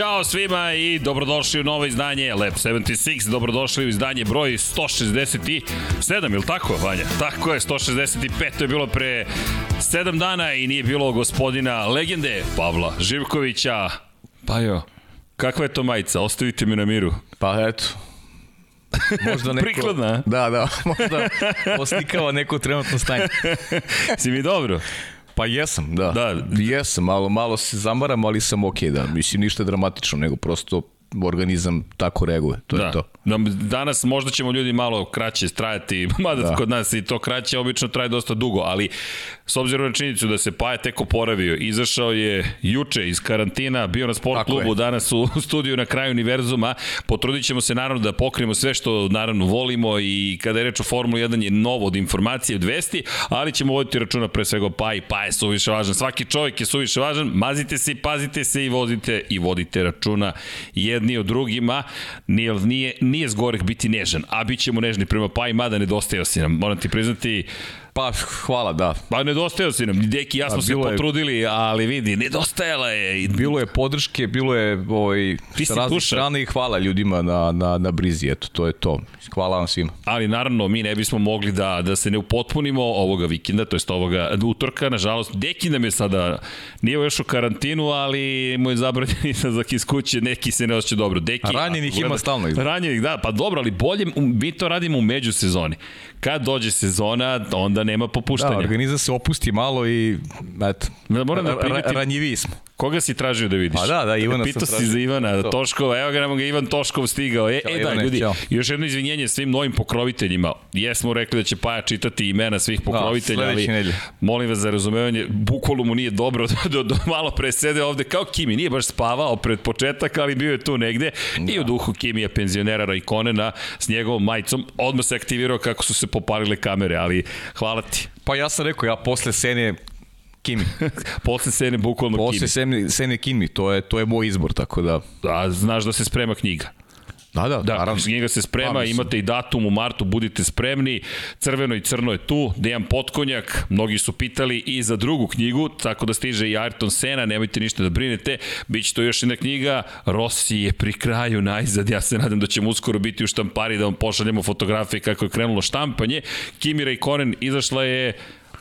Ćao svima i dobrodošli u novo izdanje Lab 76, dobrodošli u izdanje broj 167, ili tako, Vanja? Tako je, 165, to je bilo pre 7 dana i nije bilo gospodina legende Pavla Živkovića. Pa jo, kakva je to majica? Ostavite me na miru. Pa eto, Možda neko... Prikladna. Da, da, možda oslikava neko trenutno stanje. si mi dobro? Pa jesam, da. Da. Jesam, malo, malo se zamaram, ali sam okej, okay, da. Mislim, ništa dramatično, nego prosto organizam tako reaguje, to da. je to. Danas možda ćemo ljudi malo kraće trajati, mada da. kod nas i to kraće, obično traje dosta dugo, ali s obzirom na činjenicu da se Paja tek oporavio, izašao je juče iz karantina, bio na sport Tako klubu, je. danas u studiju na kraju univerzuma, potrudit ćemo se naravno da pokrijemo sve što naravno volimo i kada je reč o Formulu 1 je novo od informacije, od vesti, ali ćemo voditi računa pre svega o Paji, Paja je suviše važan, svaki čovjek je suviše važan, mazite se i pazite se i vozite i vodite računa jedni od drugima, nije, nije, nije zgorek biti nežan, a bit ćemo nežni prema Paji, mada nedostajao si nam, moram ti priznati, Pa, hvala, da. Pa nedostajao si nam, Deki ja smo se potrudili, je, ali vidi, nedostajala je. Bilo je podrške, bilo je ovaj, Ti sa raznih strana i hvala ljudima na, na, na brizi, eto, to je to. Hvala vam svima. Ali naravno, mi ne bismo mogli da, da se ne upotpunimo ovoga vikenda, to jest ovoga utorka, nažalost, Deki nam je sada, nije još u karantinu, ali mu je zabranjen izlazak iz kuće, neki se ne osjeća dobro. Deki, ranjenih ima stalno izgleda. Ranjenih, da, pa dobro, ali bolje, mi to radimo u međusezoni. Kad dođe sezona, onda nema popuštanja. Da, organizam se opusti malo i, eto, da, moram da primetim, ranjivi smo. Koga si tražio da vidiš? Pa da, da, Ivana Pitao si za Ivana, to. Toškova, evo ga nam ga Ivan Toškov stigao. E, Ćao, e da, ljudi, Ćao. još jedno izvinjenje svim novim pokroviteljima. Jesmo rekli da će Paja čitati imena svih da, pokrovitelja, da, ali nedelje. molim vas za razumevanje, bukvalno mu nije dobro do, do, do malo pre sede ovde kao Kimi, nije baš spavao pred početak, ali bio je tu negde da. i u duhu Kimija penzionera Raikonena s njegovom majicom, odmah se aktivirao kako su se popalile kamere, ali hvala ti. Pa ja sam rekao, ja posle scene Kimi. Posle scene bukvalno Posle Kimi. Posle scene Kimi, to je, to je moj izbor, tako da... Da, znaš da se sprema knjiga. Da, da, da naravno. knjiga se sprema, pa, imate i datum u martu, budite spremni. Crveno i crno je tu, Dejan Potkonjak, mnogi su pitali i za drugu knjigu, tako da stiže i Ayrton Sena, nemojte ništa da brinete. Biće to još jedna knjiga, Rossi je pri kraju najzad, ja se nadam da ćemo uskoro biti u štampari da vam pošaljemo fotografije kako je krenulo štampanje. Kimi Raikkonen izašla je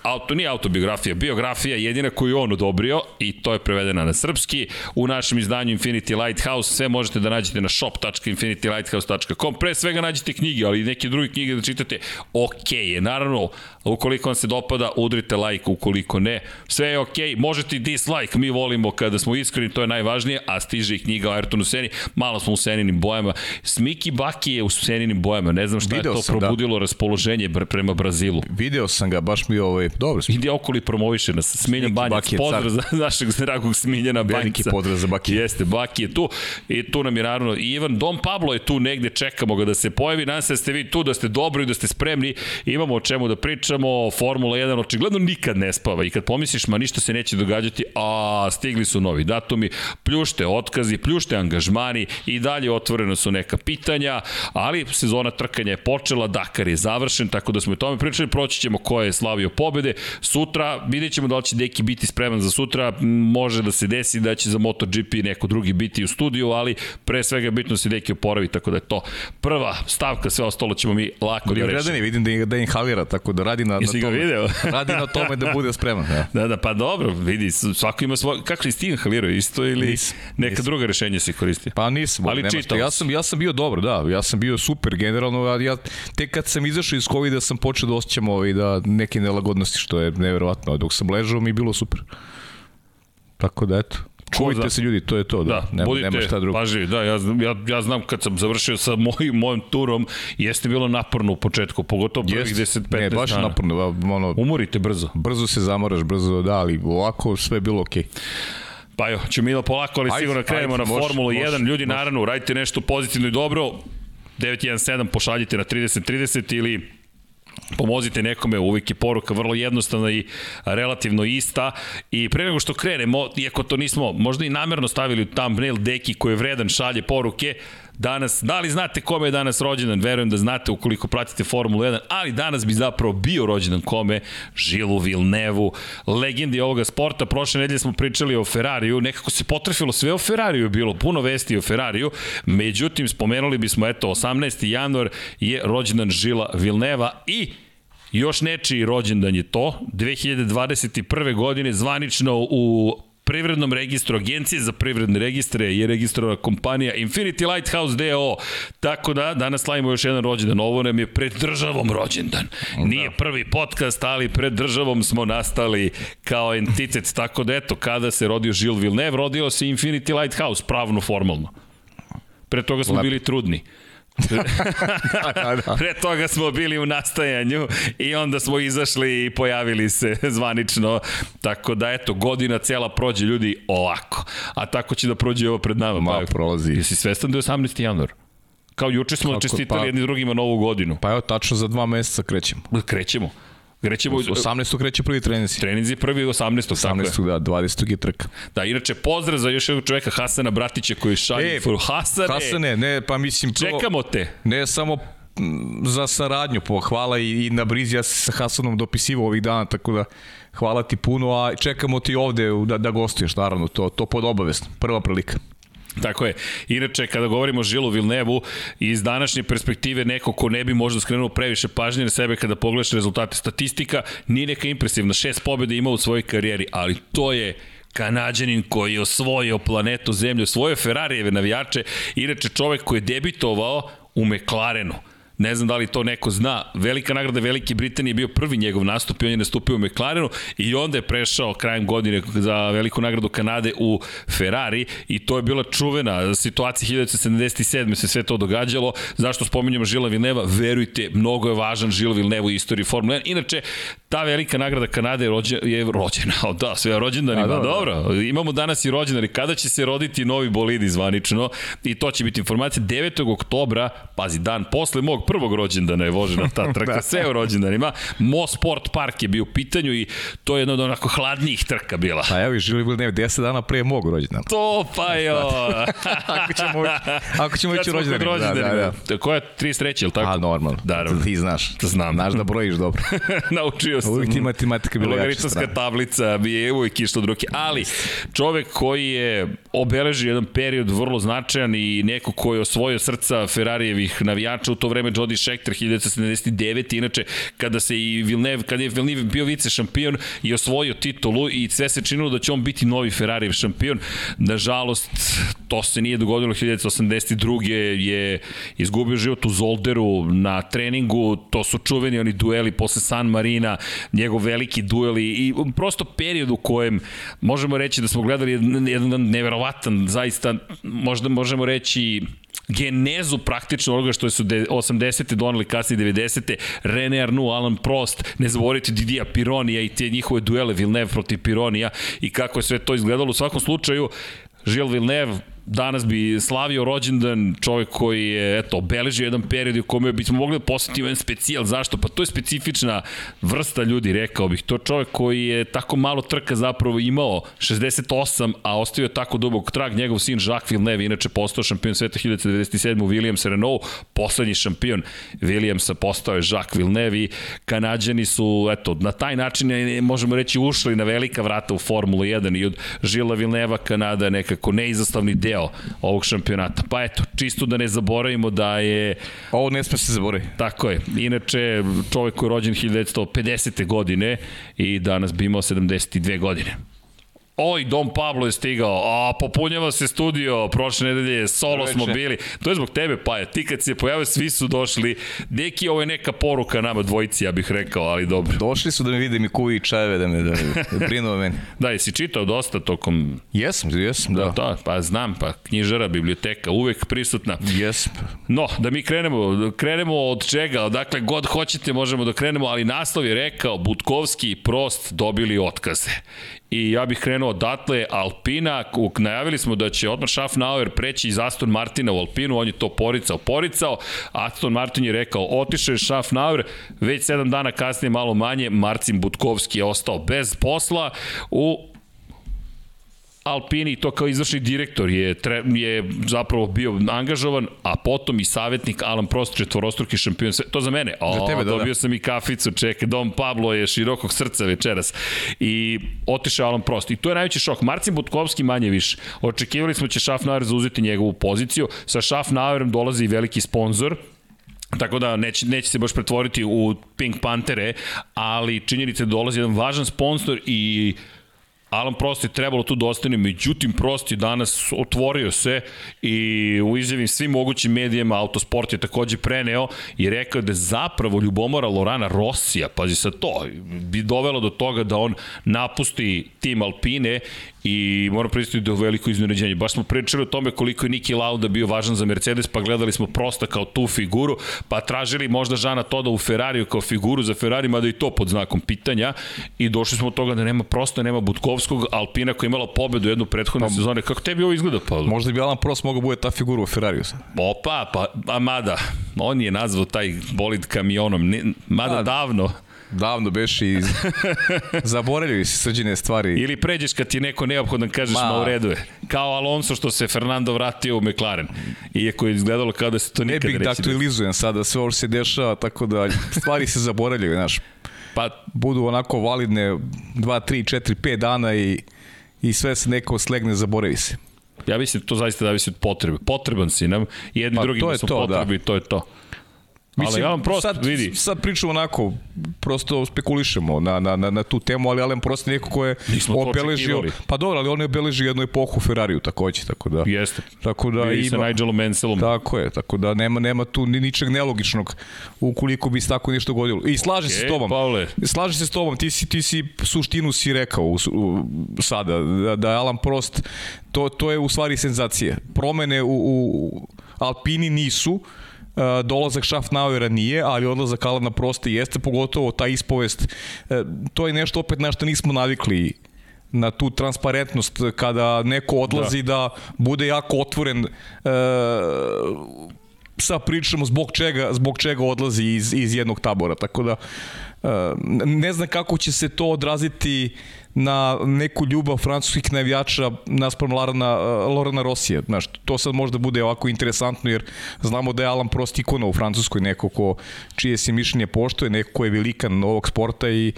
auto, nije autobiografija, biografija jedina koju on odobrio i to je prevedena na srpski. U našem izdanju Infinity Lighthouse sve možete da nađete na shop.infinitylighthouse.com. Pre svega nađete knjige, ali i neke druge knjige da čitate. Ok je, naravno, ukoliko vam se dopada, udrite like, ukoliko ne, sve je ok. Možete i dislike, mi volimo kada smo iskreni, to je najvažnije, a stiže i knjiga o Ayrtonu Seni, malo smo u Seninim bojama. Smiki Baki je u Seninim bojama, ne znam šta Video je to sam, da. probudilo da. raspoloženje prema Brazilu. Video sam ga, baš mi ovaj dobro. Ide okoli promoviše nas. Smiljan Banjac, pozdrav za našeg dragog Smiljana Banjca. Veliki pozdrav za Baki. Jeste, Baki je tu. I tu nam je naravno i Ivan Dom Pablo je tu negde, čekamo ga da se pojavi. Nadam se da ste vi tu, da ste dobri, da ste spremni. Imamo o čemu da pričamo. Formula 1 očigledno nikad ne spava. I kad pomisliš, ma ništa se neće događati, a stigli su novi datumi, pljušte otkazi, pljušte angažmani i dalje otvoreno su neka pitanja, ali sezona trkanja je počela, Dakar je završen, tako da smo o tome pričali, proći ćemo ko je slavio pobede, pobede. Sutra vidjet ćemo da li će Deki biti spreman za sutra. Može da se desi da će za MotoGP neko drugi biti u studiju, ali pre svega bitno da se Deki oporavi, tako da je to prva stavka, sve ostalo ćemo mi lako da rešimo. Gledani, vidim da, da inhalira, tako da radi na, Jesi na tome. video? radi na tome da bude spreman. Ja. Da, da, pa dobro, vidi, svako ima svoj... Kako si ti inhalirao, isto ili nis, neka nis. druga rešenja se koristi? Pa nisam, ali čitao. Ja sam, ja sam bio dobro, da, ja sam bio super generalno, ja tek kad sam izašao iz COVID-a sam počeo da osjećam ovaj, da neke nelagodnosti što je neverovatno. Dok sam ležao mi je bilo super. Tako da eto. Čuvajte da. se ljudi, to je to, da. da nema, budite nema šta drugo. pažljivi, da, ja, ja, ja znam kad sam završio sa mojim, mojim turom, jeste bilo naporno u početku, pogotovo prvih 10-15 dana. Ne, baš dana. naporno. Ono, Umorite brzo. Brzo se zamoraš, brzo, da, ali ovako sve je bilo okej. Okay. Pa jo, ćemo mi da polako, ali ajde, sigurno krenemo ajde, na Formulu može, 1. Ljudi, naravno, uradite nešto pozitivno i dobro. 917 pošaljite na 3030 ili pomozite nekome, uvijek je poruka vrlo jednostavna i relativno ista. I pre nego što krenemo, iako to nismo možda i namerno stavili u thumbnail deki koji je vredan šalje poruke, danas, da li znate kome je danas rođendan, verujem da znate ukoliko pratite Formulu 1, ali danas bi zapravo bio rođendan kome, Žilu Vilnevu, legendi ovoga sporta, prošle nedelje smo pričali o Ferrariju, nekako se potrefilo sve o Ferrariju, bilo puno vesti o Ferrariju, međutim, spomenuli bismo, eto, 18. januar je rođendan Žila Vilneva i Još nečiji rođendan je to. 2021. godine zvanično u privrednom registru, agencije za privredne registre je registrovana kompanija Infinity Lighthouse DO. Tako da, danas slavimo još jedan rođendan. Ovo nam je pred državom rođendan. Nije prvi podcast, ali pred državom smo nastali kao entitet. Tako da, eto, kada se rodio Žil Villeneuve, rodio se Infinity Lighthouse, pravno, formalno. Pre toga smo Lep. bili trudni. da, da. Pre toga smo bili u nastajanju i onda smo izašli i pojavili se zvanično. Tako da, eto, godina cela prođe ljudi ovako. A tako će da prođe ovo pred nama. Ma, pa, prolazi. Jesi svestan da je 18. januar? Kao juče smo Kako, čestitali pa, jedni drugima novu godinu. Pa evo, tačno za dva meseca krećemo. Krećemo. Krećemo... 18. kreće prvi treninzi. Treninzi prvi 18. 18. da, 20. je trka. Da, inače pozdrav za još jednog čoveka Hasana Bratića koji šalje e, for Hasane. Hasane, ne, pa mislim... Prvo, Čekamo te. Ne samo za saradnju, pohvala i, i na brizi, ja se sa Hasanom dopisivao ovih dana, tako da hvala ti puno, a čekamo ti ovde da, da gostuješ, naravno, to, to pod obavest, prva prilika. Tako je. Inače, kada govorimo o Žilu Vilnevu, iz današnje perspektive neko ko ne bi možda skrenuo previše pažnje na sebe kada pogledaš rezultate statistika, nije neka impresivna. Šest pobjede ima u svojoj karijeri, ali to je Kanadjanin koji je osvojio planetu Zemlju, osvojio Ferrarijeve navijače, inače čovek koji je debitovao u McLarenu Ne znam da li to neko zna. Velika nagrada Velike Britanije je bio prvi njegov nastup i on je nastupio u McLarenu i onda je prešao krajem godine za veliku nagradu Kanade u Ferrari i to je bila čuvena situacija 1977. se sve to događalo. Zašto spominjamo Žila Vilneva? Verujte, mnogo je važan Žila Vilneva u istoriji Formule 1. Inače, ta velika nagrada Kanade je, rođe, je rođena. Da, sve rođendani. Da, da, dobro, imamo danas i rođendani. Kada će se roditi novi bolidi zvanično? I to će biti informacija 9. oktobra, pazi, dan posle mog prvog rođendana je vožena ta trka, da. sve u rođendanima. Mo Sport Park je bio u pitanju i to je jedna od onako hladnijih trka bila. Pa evo i žili bili ne, 10 dana pre mog rođendana. To pa jo. ako ćemo, ako ćemo ići rođendanima. Da, da, da. Koja je 33, ili tako? A, normalno. Da, ti znaš. Znam. Znaš da brojiš dobro. Naučio sam. Uvijek ti matematika bila Logaritanska tablica bi je uvijek išla od ruke. Ali, čovek koji je obeležio jedan period vrlo značajan i neko koji je osvojio srca Ferrarijevih navijača u to vreme Jody Scheckter 1979. Inače, kada se i Villeneuve, kada je Villeneuve bio vice šampion i osvojio titulu i sve se činilo da će on biti novi Ferrarijev šampion. Nažalost, to se nije dogodilo. 1982. je izgubio život u Zolderu na treningu. To su čuveni oni dueli posle San Marina, njegov veliki duel i, prosto period u kojem možemo reći da smo gledali jedan neverovatan, zaista možda možemo reći genezu praktično onoga što su 80. donali kasnije 90. René Arnoux, Alan Prost, ne zaboravite Didija Pironija i te njihove duele Villeneuve protiv Pironija i kako je sve to izgledalo. U svakom slučaju, Gilles Villeneuve danas bi slavio rođendan čovjek koji je eto, obeležio jedan period u kome bismo mogli da posjetiti jedan specijal. Zašto? Pa to je specifična vrsta ljudi, rekao bih. To je čovjek koji je tako malo trka zapravo imao 68, a ostavio tako dubog trag. Njegov sin Jacques Villeneuve, inače postao šampion sveta 1997 u Williams Renault, poslednji šampion Williamsa postao je Jacques Villeneuve Kanadjani su, eto, na taj način možemo reći ušli na velika vrata u Formulu 1 i od Žila Villeneuve Kanada nekako neizostavni deo deo ovog šampionata. Pa eto, čisto da ne zaboravimo da je... Ovo ne sme se zaboraviti. Tako je. Inače, čovek koji je rođen 1950. godine i danas bi imao 72 godine. Oj, Dom Pablo je stigao, a popunjava se studio, prošle nedelje solo Reče. smo bili. To je zbog tebe, pa je, ti kad se pojavio, svi su došli. Neki, ovo je neka poruka nama dvojici, ja bih rekao, ali dobro. Došli su da me vide mi kuvi i čajeve, da me da, da brinu o meni. da, jesi čitao dosta tokom... Jesam, jesam, da. da. pa znam, pa knjižara, biblioteka, uvek prisutna. Jesam. No, da mi krenemo, krenemo od čega, odakle god hoćete možemo da krenemo, ali naslov je rekao, Butkovski i Prost dobili otkaze. I ja bih krenuo odatle, Alpina, najavili smo da će Otmar Schaffnauer preći iz Aston Martina u Alpinu, on je to poricao, poricao, Aston Martin je rekao, otišao je Schaffnauer, već sedam dana kasnije malo manje, Marcin Butkovski je ostao bez posla. U Alpini to kao izvršni direktor je, tre, je zapravo bio angažovan, a potom i savjetnik Alan Prost, četvorostruki šampion sve. To za mene. O, za tebe, da, dobio da. sam i kaficu, čekaj, Dom Pablo je širokog srca večeras. I otišao Alan Prost. I to je najveći šok. Marcin Butkovski manje više. Očekivali smo da će Schaffnauer zauzeti njegovu poziciju. Sa Schaffnauerom dolazi i veliki sponsor, Tako da neće, neće se baš pretvoriti u Pink Pantere, ali činjenica da dolazi jedan važan sponsor i Alan Prost je trebalo tu da ostane, međutim Prost je danas otvorio se i u izjavim svim mogućim medijama Autosport je takođe preneo i rekao da zapravo ljubomora Lorana Rosija, pazi sa to, bi dovelo do toga da on napusti tim Alpine i moram pristiti da je veliko iznenađenje. Baš smo pričali o tome koliko je Niki Lauda bio važan za Mercedes, pa gledali smo prosta kao tu figuru, pa tražili možda Žana Toda u Ferrariju kao figuru za Ferrari, mada i to pod znakom pitanja i došli smo od toga da nema prosta, nema Butkovskog, Alpina koja je imala pobedu jednu prethodne pa, sezone. Kako tebi ovo izgleda, Pa? Možda bi Alan Prost mogao bude ta figura u Ferrariju sad. Opa, pa, a mada, on je nazvao taj bolid kamionom, ne, mada a, davno. Davno beš i zaboravili si srđene stvari. Ili pređeš kad ti neko neophodan kažeš ma, ma u redu je. Kao Alonso što se Fernando vratio u McLaren. Iako je izgledalo kao da se to nikada neće. Ne bih da aktualizujem sada sve ovo se dešava, tako da stvari se zaboravljaju, znaš. Pa budu onako validne 2, 3, 4, 5 dana i, i sve se neko slegne, zaboravi se. Ja mislim to zaista zavisi od potrebe. Potreban si nam, jedni pa, drugi smo to, potrebi, da. to je to. Mislim, ali Alan Prost, sad, vidi. Sad pričamo onako, prosto spekulišemo na, na, na, na tu temu, ali Alan Prost je neko ko je Nismo obeležio... Pa dobro, ali on je obeležio jednu epohu Ferrariju takođe, tako da... Jeste. Tako da Bili ima, sa Nigelom Menselom. Tako je, tako da nema, nema tu ni ničeg nelogičnog ukoliko bi se tako nešto godilo. I slaže okay, se s tobom. Pavle. Slaže se s tobom, ti si, ti si suštinu si rekao u, u, sada, da, da Alan Prost, to, to je u stvari senzacija. Promene u, u Alpini nisu, E, dolazak Schaffnauera nije, ali odlazak Alana Prosta jeste, pogotovo ta ispovest. E, to je nešto opet na što nismo navikli na tu transparentnost kada neko odlazi da, da bude jako otvoren e, sa pričom zbog čega, zbog čega odlazi iz, iz jednog tabora. Tako da e, ne znam kako će se to odraziti na neku ljubav francuskih navijača naspram Lorana, Lorana Rosija. Znaš, to sad možda bude ovako interesantno jer znamo da je Alan Prost ikona u Francuskoj, neko ko čije se mišljenje poštoje, neko ko je velikan ovog sporta i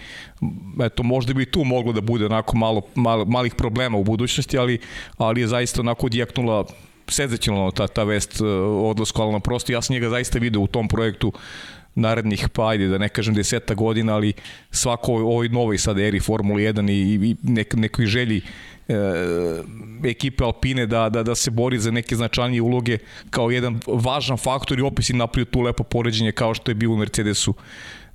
eto, možda bi tu moglo da bude onako malo, malo malih problema u budućnosti, ali, ali je zaista onako odjeknula senzacionalno ta, ta vest odlasku Alana Prosta. Ja sam njega zaista video u tom projektu narednih, pa ajde da ne kažem deseta godina, ali svako ovoj novoj sad eri Formula 1 i, i nek, nekoj želji e, ekipe Alpine da, da, da se bori za neke značajnije uloge kao jedan važan faktor i opis i napravio tu lepo poređenje kao što je bilo u Mercedesu.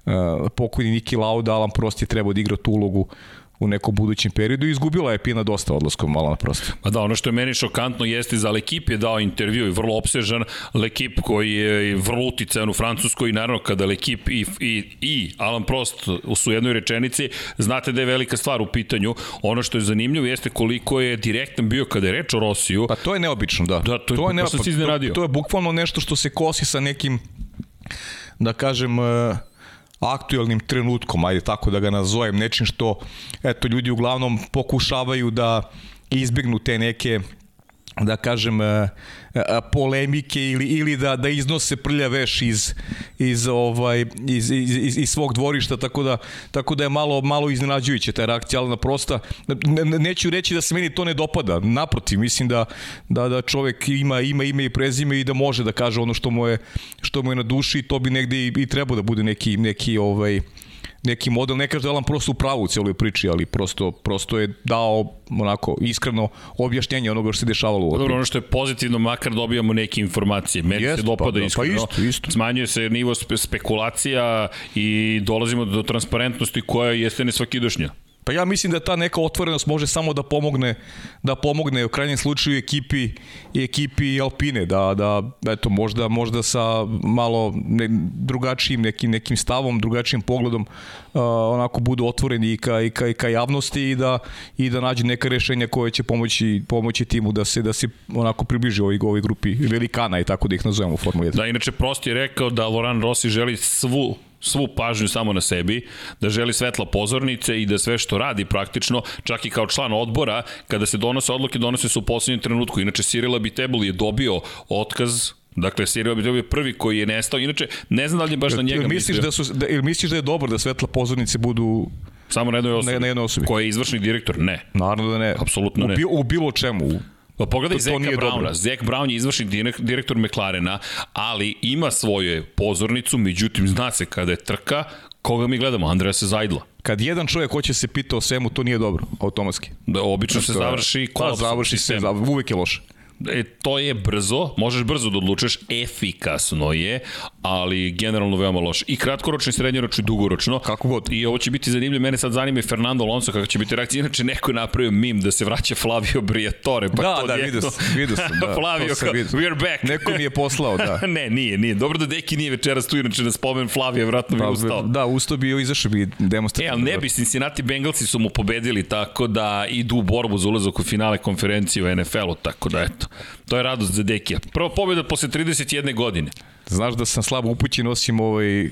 E, pokojni Niki Lauda, Alan Prost je trebao da igra tu ulogu u nekom budućem periodu i izgubila je Pina dosta odlaskom malo na prosto. Ma da, ono što je meni šokantno jeste za Lekip je dao intervju i vrlo opsežan Lekip koji je vrlo uticajan u Francuskoj i naravno kada Lekip i, i, i Alan Prost su u jednoj rečenici, znate da je velika stvar u pitanju. Ono što je zanimljivo jeste koliko je direktan bio kada je reč o Rosiju. Pa to je neobično, da. Da, to je, to je, neobično, to, to je bukvalno nešto što se kosi sa nekim da kažem, uh, aktuelnim trenutkom, ajde tako da ga nazovem, nečim što eto ljudi uglavnom pokušavaju da izbegnu te neke da kažem e, polemike ili ili da da iznose prlja veš iz iz ovaj iz, iz, iz, svog dvorišta tako da tako da je malo malo iznenađujuće ta reakcija na prosta ne, neću reći da se meni to ne dopada. Naprotiv mislim da da da čovek ima ima ime i prezime i da može da kaže ono što mu je što mu je na duši to bi negde i, i trebao da bude neki neki ovaj neki model, ne kaže da je Alan prosto u pravu u cijeloj priči, ali prosto, prosto je dao onako iskreno objašnjenje onoga što se dešavalo u Dobro, ono što je pozitivno, makar dobijamo neke informacije. Meni Jest, se dopada pa, da, iskreno. Pa isto, isto. Smanjuje se nivo spe, spekulacija i dolazimo do transparentnosti koja jeste nesvakidošnja. Pa ja mislim da ta neka otvorenost može samo da pomogne da pomogne u krajnjem slučaju ekipi ekipi Alpine da da eto možda možda sa malo ne, drugačijim nekim nekim stavom, drugačijim pogledom uh, onako budu otvoreni i ka i ka, i ka javnosti i da i da nađu neka rešenja koje će pomoći pomoći timu da se da se onako približi ovoj ovoj grupi velikana i tako da ih nazovemo u Formuli 1. Da inače Prost je rekao da Loran Rossi želi svu svu pažnju samo na sebi, da želi svetla pozornice i da sve što radi praktično, čak i kao član odbora, kada se donose odluke, donose se u poslednjem trenutku. Inače, Cyril Abitebul je dobio otkaz Dakle, Cyril Abitebul je prvi koji je nestao. Inače, ne znam da li je baš na njega misliš da su da, ili misliš da je dobro da svetla pozornice budu Samo na jednoj osobi. na, na jednoj osobi? Ko je izvršni direktor? Ne. Naravno da ne. Apsolutno ne. U, bi- u bilo čemu. Pa pogledaj To- to Zeka Browna. dobro. Zek Brown je izvršni direk- direktor McLarena, ali ima svoju pozornicu, međutim, zna se kada je trka, koga mi gledamo? Andreja se zajdla. Kad jedan čovjek hoće se pita o svemu, to nije dobro, automatski. Da, obično se To je- završi Pa, kolapsom završi se, sistema. za- uvek je loše. E, to je brzo, možeš brzo da odlučeš, efikasno je, ali generalno veoma loše. I kratkoročno, i srednjoročno, i dugoročno. Kako god. I ovo će biti zanimljivo, mene sad zanima i Fernando Alonso kako će biti reakcija. Inače, neko je napravio mim da se vraća Flavio Briatore. Pa Da, to da, vidio sam, vidio sam, da, Flavio, sam vidio. we are back. Neko mi je poslao, da. ne, nije, nije. Dobro da Deki nije večeras tu, inače da spomen Flavio, vratno bi Pa, ustao. da, ustao bi i izašao bi E, demonstrativno. ali ne bi, Cincinnati Bengalsi su mu pobedili tako da idu u borbu za ulazak u finale konferencije u NFL-u, tako da eto, to je radost za Dekija. Prva pobjeda posle 31 godine. Znaš da sam slabo upućen osim ovaj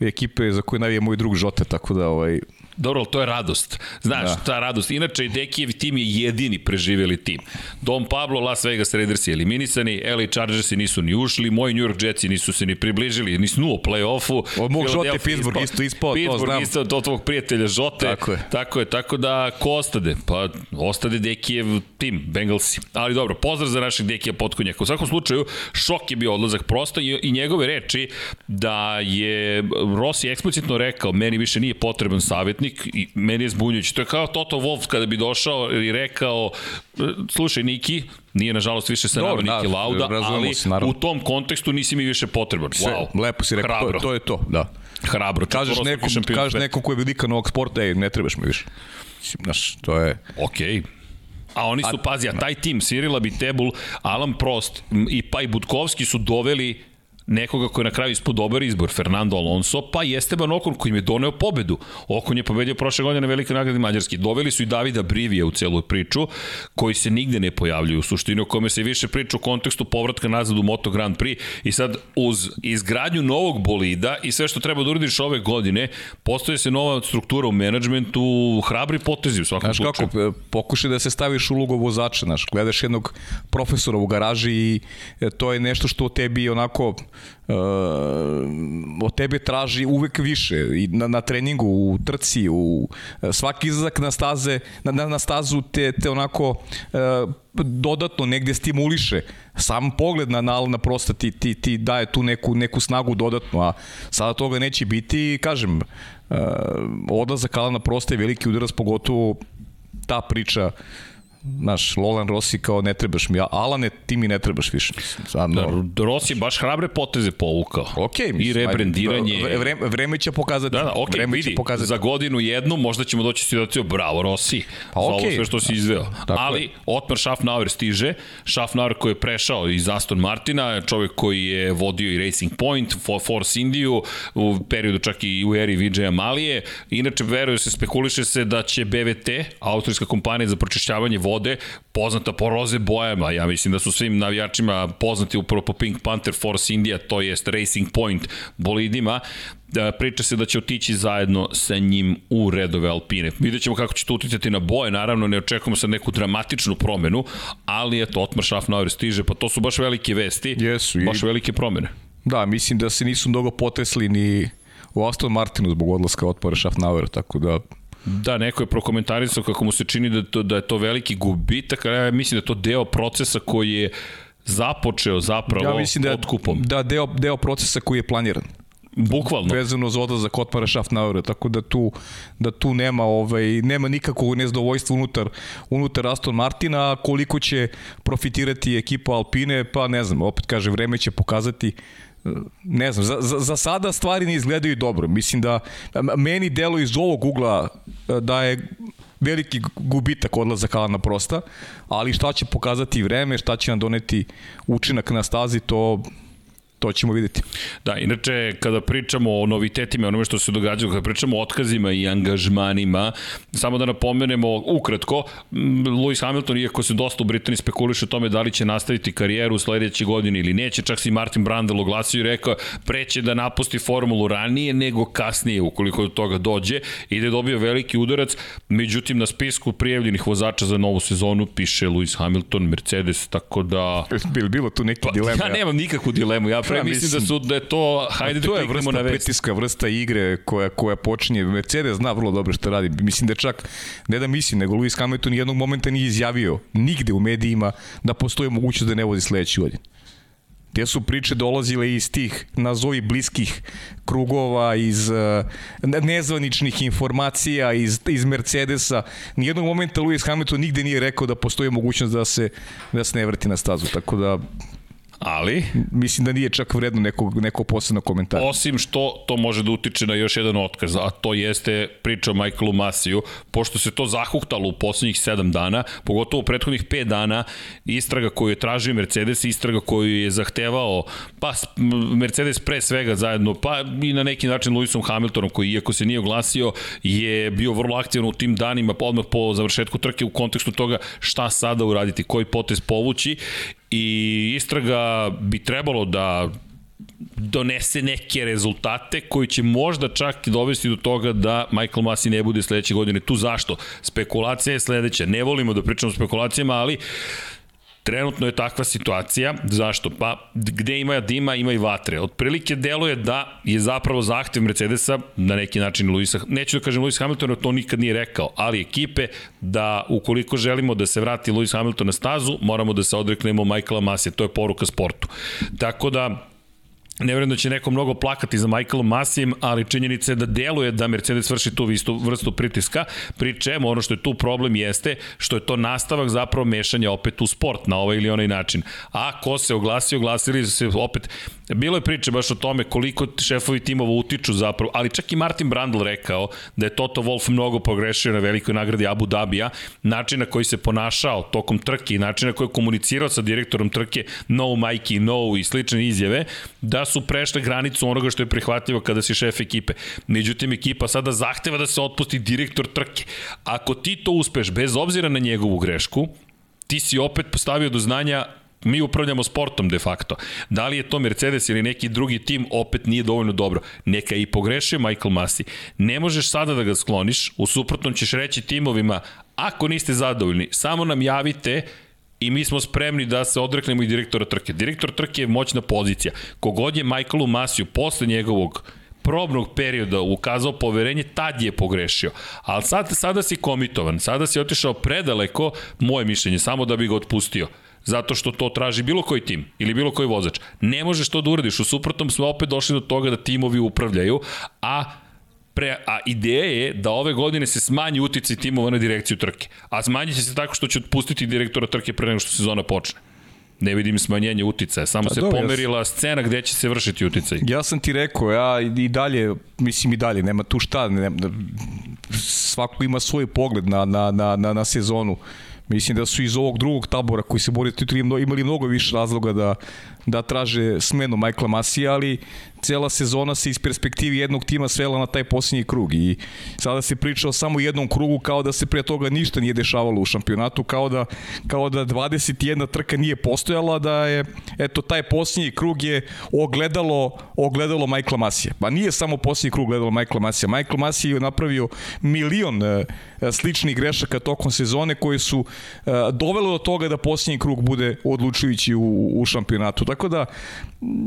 ekipe za koju navije moj drug Žote, tako da ovaj Dobro, ali to je radost. Znaš, da. Ta radost. Inače, Dekijev tim je jedini preživjeli tim. Dom Pablo, Las Vegas Raiders je eliminisani, LA Chargersi nisu ni ušli, moji New York Jetsi nisu se ni približili, ni snu u play-offu. Od mog Žote Pittsburgh isto ispao, to Pittsburgh znam. isto od tvog prijatelja Žote. Tako je. Tako je, tako da ko ostade? Pa ostade Dekijev tim, Bengalsi. Ali dobro, pozdrav za našeg Dekija Potkonjaka. U svakom slučaju, šok je bio odlazak prosto i, i njegove reči da je Rossi eksplicitno rekao meni više nije potreban savjetnik i meni je zbunjujući. To je kao Toto Wolff kada bi došao i rekao slušaj Niki, nije nažalost više sa nama Niki da, Lauda, ali se, naravno. u tom kontekstu nisi mi više potreban. sve, Wow, lepo si rekao, Hrabro. to, to je to, da. Hrabro. Kažeš nekom, kažeš nekom ko je velika novog sporta, ej, ne trebaš mi više. Znaš, to je... Okej. A oni su, pazi, a taj tim, Cyril Abitebul, Alan Prost i pa i Budkovski su doveli nekoga koji je na kraju ispod dobar izbor, Fernando Alonso, pa i Esteban Okon koji im je doneo pobedu. Okon je pobedio prošle godine na velikoj nagradi Mađarski. Doveli su i Davida Brivija u celu priču, koji se nigde ne pojavljuju u suštini, o kome se više priča u kontekstu povratka nazad u Moto Grand Prix. I sad, uz izgradnju novog bolida i sve što treba da uradiš ove godine, postoje se nova struktura u menadžmentu, hrabri potezi u svakom Znaš slučaju. kako, e, pokušaj da se staviš u ulogu vozača, znaš, gledaš jednog profesora u garaži i e, to je nešto što tebi onako e, od tebe traži uvek više i na, na treningu, u trci, u e, svaki izlazak na staze, na, na, na stazu te, te onako e, dodatno negde stimuliše. Sam pogled na na, na prosta ti, ti, ti daje tu neku, neku snagu dodatno, a sada toga neće biti i kažem, e, odlazak Alana Prosta je veliki udarac, pogotovo ta priča Znaš, Lolan Rossi kao ne trebaš mi, Alane ti mi ne trebaš više. Mislim, stvarno. Da, Rossi baš hrabre poteze povukao. Ok, I mislim, rebrendiranje. ajde, Vreme, vreme će pokazati. Da, da, ok, vreme vidi, će pokazati. za godinu jednu možda ćemo doći situaciju, bravo Rossi, Pa za okej. ovo sve što si izveo. Tako Ali je. Otmar Schaffnauer stiže, Schaffnauer koji je prešao iz Aston Martina, čovjek koji je vodio i Racing Point, For- Force Indiju, u periodu čak i u eri Vijaya Malije. Inače, veruje se, spekuliše se da će BVT, austrijska kompanija za pročišćavanje vode, poznata po roze bojama, ja mislim da su svim navijačima poznati upravo po Pink Panther Force India, to jest Racing Point bolidima, da priča se da će otići zajedno sa njim u redove Alpine. Vidjet ćemo kako će to uticati na boje, naravno ne očekujemo sad neku dramatičnu promenu, ali eto, Otmar Schaffnauer stiže, pa to su baš velike vesti, Jesu, i- baš velike promene. Da, mislim da se nisu mnogo potresli ni u Aston Martinu zbog odlaska otpora Schaffnauera, tako da Da, neko je prokomentarisao kako mu se čini da, to, da je to veliki gubitak, a ja mislim da je to deo procesa koji je započeo zapravo ja mislim da je otkupom. da deo, deo procesa koji je planiran. Bukvalno. vezano za odlazak Otmara Schaffnauera, tako da tu da tu nema ovaj nema nikakvog nezadovoljstva unutar unutar Aston Martina, koliko će profitirati ekipa Alpine, pa ne znam, opet kaže vreme će pokazati ne znam, za, za, za sada stvari ne izgledaju dobro. Mislim da meni delo iz ovog ugla e, da je veliki gubitak odlazak Alana Prosta, ali šta će pokazati vreme, šta će nam doneti učinak na stazi, to to ćemo videti. Da, inače, kada pričamo o novitetima, onome što se događa, kada pričamo o otkazima i angažmanima, samo da napomenemo ukratko, Lewis Hamilton, iako se dosta u Britaniji spekuliše o tome da li će nastaviti karijeru u sledeće godine ili neće, čak si Martin Brandel oglasio i rekao preće da napusti formulu ranije nego kasnije, ukoliko do toga dođe, i da je dobio veliki udarac, međutim na spisku prijavljenih vozača za novu sezonu piše Lewis Hamilton, Mercedes, tako da... Bilo, bilo tu neki pa, dilema? Ja nemam nikakvu dilemu, ja pre mislim, mislim da su da je to hajde da to je vrsta na vest. pritiska, vrsta igre koja koja počinje Mercedes zna vrlo dobro šta radi. Mislim da čak ne da mislim, nego Lewis Hamilton jednog momenta nije izjavio nigde u medijima da postoji mogućnost da ne vozi sledeći godin. Te su priče dolazile iz tih, nazovi, bliskih krugova, iz uh, nezvaničnih informacija, iz, iz Mercedesa. Nijednog momenta Lewis Hamilton nigde nije rekao da postoji mogućnost da se, da se ne vrati na stazu. Tako da Ali? Mislim da nije čak vredno neko, neko posebno komentar. Osim što to može da utiče na još jedan otkaz, a to jeste priča o Michaelu Masiju, pošto se to zahuktalo u poslednjih 7 dana, pogotovo u prethodnih 5 dana, istraga koju je tražio Mercedes, istraga koju je zahtevao, pa Mercedes pre svega zajedno, pa i na neki način Lewisom Hamiltonom, koji iako se nije oglasio, je bio vrlo aktivan u tim danima, odmah po završetku trke u kontekstu toga šta sada uraditi, koji potez povući i istraga bi trebalo da donese neke rezultate koji će možda čak dovesti do toga da Michael Masi ne bude sledeće godine tu. Zašto? Spekulacija je sledeća. Ne volimo da pričamo o spekulacijama, ali Trenutno je takva situacija. Zašto? Pa gde ima dima, ima i vatre. Otprilike deluje da je zapravo zahtev Mercedesa, na neki način Luisa, neću da kažem Luis Hamilton, to nikad nije rekao, ali ekipe da ukoliko želimo da se vrati Luis Hamilton na stazu, moramo da se odreknemo Michaela Masija. To je poruka sportu. Tako da Ne vjerujem da će neko mnogo plakati za Michaelom Masijem, ali činjenica je da deluje da Mercedes vrši tu istu vrstu pritiska, pri čemu ono što je tu problem jeste što je to nastavak zapravo mešanja opet u sport na ovaj ili onaj način. A ko se oglasi, oglasili se opet, bilo je priče baš o tome koliko šefovi timova utiču zapravo, ali čak i Martin Brandl rekao da je Toto Wolff mnogo pogrešio na velikoj nagradi Abu Dhabija, način na koji se ponašao tokom trke i način na koji je komunicirao sa direktorom trke no Mikey, no i slične izjave, da su prešle granicu onoga što je prihvatljivo kada si šef ekipe. Međutim, ekipa sada zahteva da se otpusti direktor trke. Ako ti to uspeš, bez obzira na njegovu grešku, ti si opet postavio do znanja mi upravljamo sportom de facto. Da li je to Mercedes ili neki drugi tim, opet nije dovoljno dobro. Neka i pogrešio Michael Masi. Ne možeš sada da ga skloniš, u suprotnom ćeš reći timovima, ako niste zadovoljni, samo nam javite i mi smo spremni da se odreknemo i direktora trke. Direktor trke je moćna pozicija. Kogod je Michaelu Masiju posle njegovog probnog perioda ukazao poverenje, tad je pogrešio. Ali sad, sada si komitovan, sada si otišao predaleko, moje mišljenje, samo da bi ga otpustio zato što to traži bilo koji tim ili bilo koji vozač. Ne možeš to da uradiš, u suprotnom smo opet došli do toga da timovi upravljaju, a Pre, a ideja je da ove godine se smanji uticaj timova na direkciju trke. A smanjit će se tako što će otpustiti direktora trke pre nego što sezona počne. Ne vidim smanjenje uticaja, samo pa, se dobro, pomerila ja scena gde će se vršiti uticaj. Ja sam ti rekao, ja i dalje, mislim i dalje, nema tu šta, nema, svako ima svoj pogled na, na, na, na, na sezonu. Mislim da su iz ovog drugog tabora koji se bori titulom imali mnogo više razloga da, da traže smenu Michaela Masija, ali cela sezona se iz perspektivi jednog tima svela na taj posljednji krug i sada se priča o samo jednom krugu kao da se pre toga ništa nije dešavalo u šampionatu, kao da, kao da 21 trka nije postojala, da je eto taj posljednji krug je ogledalo, ogledalo Michaela Masija. Pa nije samo posljednji krug ogledalo Michaela Masija. Michael Masija je napravio milion e, sličnih grešaka tokom sezone koje su e, dovele do toga da posljednji krug bude odlučujući u, u šampionatu. Tako da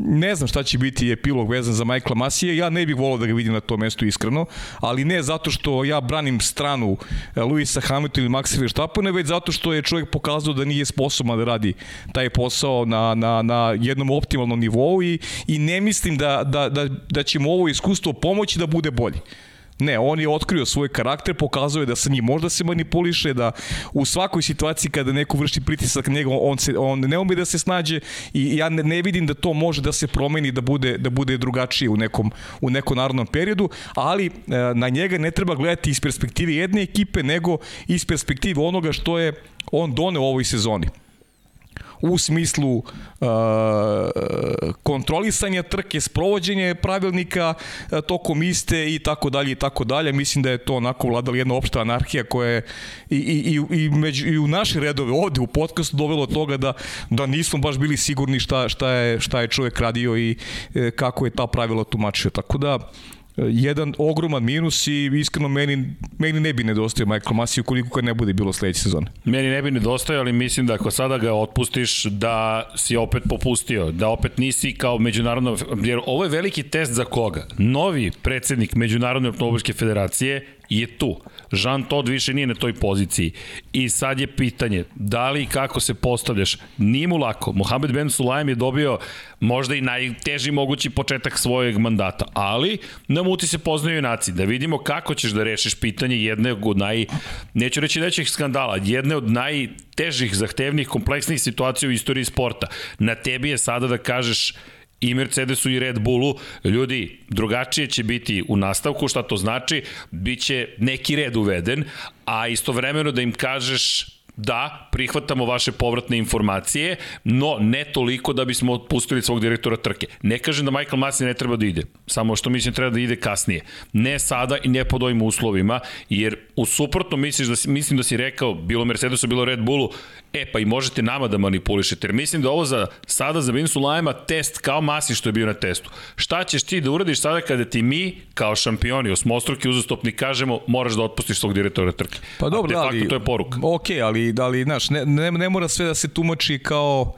ne znam šta će biti epilog vezan za Michaela Masije, ja ne bih volao da ga vidim na tom mestu iskreno, ali ne zato što ja branim stranu e, Luisa Hamiltona ili Maxa Verstappena, već zato što je čovjek pokazao da nije sposoban da radi taj posao na, na, na jednom optimalnom nivou i, i ne mislim da, da, da, da će mu ovo iskustvo pomoći da bude bolji. Ne, on je otkrio svoj karakter, pokazuje da sa njim možda se manipuliše, da u svakoj situaciji kada neko vrši pritisak njega, on, se, on ne ume da se snađe i ja ne, ne vidim da to može da se promeni, da bude, da bude drugačije u nekom, u nekom narodnom periodu, ali e, na njega ne treba gledati iz perspektive jedne ekipe, nego iz perspektive onoga što je on doneo ovoj sezoni. U smislu uh, kontrolisanja trke, sprovođenje pravilnika uh, tokom iste i tako dalje i tako dalje. Mislim da je to onako vladala jedna opšta anarhija koja je i, i, i, i, među, i u naše redove ovde u podcastu dovelo toga da, da nismo baš bili sigurni šta, šta, je, šta je čovjek radio i e, kako je ta pravila tumačio. Tako da jedan ogroman minus i iskreno meni, meni ne bi nedostao Michael Masi ukoliko kad ne bude bilo sledeće sezone. Meni ne bi nedostao, ali mislim da ako sada ga otpustiš da si opet popustio, da opet nisi kao međunarodno, jer ovo je veliki test za koga? Novi predsednik Međunarodne automobilske federacije je tu. Jean Todt više nije na toj poziciji. I sad je pitanje, da li i kako se postavljaš? Nije mu lako. Mohamed Ben Sulaim je dobio možda i najteži mogući početak svojeg mandata, ali na muti se poznaju naci. Da vidimo kako ćeš da rešiš pitanje jedne od naj, neću reći nećih skandala, jedne od najtežih, zahtevnih, kompleksnih situacija u istoriji sporta. Na tebi je sada da kažeš i Mercedesu i Red Bullu, ljudi, drugačije će biti u nastavku, šta to znači? Biće neki red uveden, a istovremeno da im kažeš da, prihvatamo vaše povratne informacije, no ne toliko da bismo otpustili svog direktora trke. Ne kažem da Michael Masi ne treba da ide, samo što mislim treba da ide kasnije. Ne sada i ne pod ovim uslovima, jer u suprotno misliš da si, mislim da si rekao, bilo Mercedesu, bilo Red Bullu, e pa i možete nama da manipulišete, jer mislim da ovo za sada za Vinsu Lajma test kao Masi što je bio na testu. Šta ćeš ti da uradiš sada kada ti mi, kao šampioni, osmostruki uzastopni, kažemo moraš da otpustiš svog direktora trke. Pa dobro, da, ali, to je poruka. Ok, ali, da li, znaš, ne, ne, ne mora sve da se tumači kao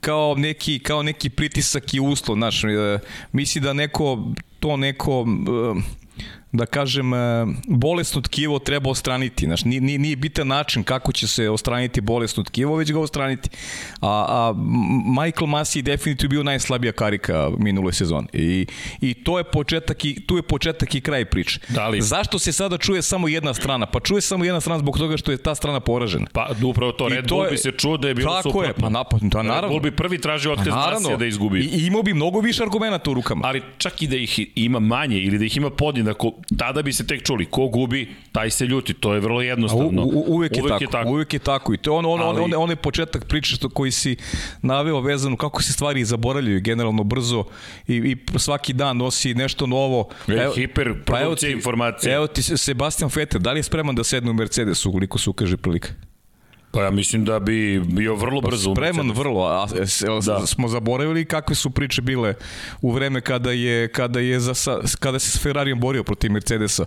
kao neki, kao neki pritisak i uslov, znaš, e, misli da neko, to neko, e, da kažem, e, bolesno tkivo treba ostraniti. Znaš, nije, nije bitan način kako će se ostraniti bolesno tkivo, već ga ostraniti. A, a Michael Masi je definitivno bio najslabija karika minule sezone. I, I to je početak i, tu je početak i kraj priče. Da li? Zašto se sada čuje samo jedna strana? Pa čuje samo jedna strana zbog toga što je ta strana poražena. Pa upravo to, Red Bull je, bi se čuo da je bilo tako suprotno. Tako je, pa napad, to naravno. Red Bull bi prvi tražio otkaz pa, Masija da izgubi. I, I imao bi mnogo više argumenta u rukama. Ali čak i da ih ima manje ili da ih ima podjednako, tada bi se tek čuli. Ko gubi, taj se ljuti. To je vrlo jednostavno. U, u, uvek, je, uvek tako, je tako. Uvek je tako. I to je on, on, Ali... on, on, on je početak priče što koji si naveo vezano kako se stvari zaboravljaju generalno brzo i, i svaki dan nosi nešto novo. Evo, hiper pa informacije. Evo ti Sebastian Vettel, da li je spreman da sedne u Mercedes ukoliko se ukaže prilika? Pa ja mislim da bi bio vrlo brzo. Pa spreman vrlo, a da. smo zaboravili kakve su priče bile u vreme kada je kada je za kada se s Ferrarijem borio protiv Mercedesa.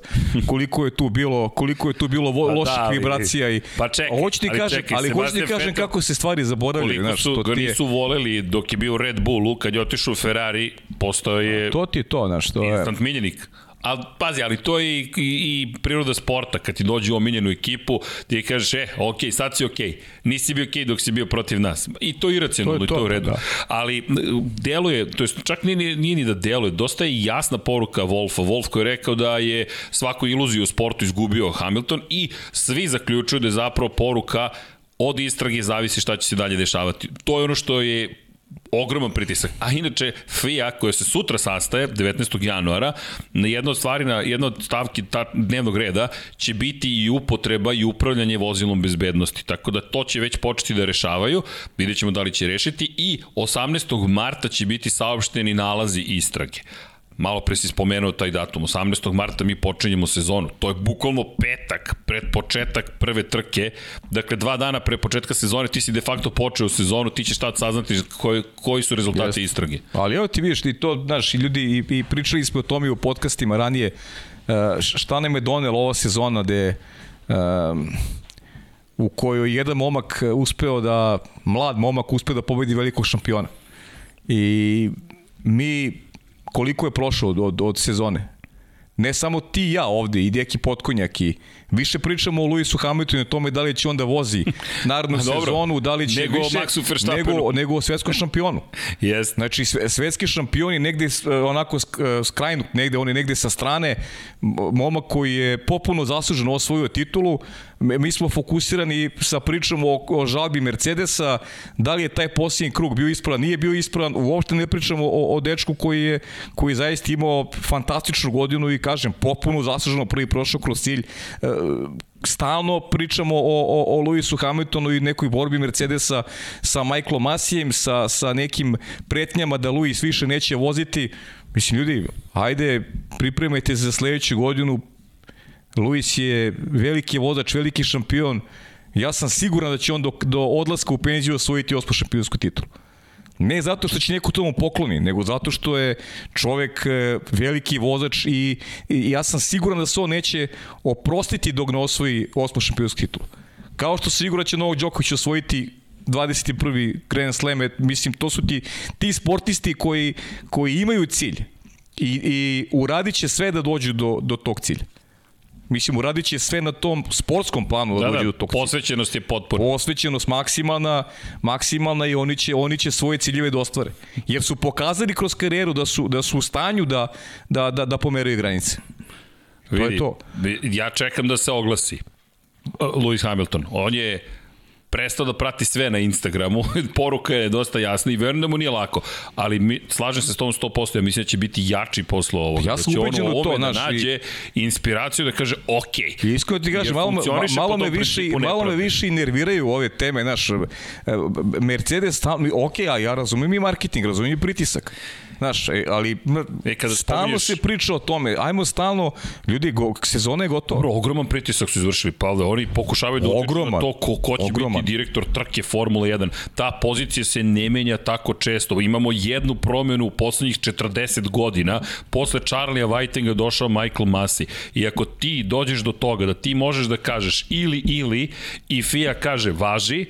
Koliko je tu bilo, koliko je tu bilo vo, pa loših da, vibracija i Pa čekaj, hoću ti kažem, čekaj, ali hoću ti kažem Fetel, kako se stvari zaboravljaju, znači to ti je. nisu voleli dok je bio Red Bullu, kad je otišao u Ferrari, postao je To ti je to, znači to je. Instant miljenik. Ali, pazi, ali to je i, i, i priroda sporta, kad ti dođe u omiljenu ekipu, ti kažeš, e, ok, sad si ok, nisi bio ok dok si bio protiv nas. I to je iracionalno, to je to, to u redu. Da. Ali, deluje, to je čak nije, nije ni da deluje, dosta je jasna poruka Wolfa. Wolf koji je rekao da je svaku iluziju u sportu izgubio Hamilton i svi zaključuju da je zapravo poruka od istrage zavisi šta će se dalje dešavati. To je ono što je ogroman pritisak. A inače, FIA koja se sutra sastaje, 19. januara, na jedna od stvari, na jedna od stavki ta, dnevnog reda će biti i upotreba i upravljanje vozilom bezbednosti. Tako da to će već početi da rešavaju, vidjet ćemo da li će rešiti i 18. marta će biti saopšteni nalazi istrage. Malo pre si spomenuo taj datum, 18. marta mi počinjemo sezonu. To je bukvalno petak pred početak prve trke. Dakle, dva dana pre početka sezone ti si de facto počeo sezonu, ti ćeš tad saznati koji, koji su rezultati Jeste. istrage. Ali evo ti vidiš, ti to, znaš, i ljudi, i, i pričali smo o tome u podcastima ranije, e, šta nam je donelo ova sezona gde um, u kojoj jedan momak uspeo da, mlad momak uspeo da pobedi velikog šampiona. I mi koliko je prošlo od, od, od sezone? Ne samo ti i ja ovde i Deki Potkonjak i više pričamo o Luisu Hamiltonu i o tome da li će onda vozi narodnu sezonu, da li će nego više, nego, nego o svetskom šampionu. yes. Znači svetski šampioni negde onako skrajnut, negde, on je negde sa strane, momak koji je popuno zasluženo osvojio titulu, mi smo fokusirani sa pričom o, o žalbi Mercedesa, da li je taj posljednji krug bio ispravan, nije bio ispravan, uopšte ne pričamo o, o dečku koji je, koji je zaista imao fantastičnu godinu i kažem, popuno zasluženo prvi prošao kroz cilj, e, stalno pričamo o, o, o Lewisu Hamiltonu i nekoj borbi Mercedesa sa Michaelom Masijem, sa, sa nekim pretnjama da Lewis više neće voziti. Mislim, ljudi, ajde, pripremajte se za sledeću godinu. Lewis je veliki vozač, veliki šampion. Ja sam siguran da će on do, do odlaska u penziju osvojiti ospo šampionsku titulu. Ne zato što će neko tomu pokloni, nego zato što je čovek e, veliki vozač i, i ja sam siguran da se on neće oprostiti dok ne osvoji osmo šampionsku titulu. Kao što siguran da će Novak Đoković osvojiti 21. Grand Slam, mislim, to su ti, ti sportisti koji, koji imaju cilj i, i uradit će sve da dođu do, do tog cilja. Mislim, uradit će sve na tom sportskom planu da, da do tog Posvećenost je potpuno. Posvećenost maksimalna, maksimalna i oni će, oni će svoje ciljeve da ostvare. Jer su pokazali kroz karijeru da su, da su u stanju da, da, da, da pomeraju granice. To Vidi, je to. Ja čekam da se oglasi Lewis Hamilton. On je prestao da prati sve na Instagramu, poruka je dosta jasna i verujem da mu nije lako, ali mi, slažem se s tom 100%, ja mislim da će biti jači posle ovoga. Ja sam da ubeđen u to, da naš, nađe inspiraciju da kaže ok. Iskreno ti kažem, malo, malo, me više, malo me više nerviraju ove teme, naš, e, Mercedes, ok, a ja razumem i marketing, razumem i pritisak. Znaš, e, ali e, kada stalno spominješ... se priča o tome, ajmo stalno, ljudi, go, sezona je gotova. Dobro, ogroman pritisak su izvršili, Pavle, oni pokušavaju da utiču na to ko, ko će ogroman. biti direktor trke Formule 1. Ta pozicija se ne menja tako često. Imamo jednu promenu u poslednjih 40 godina. Posle Charlie'a Whitinga došao Michael Massey. I ako ti dođeš do toga da ti možeš da kažeš ili ili i FIA kaže važi,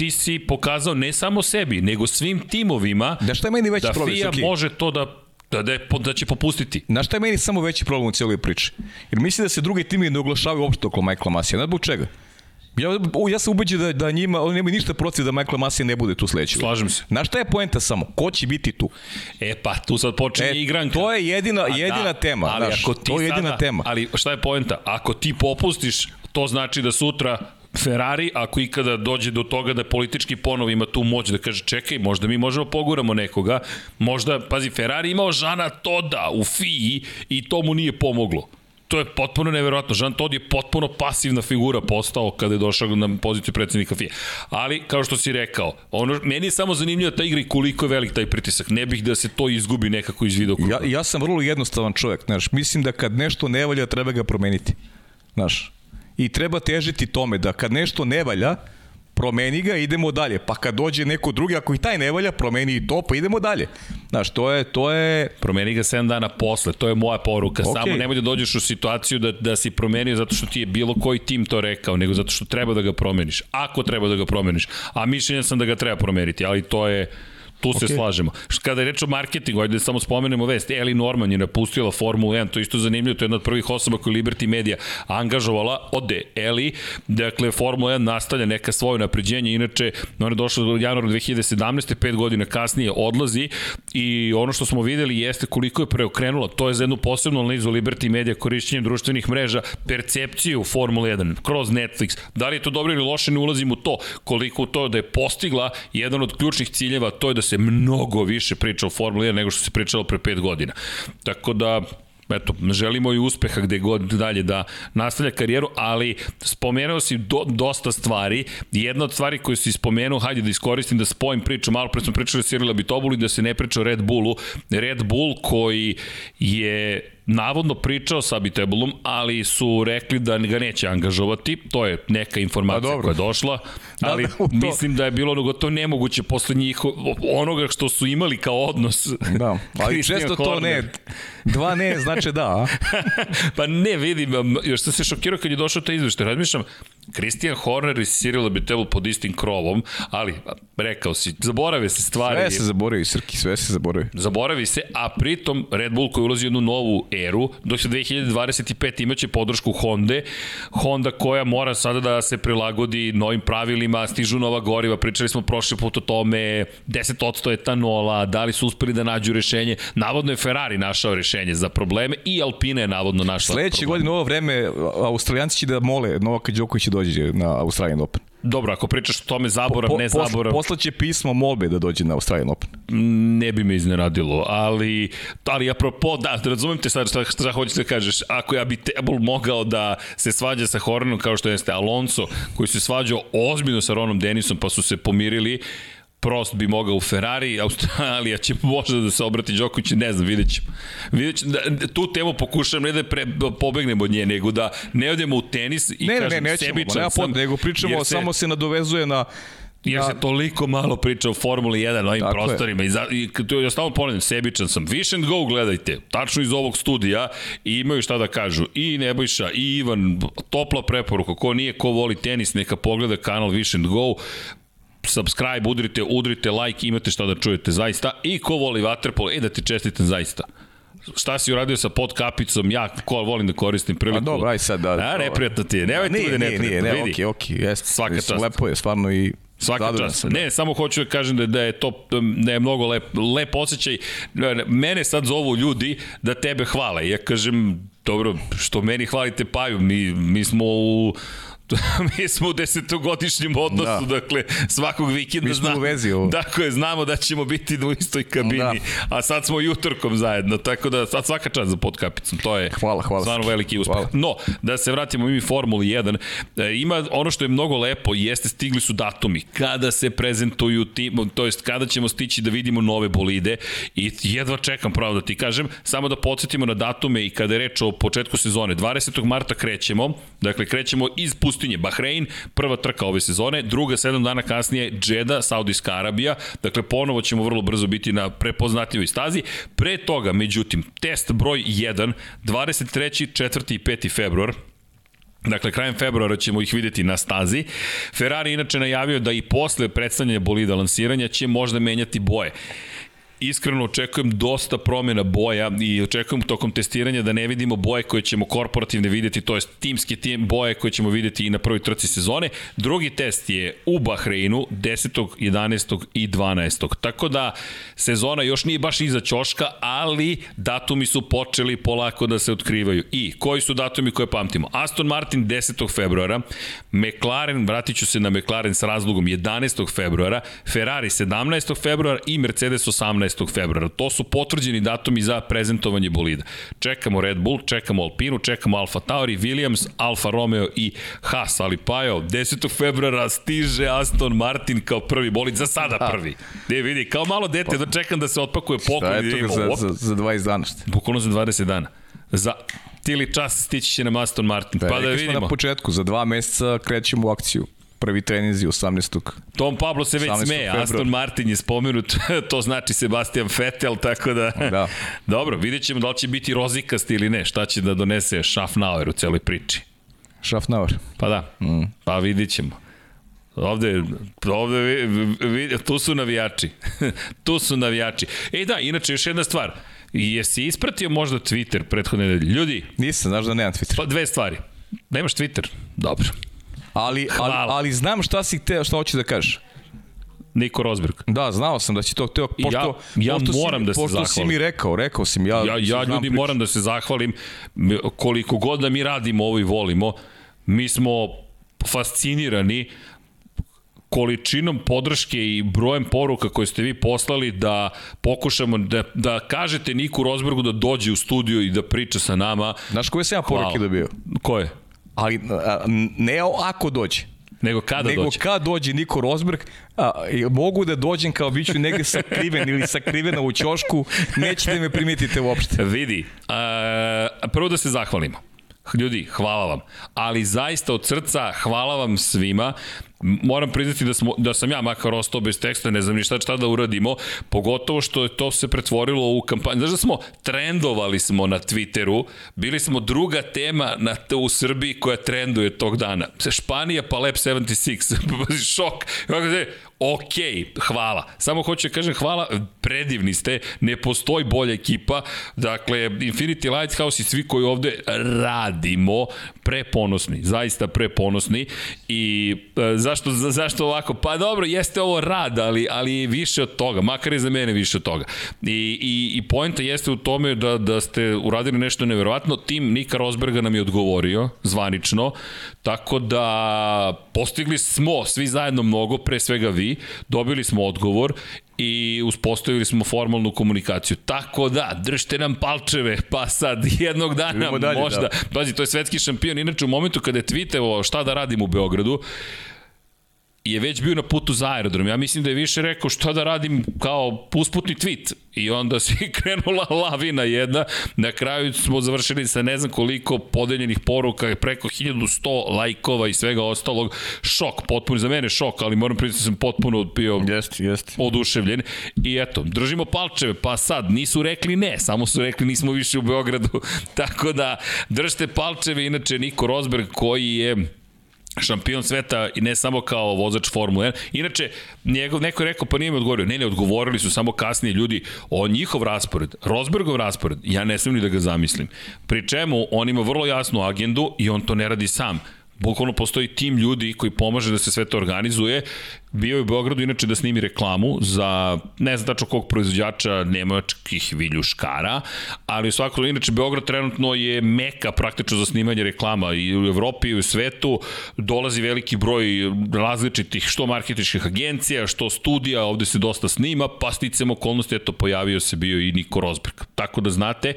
ti si pokazao ne samo sebi, nego svim timovima da, šta je meni veći da problem, FIA Srki? može to da da, da, da će popustiti. Na šta je meni samo veći problem u cijeloj priči? Jer mislim da se drugi timi ne oglašavaju uopšte oko Michaela Masija. Na zbog čega? Ja, ja sam ubeđen da, da njima, oni nemaju ništa protiv da Michael Masija ne bude tu sledeći. Slažem se. Na šta je poenta samo? Ko će biti tu? E pa, tu sad počinje e, igranka. To je jedina, A, jedina da, tema. Ali znaš, ako ti to je jedina sada, tema. Ali šta je poenta? Ako ti popustiš, to znači da sutra Ferrari, ako ikada dođe do toga da politički ponov ima tu moć da kaže čekaj, možda mi možemo poguramo nekoga, možda, pazi, Ferrari imao Žana Toda u FII i to mu nije pomoglo. To je potpuno neverovatno. Jean Todt je potpuno pasivna figura postao kada je došao na poziciju predsednika FIA. Ali, kao što si rekao, ono, meni je samo zanimljiva ta igra i koliko je velik taj pritisak. Ne bih da se to izgubi nekako iz vidokruga. Ja, ja sam vrlo jednostavan čovjek. Znaš, mislim da kad nešto ne valja, treba ga promeniti. Znaš, i treba težiti tome da kad nešto ne valja, promeni ga, idemo dalje. Pa kad dođe neko drugi, ako i taj ne valja, promeni i to, pa idemo dalje. Znaš, to je... To je... Promeni ga 7 dana posle, to je moja poruka. Okay. Samo nemoj da dođeš u situaciju da, da si promenio zato što ti je bilo koji tim to rekao, nego zato što treba da ga promeniš. Ako treba da ga promeniš. A mišljenja sam da ga treba promeniti, ali to je Tu se okay. slažemo. Kada je reč o marketingu, ajde da samo spomenemo vest, Eli Norman je napustila Formulu 1, to je isto zanimljivo, to je jedna od prvih osoba koju Liberty Media angažovala, ode Eli, dakle Formula 1 nastavlja neka svoje napređenje, inače ona je došla do januara 2017. 5 godina kasnije odlazi i ono što smo videli jeste koliko je preokrenula, to je za jednu posebnu analizu Liberty Media korišćenjem društvenih mreža, percepciju Formula 1 kroz Netflix. Da li je to dobro ili loše, ne ulazim u to, koliko to da je postigla jedan od ključnih ciljeva, to je da se mnogo više priča o Formuli 1 nego što se pričalo pre 5 godina. Tako da, eto, želimo i uspeha gde god dalje da nastavlja karijeru, ali spomenuo si do, dosta stvari. Jedna od stvari koju si spomenuo, hajde da iskoristim da spojim priču, malo pre smo pričali o Cyrila Bitobulu i da se ne priča o Red Bullu. Red Bull koji je navodno pričao sa Abitebulom, ali su rekli da ga neće angažovati. To je neka informacija pa koja je došla. Da, ali da, da, mislim da je bilo ono gotovo nemoguće posle njih onoga što su imali kao odnos. Da, ali često to ne. Dva ne znači da, pa ne, vidim, još sam se šokirao kad je došao taj izveštaj. Razmišljam, Christian Horner i Cyril Abitebul pod istim krovom, ali rekao si, zaborave se stvari. Sve se zaboravi, Srki, sve se zaboravi. Zaboravi se, a pritom Red Bull koji ulazi u jednu novu eru, dok se 2025 imaće podršku Honda, Honda koja mora sada da se prilagodi novim pravilima, stižu nova goriva, pričali smo prošli put o tome, 10% etanola, da li su uspeli da nađu rešenje, navodno je Ferrari našao rešenje za probleme i Alpina je navodno našla Sledeće godine ovo vreme Australijanci će da mole Novaka Đoković dođe na Australijan Open. Dobro, ako pričaš o tome zaborav, po, po, ne zaborav. Poslaće pismo molbe da dođe na Australian Open. Ne bi me izneradilo, ali, ali apropo, da, razumem te sad šta, šta hoćeš da kažeš. Ako ja bi Tebul mogao da se svađa sa Hornerom kao što jeste Alonso, koji se svađao ozbiljno sa Ronom Denisom pa su se pomirili, Prost bi mogao u Ferrari, Australija će možda da se obrati Đoković, ne znam, vidjet ćemo. Vidjet ćemo da, tu temu pokušam ne da pre, pobegnemo od nje, nego da ne odemo u tenis i ne, kažem ne, ne, sebičan ne, sam. nego pričamo, se, samo se nadovezuje na Jer se toliko malo priča o Formuli 1 na ovim Tako prostorima. Je. I, za, i to ja stalno ponavljam, sebičan sam. Wish and Go gledajte, tačno iz ovog studija i imaju šta da kažu. I Nebojša, i Ivan, topla preporuka. Ko nije, ko voli tenis, neka pogleda kanal Wish and Go subscribe, udrite, udrite like, imate šta da čujete zaista. I ko voli Waterpolo, e da ti čestitam zaista šta si uradio sa pod kapicom, ja ko volim da koristim priliku. A dobro, aj sad da. A, neprijatno ti je, nemoj ti bude neprijatno. Nije, nije, ne, okej, okej, jeste. Svaka čast. Lepo je, stvarno i Svaka čast. Da. Ne, samo hoću da kažem da, da je to da je mnogo lep, lep osjećaj. Mene sad zovu ljudi da tebe hvale. Ja kažem, dobro, što meni hvalite Paju, mi, mi smo u mi smo u desetogodišnjem odnosu, da. dakle, svakog vikenda mi smo znamo, u vezi ovo. Dakle, znamo da ćemo biti u istoj kabini, da. a sad smo jutorkom zajedno, tako da sad svaka čast za podkapicom, to je hvala, hvala. stvarno veliki uspeh. Hvala. No, da se vratimo mi Formuli 1, e, ima ono što je mnogo lepo, jeste stigli su datumi, kada se prezentuju tim, to jest kada ćemo stići da vidimo nove bolide i jedva čekam pravo da ti kažem, samo da podsjetimo na datume i kada je reč o početku sezone, 20. marta krećemo, dakle krećemo iz pustinje Bahrein, prva trka ove sezone, druga sedam dana kasnije Džeda, Saudijska Arabija, dakle ponovo ćemo vrlo brzo biti na prepoznatljivoj stazi. Pre toga, međutim, test broj 1, 23. 4. i 5. februar, Dakle, krajem februara ćemo ih videti na stazi. Ferrari inače najavio da i posle predstavljanja bolida lansiranja će možda menjati boje iskreno očekujem dosta promjena boja i očekujem tokom testiranja da ne vidimo boje koje ćemo korporativne videti, to je timske tim boje koje ćemo videti i na prvoj trci sezone. Drugi test je u Bahreinu 10. 11. i 12. Tako da sezona još nije baš iza ćoška, ali datumi su počeli polako da se otkrivaju. I koji su datumi koje pamtimo? Aston Martin 10. februara, McLaren, vratit ću se na McLaren s razlogom 11. februara, Ferrari 17. februara i Mercedes 18 15. februara. To su potvrđeni datumi za prezentovanje bolida. Čekamo Red Bull, čekamo Alpinu, čekamo Alfa Tauri, Williams, Alfa Romeo i Haas, ali pa jo, 10. februara stiže Aston Martin kao prvi bolid, za sada prvi. Ne vidi, kao malo dete, da čekam da se otpakuje poklon. Šta je to za, za, za 20 dana? Bukvalno za 20 dana. Za tili čas stići će na Aston Martin. Da, pa da vidimo. na početku, za dva meseca krećemo u akciju prvi treninzi 18. Tom Pablo se već smeje, Aston Martin je spomenut, to znači Sebastian Vettel, tako da... da. Dobro, vidjet ćemo da li će biti rozikast ili ne, šta će da donese Schaffnauer u celoj priči. Schaffnauer. Pa da, mm. pa vidjet ćemo. Ovde, ovde, vi, tu su navijači. tu su navijači. E da, inače, još jedna stvar. Jesi ispratio možda Twitter prethodne nedelje? Ljudi... Nisam, znaš da nemam Twitter. Pa dve stvari. Nemaš Twitter? Dobro. Ali, ali, ali znam šta si te, šta hoćeš da kažeš. Niko Rosberg. Da, znao sam da će to teo, pošto, ja, ja pošto moram si, da se pošto zahvalim. si mi rekao, rekao si mi, ja, ja, ja ljudi prič. moram da se zahvalim, koliko god da mi radimo ovo i volimo, mi smo fascinirani količinom podrške i brojem poruka koje ste vi poslali da pokušamo da, da kažete Niku Rosbergu da dođe u studio i da priča sa nama. Znaš koje sam ja poruke dobio? Koje? Ali ne ako dođe. Nego kada Nego dođe? kad dođe Niko Rosberg, a, mogu da dođem kao biću negde sakriven ili sakrivena u ćošku, nećete me primetite uopšte. Vidi, a, prvo da se zahvalimo. Ljudi, hvala vam. Ali zaista od srca hvala vam svima moram priznati da, smo, da sam ja makar ostao bez teksta, ne znam ni šta, šta da uradimo, pogotovo što je to se pretvorilo u kampanju. Znaš da smo trendovali smo na Twitteru, bili smo druga tema na, u Srbiji koja trenduje tog dana. Španija pa Lab 76, šok. Ok, hvala. Samo hoću da kažem hvala, predivni ste, ne postoji bolja ekipa. Dakle, Infinity Lighthouse i svi koji ovde radimo, preponosni, zaista preponosni i e, zašto, za, zašto ovako? Pa dobro, jeste ovo rad, ali, ali više od toga, makar je za mene više od toga. I, i, i pojenta jeste u tome da, da ste uradili nešto neverovatno, tim Nika Rosberga nam je odgovorio, zvanično, tako da postigli smo svi zajedno mnogo, pre svega vi, dobili smo odgovor i uspostavili smo formalnu komunikaciju. Tako da, držite nam palčeve, pa sad jednog dana dalje, možda... Da. Pazi, to je svetski šampion. Inače, u momentu kada je tweeteo šta da radim u Beogradu, je već bio na putu za aerodrom. Ja mislim da je više rekao što da radim kao usputni tweet. I onda se krenula lavina jedna. Na kraju smo završili sa ne znam koliko podeljenih poruka, preko 1100 lajkova i svega ostalog. Šok, potpuno za mene šok, ali moram priznati da sam potpuno bio jest, jest. oduševljen. I eto, držimo palčeve, pa sad nisu rekli ne, samo su rekli nismo više u Beogradu. Tako da držite palčeve, inače Niko Rosberg koji je šampion sveta i ne samo kao vozač Formule 1. Inače, njegov, neko je rekao, pa nije mi odgovorio. Ne, ne, odgovorili su samo kasnije ljudi o njihov raspored, Rosbergov raspored, ja ne smijem ni da ga zamislim. Pri čemu on ima vrlo jasnu agendu i on to ne radi sam. Bukvalno postoji tim ljudi koji pomaže da se sve to organizuje Bio je u Beogradu inače da snimi reklamu za, ne znam tačno kog proizvođača nemačkih viljuškara, ali u svakom inače Beograd trenutno je meka praktično za snimanje reklama i u Evropi i u svetu dolazi veliki broj različitih što marketičkih agencija, što studija, ovde se dosta snima, pa sticam okolnosti, eto pojavio se bio i Niko Rosberg. Tako da znate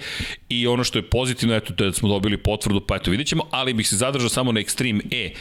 i ono što je pozitivno, eto da smo dobili potvrdu, pa eto vidjet ćemo, ali bih se zadržao samo na Extreme E,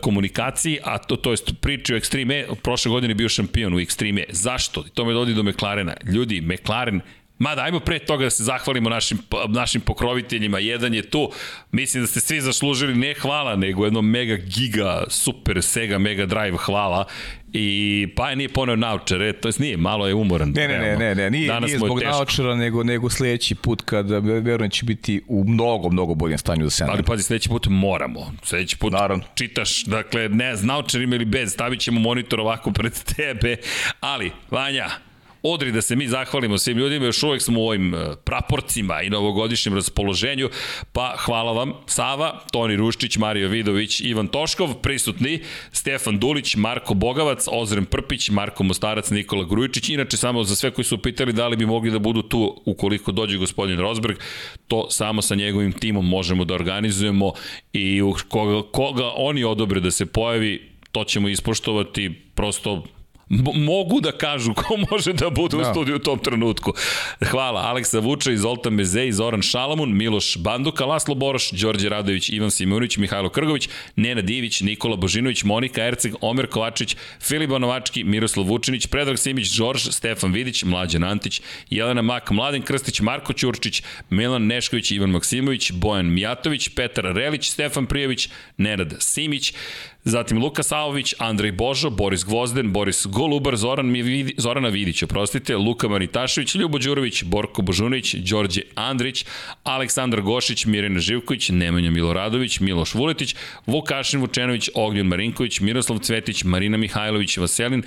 komunikaciji, a to, to je priči o Extreme E, prošle godine bio šampion u Extreme E. Zašto? To me dodi do McLarena. Ljudi, McLaren Ma da, ajmo pre toga da se zahvalimo našim, našim pokroviteljima. Jedan je tu, mislim da ste svi zaslužili ne hvala, nego jedno mega giga, super Sega Mega Drive hvala. I pa je nije poneo naučare, to jest nije, malo je umoran. Ne, ne, ne, ne, ne, nije, Danas nije zbog naučara, nego, nego sledeći put kada verujem će biti u mnogo, mnogo boljem stanju za se Ali pazi, sledeći put moramo. Sledeći put Naravno. čitaš, dakle, ne, s naučarima ili bez, stavit ćemo monitor ovako pred tebe, ali, Vanja, Odri da se mi zahvalimo svim ljudima, još uvek smo u ovim e, praporcima i novogodišnjem raspoloženju, pa hvala vam Sava, Toni Ruščić, Mario Vidović, Ivan Toškov, prisutni, Stefan Dulić, Marko Bogavac, Ozren Prpić, Marko Mostarac, Nikola Grujičić, inače samo za sve koji su pitali da li bi mogli da budu tu ukoliko dođe gospodin Rosberg, to samo sa njegovim timom možemo da organizujemo i koga, koga oni odobre da se pojavi, to ćemo ispoštovati, prosto mogu da kažu ko može da bude da. u studiju u tom trenutku. Hvala Aleksa Vuča, Zoltan Mezej, Zoran Šalamun, Miloš Banduka, Laslo Boroš, Đorđe Radović, Ivan Simunić, Mihajlo Krgović, Nena Divić, Nikola Božinović, Monika Erceg, Omer Kovačić, Filip Banovački, Miroslav Vučinić, Predrag Simić, Đorđ, Stefan Vidić, Mlađan Antić, Jelena Mak, Mladen Krstić, Marko Ćurčić, Milan Nešković, Ivan Maksimović, Bojan Mijatović, Petar Relić, Stefan Prijević, Nenad Simić, Zatim Luka Savović, Andrej Božo, Boris Gvozden, Boris Golubar, Zoran Mividi, Zorana Vidić, oprostite, Luka Maritašević, Ljubo Đurović, Borko Božunić, Đorđe Andrić, Aleksandar Gošić, Mirjana Živković, Nemanja Miloradović, Miloš Vuletić, Vukašin Vučenović, Ognjen Marinković, Miroslav Cvetić, Marina Mihajlović, Vaselin,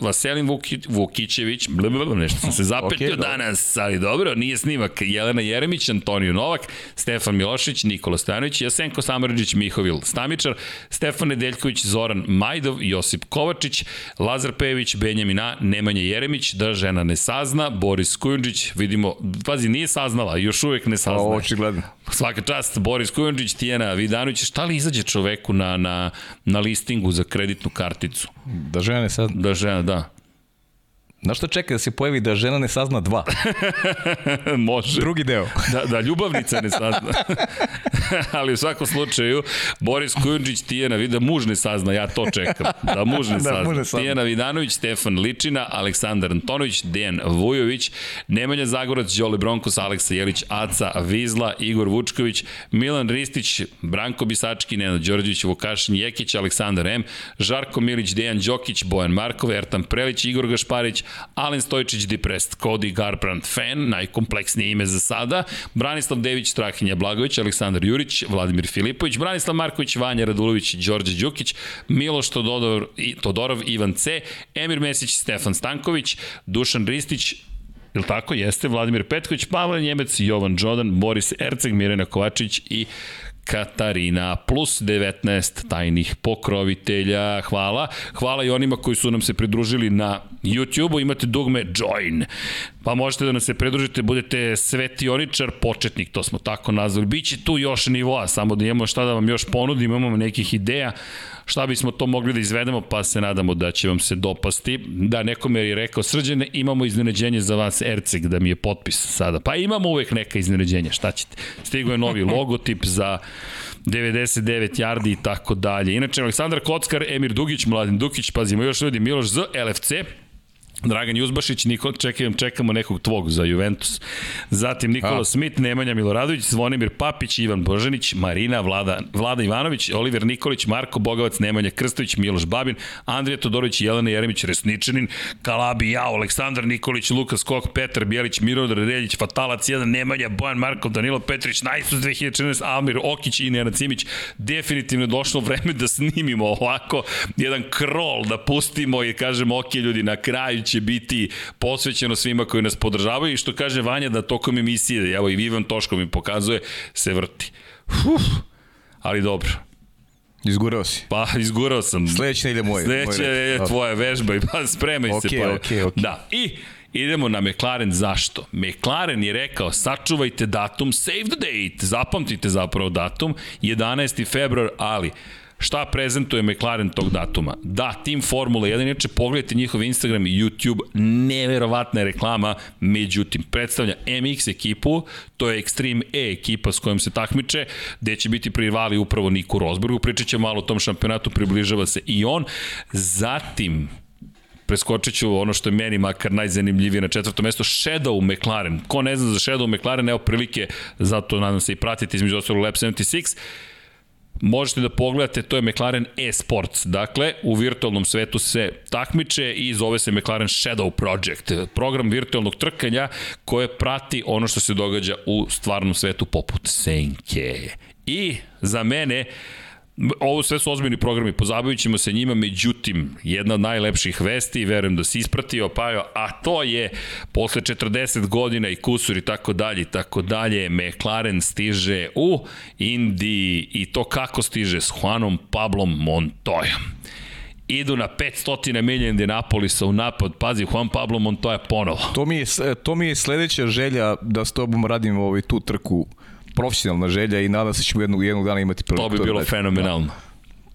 Vaselin Vuki, Vukićević, blablabla, nešto sam se zapetio okay, danas, ali dobro, nije snimak. Jelena Jeremić, Antonio Novak, Stefan Milošić, Nikola Stojanović, Jasenko Samarđić, Mihovil Stamičar, Stefan Nedeljković, Zoran Majdov, Josip Kovačić, Lazar Pejević, Benjamin A, Nemanja Jeremić, da žena ne sazna, Boris Kujundžić, vidimo, pazi, nije saznala, još uvek ne sazna. O, očigledno. Svaka čast, Boris Kujundžić, Tijena Vidanović, šta li izađe čoveku na, na, na listingu za kreditnu karticu? Da žena ne sazna. Da žena, da. Znaš što čeka da se pojavi da žena ne sazna dva? Može. Drugi deo. da, da ljubavnica ne sazna. Ali u svakom slučaju, Boris Kujundžić, Tijena Vida, muž ne sazna, ja to čekam. Da muž ne da, sazna. Da, sazna. Tijena Vidanović, Stefan Ličina, Aleksandar Antonović, Dejan Vujović, Nemanja Zagorac, Đole Bronkos, Aleksa Jelić, Aca Vizla, Igor Vučković, Milan Ristić, Branko Bisački, Nenad Đorđević, Vukašin Jekić, Aleksandar M, Žarko Milić, Dejan Đokić, Bojan Markov, Ertan Prelić, Igor Gašparić, Alen Stojčić Deprest, Cody Garbrandt fan, najkompleksnije ime za sada, Branislav Dević, Strahinja Blagović, Aleksandar Jurić, Vladimir Filipović, Branislav Marković, Vanja Radulović, Đorđe Đukić, Miloš Todorov, Todorov Ivan C, Emir Mesić, Stefan Stanković, Dušan Ristić, Jel tako? Jeste. Vladimir Petković, Pavle Njemec, Jovan Đodan, Boris Erceg, Mirena Kovačić i Katarina, plus 19 tajnih pokrovitelja. Hvala. Hvala i onima koji su nam se pridružili na YouTube-u. Imate dugme Join. Pa možete da nam se pridružite, budete svetioničar, početnik, to smo tako nazvali. Biće tu još nivoa, samo da imamo šta da vam još ponudimo, imamo nekih ideja šta bismo to mogli da izvedemo, pa se nadamo da će vam se dopasti. Da, nekome je rekao, srđene, imamo iznenađenje za vas, Erceg, da mi je potpis sada. Pa imamo uvek neka iznenađenja, šta ćete? Stigo je novi logotip za 99 yardi i tako dalje. Inače, Aleksandar Kockar, Emir Dugić, Mladen Dukić, pazimo još ljudi, Miloš Z, LFC, Dragan Juzbašić, Niko, čekam, čekamo nekog tvog za Juventus. Zatim Nikola A. Smit, Nemanja Miloradović, Zvonimir Papić, Ivan Božanić, Marina, Vlada, Vlada Ivanović, Oliver Nikolić, Marko Bogovac, Nemanja Krstović, Miloš Babin, Andrija Todorović, Jelena Jeremić, Resničanin, Kalabi, Jao, Aleksandar Nikolić, Lukas Kok, Petar Bjelić, Mirodor Reljić, Fatalac 1, Nemanja, Bojan Markov, Danilo Petrić, Najsus 2014, Amir Okić i Nena Cimić. Definitivno je došlo vreme da snimimo ovako jedan krol, da pustimo i kažemo, ok, ljudi, na kraju će biti posvećeno svima koji nas podržavaju i što kaže Vanja da tokom emisije, evo i Ivan Toško mi pokazuje, se vrti. Uf, ali dobro. Izgurao si. Pa, izgurao sam. Sledeća ide moj. Sledeća je tvoja vežba i pa spremaj okay, se. Pa. Okay, okay. Da, i Idemo na McLaren, zašto? McLaren je rekao, sačuvajte datum, save the date, zapamtite zapravo datum, 11. februar, ali Šta prezentuje McLaren tog datuma? Da, tim Formula 1, inače pogledajte njihov Instagram i YouTube, neverovatna reklama, međutim, predstavlja MX ekipu, to je Extreme E ekipa s kojom se takmiče, gde će biti privali upravo Niku Rosbergu, pričat će malo o tom šampionatu, približava se i on. Zatim, preskočit ću ono što je meni makar najzanimljivije na četvrtom mesto, Shadow McLaren. Ko ne zna za Shadow McLaren, evo prilike, zato nadam se i pratite između ostalog Lab 76, možete da pogledate, to je McLaren e-sports. Dakle, u virtualnom svetu se takmiče i zove se McLaren Shadow Project. Program virtualnog trkanja koje prati ono što se događa u stvarnom svetu poput senke. I za mene, Ovo sve su ozbiljni programi, pozabavit ćemo se njima, međutim, jedna od najlepših vesti, verujem da si ispratio, Pajo, a to je, posle 40 godina i kusur i tako dalje i tako dalje, McLaren stiže u Indiji i to kako stiže s Juanom Pablom Montoyom idu na 500 milija Indianapolisa u napad. Pazi, Juan Pablo Montoya ponovo. To mi je, to mi je sledeća želja da s tobom radim ovaj, tu trku profesionalna želja i nadam se da ćemo jednog, jednog dana imati priliku. To bi bilo da fenomenalno.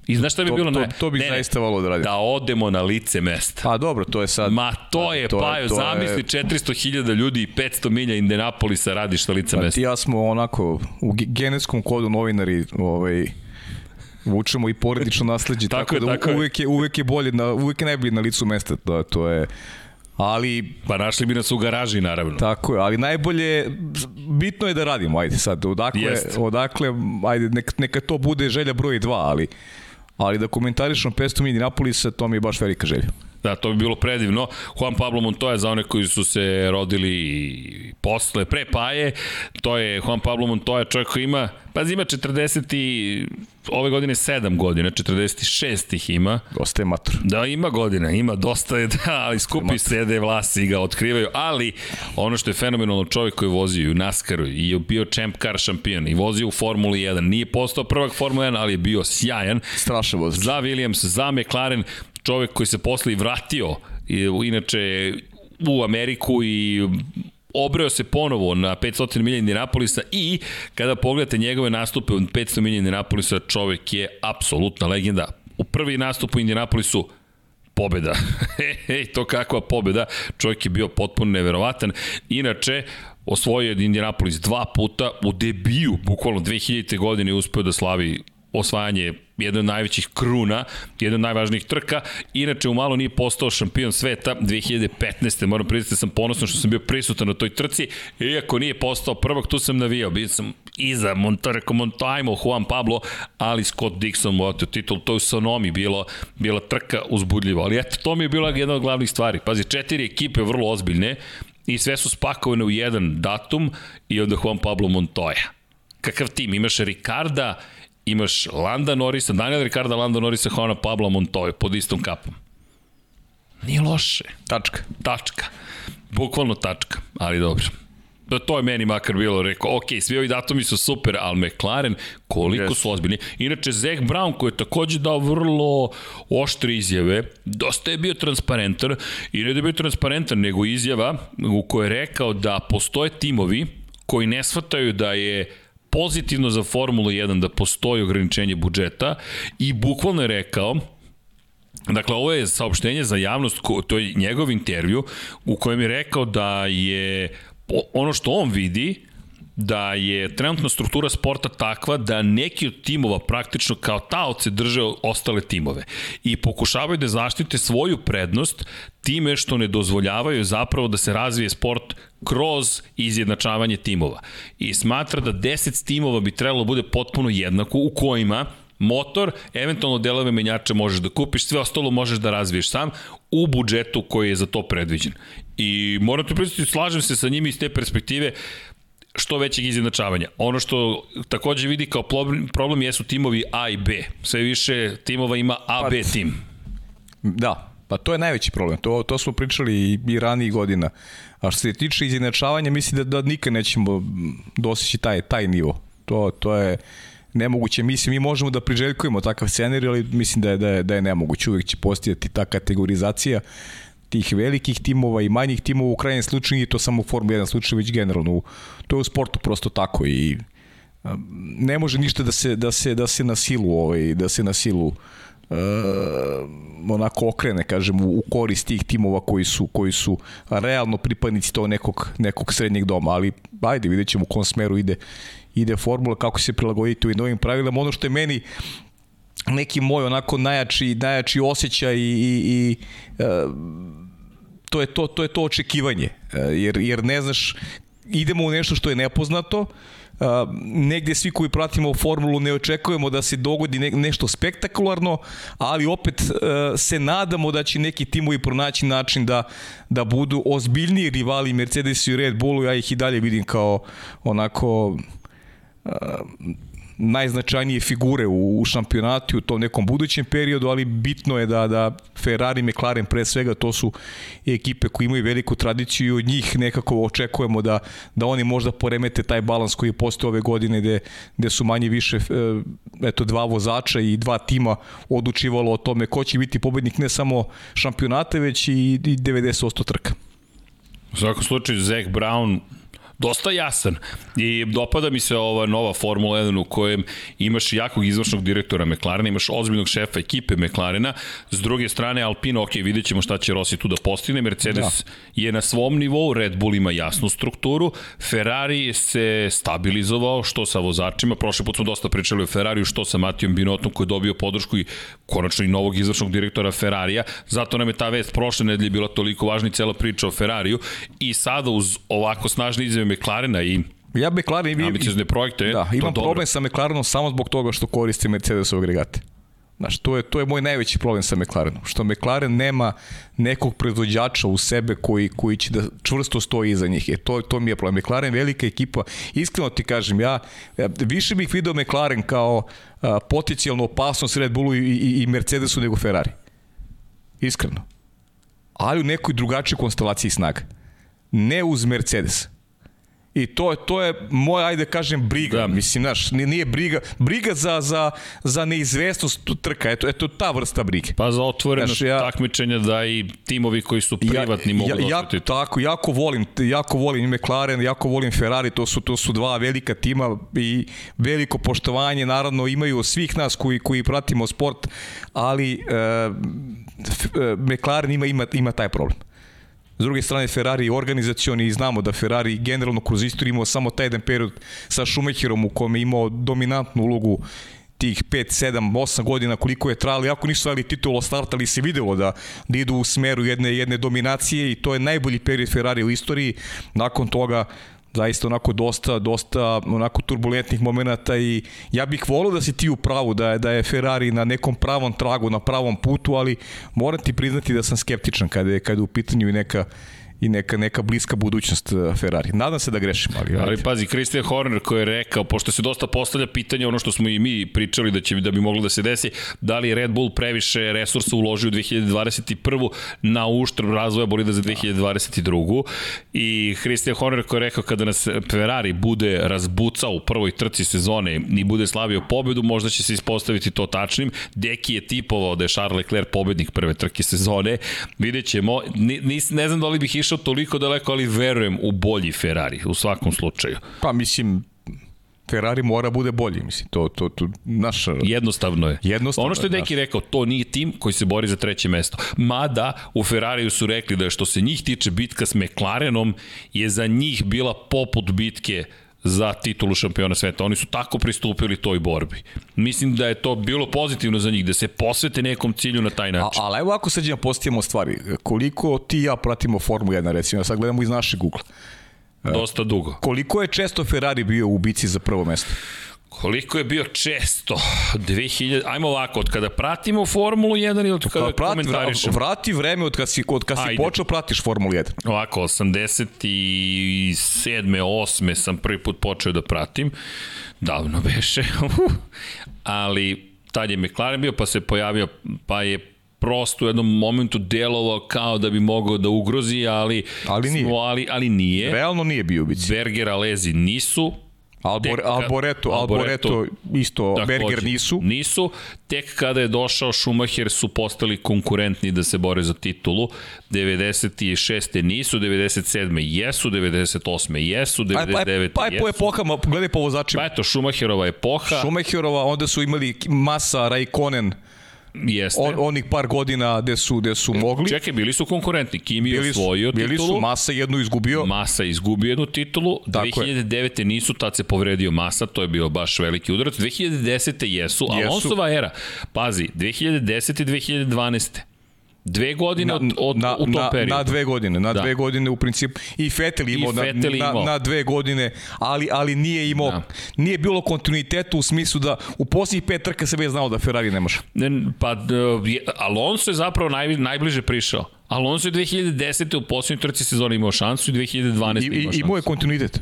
I znaš šta bi to, bilo? To, to, to bi ne, zaista volio da radim. Da odemo na lice mesta. Pa dobro, to je sad... Ma to je, to Pajo, to zamisli je... 400.000 ljudi i 500 milja Indianapolisa radiš na lice pa, mesta. Ti ja smo onako u genetskom kodu novinari ovaj, vučemo i porodično nasleđe, tako, tako, je, da tako uvek je, uvek je bolje, na, uvek je najbolje na licu mesta, to, to je ali... Pa našli bi nas u garaži, naravno. Tako je, ali najbolje, bitno je da radimo, ajde sad, odakle, Jest. odakle ajde, neka, neka to bude želja broj 2, ali, ali da komentarišemo 500 mini Napolisa, to mi je baš velika želja. Da, to bi bilo predivno. Juan Pablo Montoya za one koji su se rodili posle, pre Paje, to je Juan Pablo Montoya, čovjek koji ima, pa ima 40 i ove godine 7 godina, 46 ih ima. Dosta je mator. Da, ima godina, ima dosta je, da, ali skupi sede vlasi i ga otkrivaju, ali ono što je fenomenalno čovjek koji je vozio u NASCAR-u i je bio champ car šampion i vozio u Formuli 1, nije postao prvak Formula 1, ali je bio sjajan. Strašno vozač. Za Williams, za McLaren, čovek koji se posle i vratio, inače u Ameriku i obreo se ponovo na 500 milija Indianapolisa i kada pogledate njegove nastupe u 500 milija Indianapolisa, čovek je apsolutna legenda. U prvi nastup u Indianapolisu pobeda. Ej, to kakva pobeda. Čovjek je bio potpuno neverovatan. Inače, osvojio je Indianapolis dva puta u debiju, bukvalno 2000. godine uspeo da slavi osvajanje jedan od najvećih kruna, jedan od najvažnijih trka. Inače, u malo nije postao šampion sveta 2015. Moram priznati da sam ponosan što sam bio prisutan na toj trci. Iako nije postao prvak, tu sam navijao. Bio sam iza Montareko Montajmo, Juan Pablo, ali Scott Dixon mu otio titul. To je u Sonomi bilo, bila trka uzbudljiva. Ali eto, to mi je bila jedna od glavnih stvari. Pazi, četiri ekipe vrlo ozbiljne i sve su spakovane u jedan datum i onda Juan Pablo Montoya. Kakav tim? Imaš Ricarda, imaš Landa Norisa, Daniel Ricarda, Landa Norisa, Juana Pablo Montoya pod istom kapom. Nije loše. Tačka. Tačka. Bukvalno tačka, ali dobro. Da to je meni makar bilo rekao, ok, svi ovi datumi su super, ali McLaren koliko yes. su ozbiljni. Inače, Zach Brown koji je takođe dao vrlo oštre izjave, dosta je bio transparentan i ne da je bio transparentan, nego izjava u kojoj je rekao da postoje timovi koji ne shvataju da je pozitivno za Formulu 1 da postoji ograničenje budžeta i bukvalno je rekao Dakle, ovo je saopštenje za javnost, to je njegov intervju u kojem je rekao da je ono što on vidi, da je trenutna struktura sporta takva da neki od timova praktično kao taoce drže ostale timove i pokušavaju da zaštite svoju prednost time što ne dozvoljavaju zapravo da se razvije sport kroz izjednačavanje timova. I smatra da 10 timova bi trebalo da bude potpuno jednako u kojima motor, eventualno delove menjača možeš da kupiš, sve ostalo možeš da razviješ sam u budžetu koji je za to predviđen. I moram te pristati, slažem se sa njimi iz te perspektive, što većeg izjednačavanja. Ono što takođe vidi kao problem, problem jesu timovi A i B. Sve više timova ima A, B pa, tim. Da, pa to je najveći problem. To, to smo pričali i, i ranijih godina. A što se tiče izjednačavanja, mislim da, da nikad nećemo doseći taj, taj nivo. To, to je nemoguće. Mislim, mi možemo da priželjkujemo takav scenarij, ali mislim da je, da je, da je nemoguće. Uvijek će postojati ta kategorizacija tih velikih timova i manjih timova u krajnjem slučaju nije to samo u Formula 1 slučaju, već generalno. To je u sportu prosto tako i ne može ništa da se, da se, da se na silu, ovaj, da se na silu onako okrene, kažem, u, u korist tih timova koji su, koji su realno pripadnici tog nekog, nekog srednjeg doma, ali ajde, vidjet ćemo u kom smeru ide, ide formula, kako se prilagoditi u novim pravilama. Ono što je meni neki moj onako najjači, najjači osjećaj i, i, i uh, to je to, to je to očekivanje, uh, jer, jer ne znaš, idemo u nešto što je nepoznato, Uh, negde svi koji pratimo formulu ne očekujemo da se dogodi ne, nešto spektakularno, ali opet uh, se nadamo da će neki timovi pronaći način da, da budu ozbiljniji rivali Mercedesu i Red Bullu, ja ih i dalje vidim kao onako najznačajnije figure u, u šampionatu u tom nekom budućem periodu, ali bitno je da, da Ferrari, McLaren pre svega, to su ekipe koje imaju veliku tradiciju i od njih nekako očekujemo da, da oni možda poremete taj balans koji je postao ove godine gde, gde su manje više e, eto, dva vozača i dva tima odlučivalo o tome ko će biti pobednik ne samo šampionate, već i, i 90% trka. U svakom slučaju, Zach Brown dosta jasan i dopada mi se ova nova Formula 1 u kojem imaš jakog izvršnog direktora McLarena, imaš ozbiljnog šefa ekipe McLarena, s druge strane Alpina, ok, vidjet ćemo šta će Rossi tu da postigne, Mercedes da. je na svom nivou, Red Bull ima jasnu strukturu, Ferrari se stabilizovao, što sa vozačima, prošle put smo dosta pričali o Ferrariju, što sa Matijom Binotom koji je dobio podršku i konačno i novog izvršnog direktora Ferrarija, zato nam je ta vest prošle nedelje bila toliko važna i cela priča o Ferrariju. I sada uz ovako snažne izjave McLarena i Ja McLaren i ambiciozne projekte. Da, imam problem dobro. sa McLarenom samo zbog toga što koristi Mercedes agregate. Znaš, to je, to je moj najveći problem sa McLarenom, što McLaren nema nekog proizvođača u sebe koji, koji će da čvrsto stoji iza njih. E, to, to mi je problem. McLaren velika ekipa. Iskreno ti kažem, ja, ja više bih video McLaren kao a, potencijalnu opasnost Red Bullu i, i, i Mercedesu nego Ferrari. Iskreno. Ali u nekoj drugačijoj konstelaciji snaga. Ne uz Mercedes. I to je to je moj ajde kažem briga, da. mislim znaš, nije briga, briga za za za neizvesnost trka, eto eto ta vrsta brige. Pa za otvorenost znaš, ja, takmičenja da i timovi koji su privatni ja, mogu ja, ja, tako, jako volim, jako volim McLaren, jako volim Ferrari, to su to su dva velika tima i veliko poštovanje naravno imaju svih nas koji koji pratimo sport, ali e, McLaren ima ima ima taj problem. S druge strane, Ferrari je organizacioni i znamo da Ferrari generalno kroz istoriju imao samo taj jedan period sa Schumacherom u kome je imao dominantnu ulogu tih 5, 7, 8 godina koliko je trajalo, jako nisu ali titulo startali se videlo da, da idu u smeru jedne, jedne dominacije i to je najbolji period Ferrari u istoriji. Nakon toga zaista onako dosta, dosta onako turbulentnih momenata i ja bih volio da si ti u pravu, da je, da je Ferrari na nekom pravom tragu, na pravom putu, ali moram ti priznati da sam skeptičan kada je, kada je u pitanju i neka i neka, neka bliska budućnost uh, Ferrari. Nadam se da grešim, ali... Ali ajde. pazi, Christian Horner koji je rekao, pošto se dosta postavlja pitanje, ono što smo i mi pričali da će da bi moglo da se desi, da li Red Bull previše resursa uložio u 2021. na uštrb razvoja bolida za 2022. I Christian Horner koji je rekao kada nas Ferrari bude razbucao u prvoj trci sezone i bude slavio pobedu, možda će se ispostaviti to tačnim. Deki je tipovao da je Charles Leclerc pobednik prve trke sezone. Vidjet ćemo. Nis, ne znam da li bih išao toliko daleko, ali verujem u bolji Ferrari u svakom slučaju. Pa mislim, Ferrari mora bude bolji, mislim, to, to, to naš... Jednostavno je. Jednostavno ono što je Deki rekao, to nije tim koji se bori za treće mesto. Mada, u Ferrariju su rekli da što se njih tiče bitka s McLarenom je za njih bila poput bitke za titulu šampiona sveta. Oni su tako pristupili toj borbi. Mislim da je to bilo pozitivno za njih, da se posvete nekom cilju na taj način. A, ali evo ako sad ćemo postavimo stvari, koliko ti i ja pratimo Formu 1, recimo, sad gledamo iz našeg Google. Dosta dugo. Koliko je često Ferrari bio u bici za prvo mesto? Koliko je bio često? 2000, ajmo ovako, od kada pratimo Formulu 1 ili od kada prati, komentarišemo? Vrati vreme od kada si, od kada si počeo pratiš Formulu 1. Ovako, 87. 8. sam prvi put počeo da pratim. Davno beše. Ali tad je McLaren bio, pa se pojavio, pa je prosto u jednom momentu delovao kao da bi mogao da ugrozi, ali, ali nije. Smo, ali, ali nije. Realno nije bio ubici. Berger, Alezi nisu, Albor, Alboreto, Alboreto, isto, takođe, Berger nisu. Nisu. Tek kada je došao Schumacher su postali konkurentni da se bore za titulu. 96. nisu, 97. jesu, 98. jesu, 99. Pa, pa, pa je po epohama, gledaj po vozačima. Pa eto, Schumacherova epoha. Schumacherova, onda su imali Masa, Raikkonen, Jeste. On, onih par godina gde su, gde su mogli. Čekaj, bili su konkurentni. Kimi je osvojio bili titulu. Bili su, Masa jednu izgubio. Masa izgubio jednu titulu. Tako 2009. Je. nisu, tad se povredio Masa, to je bio baš veliki udarac. 2010. jesu, jesu. Alonsova era. Pazi, 2010. i 2012. Dve godine na, od, od, na, u tom na, periodu. Na dve godine, na da. dve godine u principu. I Fetel imao, I Fetel na, imao. Na, na dve godine, ali, ali nije imao, da. nije bilo kontinuiteta u smislu da u posljednjih pet trka se već znao da Ferrari ne može. Pa Alonso je zapravo naj, najbliže prišao. Alonso je 2010. u posljednjoj trci sezone imao šansu i 2012. imao šansu. I, imao je kontinuitet.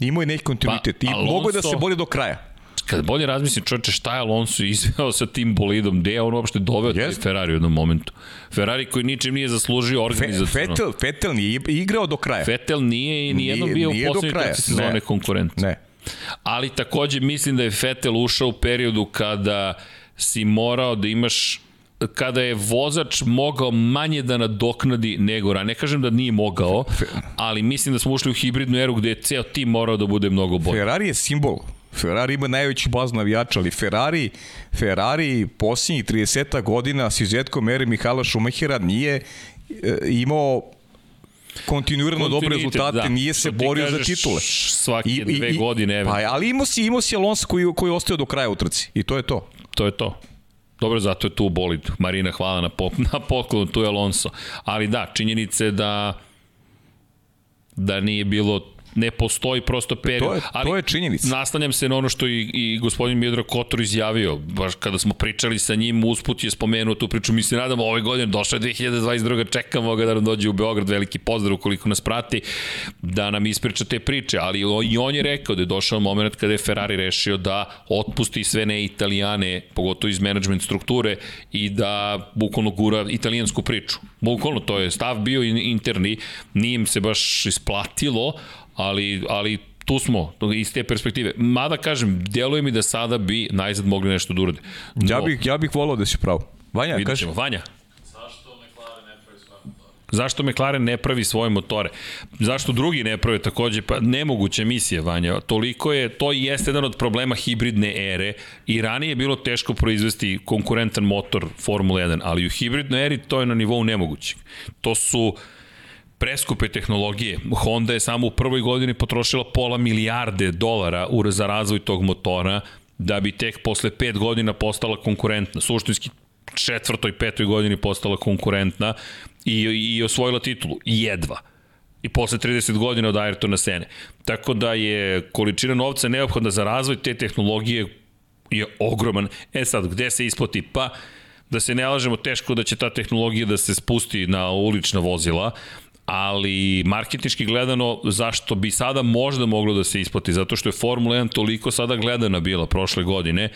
Imao je neki kontinuitet. Pa, I Alonso... mogo je da se bori do kraja kad bolje razmislim čoveče šta je Alonso izveo sa tim bolidom, gde je on uopšte doveo yes. taj Ferrari u jednom momentu. Ferrari koji ničim nije zaslužio organizacijno. Fetel, Fetel nije igrao do kraja. Fetel nije i nijednom bio u poslednjoj trci sezone ne. konkurent. Ne. Ali takođe mislim da je Fetel ušao u periodu kada si morao da imaš kada je vozač mogao manje da nadoknadi nego ra. Ne kažem da nije mogao, ali mislim da smo ušli u hibridnu eru gde je ceo tim morao da bude mnogo bolji. Ferrari je simbol Ferrari ima najveći baz navijača, ali Ferrari, Ferrari posljednjih 30 godina s izuzetkom ere Mihala Šumahira nije e, imao kontinuirano dobre rezultate, da. nije se borio za titule. Svake I, dve i, godine. Pa, ali imao si, imao si Alonso koji, koji ostaje do kraja utrci. I to je to. To je to. Dobro, zato je tu bolid. Marina, hvala na, pop, na poklonu, tu je Alonso. Ali da, činjenice da da nije bilo ne postoji prosto period. To je, ali to je činjenica. Nastanjam se na ono što i, i gospodin Miodrag Kotor izjavio, baš kada smo pričali sa njim, usput je spomenuo tu priču, mi se nadamo ove godine, došla je 2022. čekamo ga da nam dođe u Beograd, veliki pozdrav ukoliko nas prati, da nam ispriča te priče, ali i on je rekao da je došao moment kada je Ferrari rešio da otpusti sve ne italijane, pogotovo iz management strukture i da bukvalno gura italijansku priču. Bukvalno to je stav bio interni, nije im se baš isplatilo, ali, ali tu smo, iz te perspektive. Mada kažem, djeluje mi da sada bi najzad mogli nešto da urade. No, ja bih, ja bih volao da si pravo. Vanja, kaži. Vanja. Zašto McLaren ne pravi svoje motore? Zašto drugi ne prave takođe? Pa nemoguća misija, Vanja. Toliko je, to i jeste jedan od problema hibridne ere i ranije je bilo teško proizvesti konkurentan motor Formula 1, ali u hibridnoj eri to je na nivou nemogućeg. To su uh, preskupe tehnologije. Honda je samo u prvoj godini potrošila pola milijarde dolara za razvoj tog motora, da bi tek posle pet godina postala konkurentna. Suštinski četvrtoj, petoj godini postala konkurentna i, i osvojila titulu. Jedva i posle 30 godina od Ayrtona Sene. Tako da je količina novca neophodna za razvoj te tehnologije je ogroman. E sad, gde se isplati? Pa, da se ne lažemo, teško da će ta tehnologija da se spusti na ulična vozila, ali marketinški gledano zašto bi sada možda moglo da se isplati, zato što je Formula 1 toliko sada gledana bila prošle godine,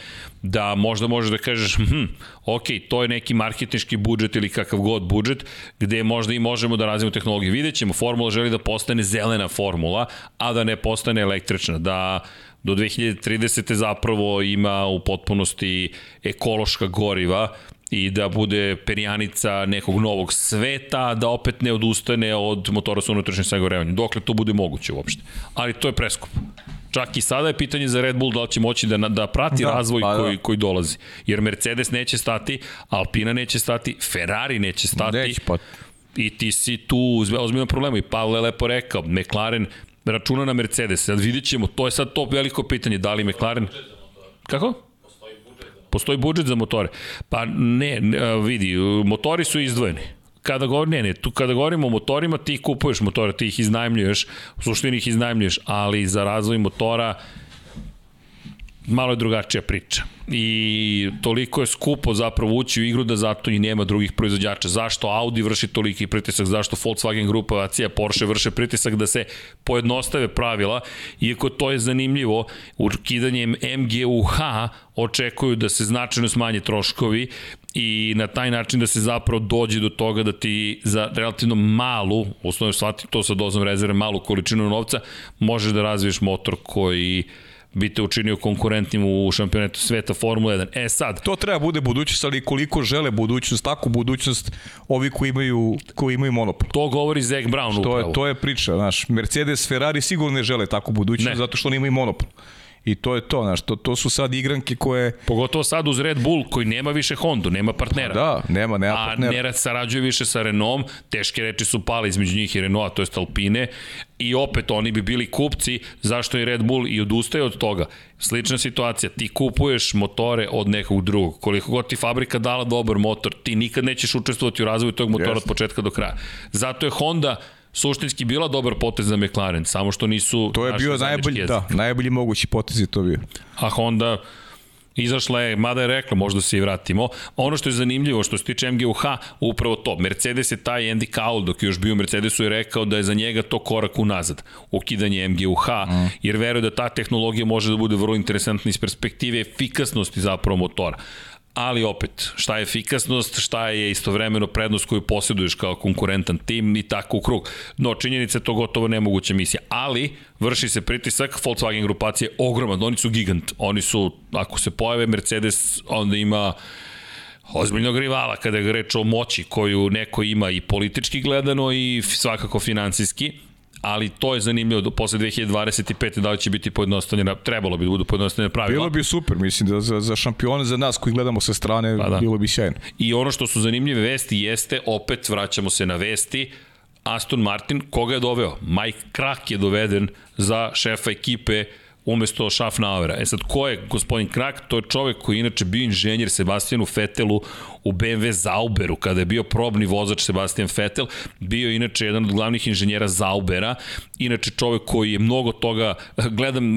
da možda možeš da kažeš, hm, ok, to je neki marketinški budžet ili kakav god budžet, gde možda i možemo da razvijemo tehnologiju. Vidjet ćemo, Formula želi da postane zelena formula, a da ne postane električna, da do 2030. zapravo ima u potpunosti ekološka goriva, i da bude perjanica nekog novog sveta, da opet ne odustane od motora sa unutrašnjim sagorevanjem. Dokle to bude moguće uopšte. Ali to je preskup. Čak i sada je pitanje za Red Bull da li će moći da, da prati da, razvoj pa, koji, da. koji dolazi. Jer Mercedes neće stati, Alpina neće stati, Ferrari neće stati. Neće, pa. I ti si tu ozbiljno problema. I Pavle je lepo rekao, McLaren računa na Mercedes. Sad vidit ćemo, to je sad to veliko pitanje, da li McLaren... Kako? Postoji budžet za motore. Pa ne, vidi, motori su izdvojeni kada govorim, ne, ne, tu kada govorimo o motorima, ti kupuješ motore, ti ih iznajmljuješ, u suštini ih iznajmljuješ, ali za razvoj motora malo je drugačija priča. I toliko je skupo zapravo ući u igru da zato i nema drugih proizvođača. Zašto Audi vrši toliki pritisak, zašto Volkswagen grupa, Acija, Porsche vrše pritisak da se pojednostave pravila, iako to je zanimljivo, ukidanjem MGUH očekuju da se značajno smanje troškovi i na taj način da se zapravo dođe do toga da ti za relativno malu, osnovno shvati to sa dozom rezerve, malu količinu novca, možeš da razviješ motor koji bi te učinio konkurentnim u šampionetu sveta Formula 1. E sad... To treba bude budućnost, ali koliko žele budućnost, takvu budućnost ovi koji imaju, koji imaju monopol. To govori Zac Brown što upravo. Je, to je priča, znaš, Mercedes, Ferrari sigurno ne žele takvu budućnost ne. zato što oni imaju monopol. I to je to, znaš, to, to su sad igranke koje... Pogotovo sad uz Red Bull koji nema više Honda, nema partnera. Da, nema, nema partnera. A Nerat sarađuje više sa Renault, teške reči su pale između njih i Renaulta, to je Alpine, i opet oni bi bili kupci, zašto i Red Bull i odustaje od toga. Slična situacija, ti kupuješ motore od nekog drugog. Koliko god ti fabrika dala dobar motor, ti nikad nećeš učestvovati u razvoju tog motora yes. od početka do kraja. Zato je Honda suštinski bila dobar potez za McLaren, samo što nisu... To je bio najbolji, jezik. da, najbolji mogući potez je to bio. A Honda Izašla je, mada je rekla, možda se i vratimo. Ono što je zanimljivo, što se tiče MGUH, upravo to. Mercedes je taj Andy Cowell, dok je još bio u Mercedesu, je rekao da je za njega to korak unazad, ukidanje MGUH, mm. jer veruje da ta tehnologija može da bude vrlo interesantna iz perspektive efikasnosti zapravo motora ali opet, šta je efikasnost, šta je istovremeno prednost koju posjeduješ kao konkurentan tim i tako u krug. No, činjenica je to gotovo nemoguća misija, ali vrši se pritisak, Volkswagen grupacija je ogroman, oni su gigant, oni su, ako se pojave Mercedes, onda ima ozbiljnog rivala kada je reč o moći koju neko ima i politički gledano i svakako financijski ali to je zanimljivo posle 2025. da li će biti pojednostavljena, trebalo bi da budu pojednostavljena pravila. Bilo bi super, mislim da za, za šampione, za nas koji gledamo sa strane, pa da. bilo bi sjajno. I ono što su zanimljive vesti jeste, opet vraćamo se na vesti, Aston Martin, koga je doveo? Mike Krak je doveden za šefa ekipe umesto Schaffnauera. E sad, ko je gospodin Krak? To je čovek koji inače bio inženjer Sebastijanu Fetelu u BMW Zauberu, kada je bio probni vozač Sebastian Vettel, bio inače jedan od glavnih inženjera Zaubera, inače čovek koji je mnogo toga, gledam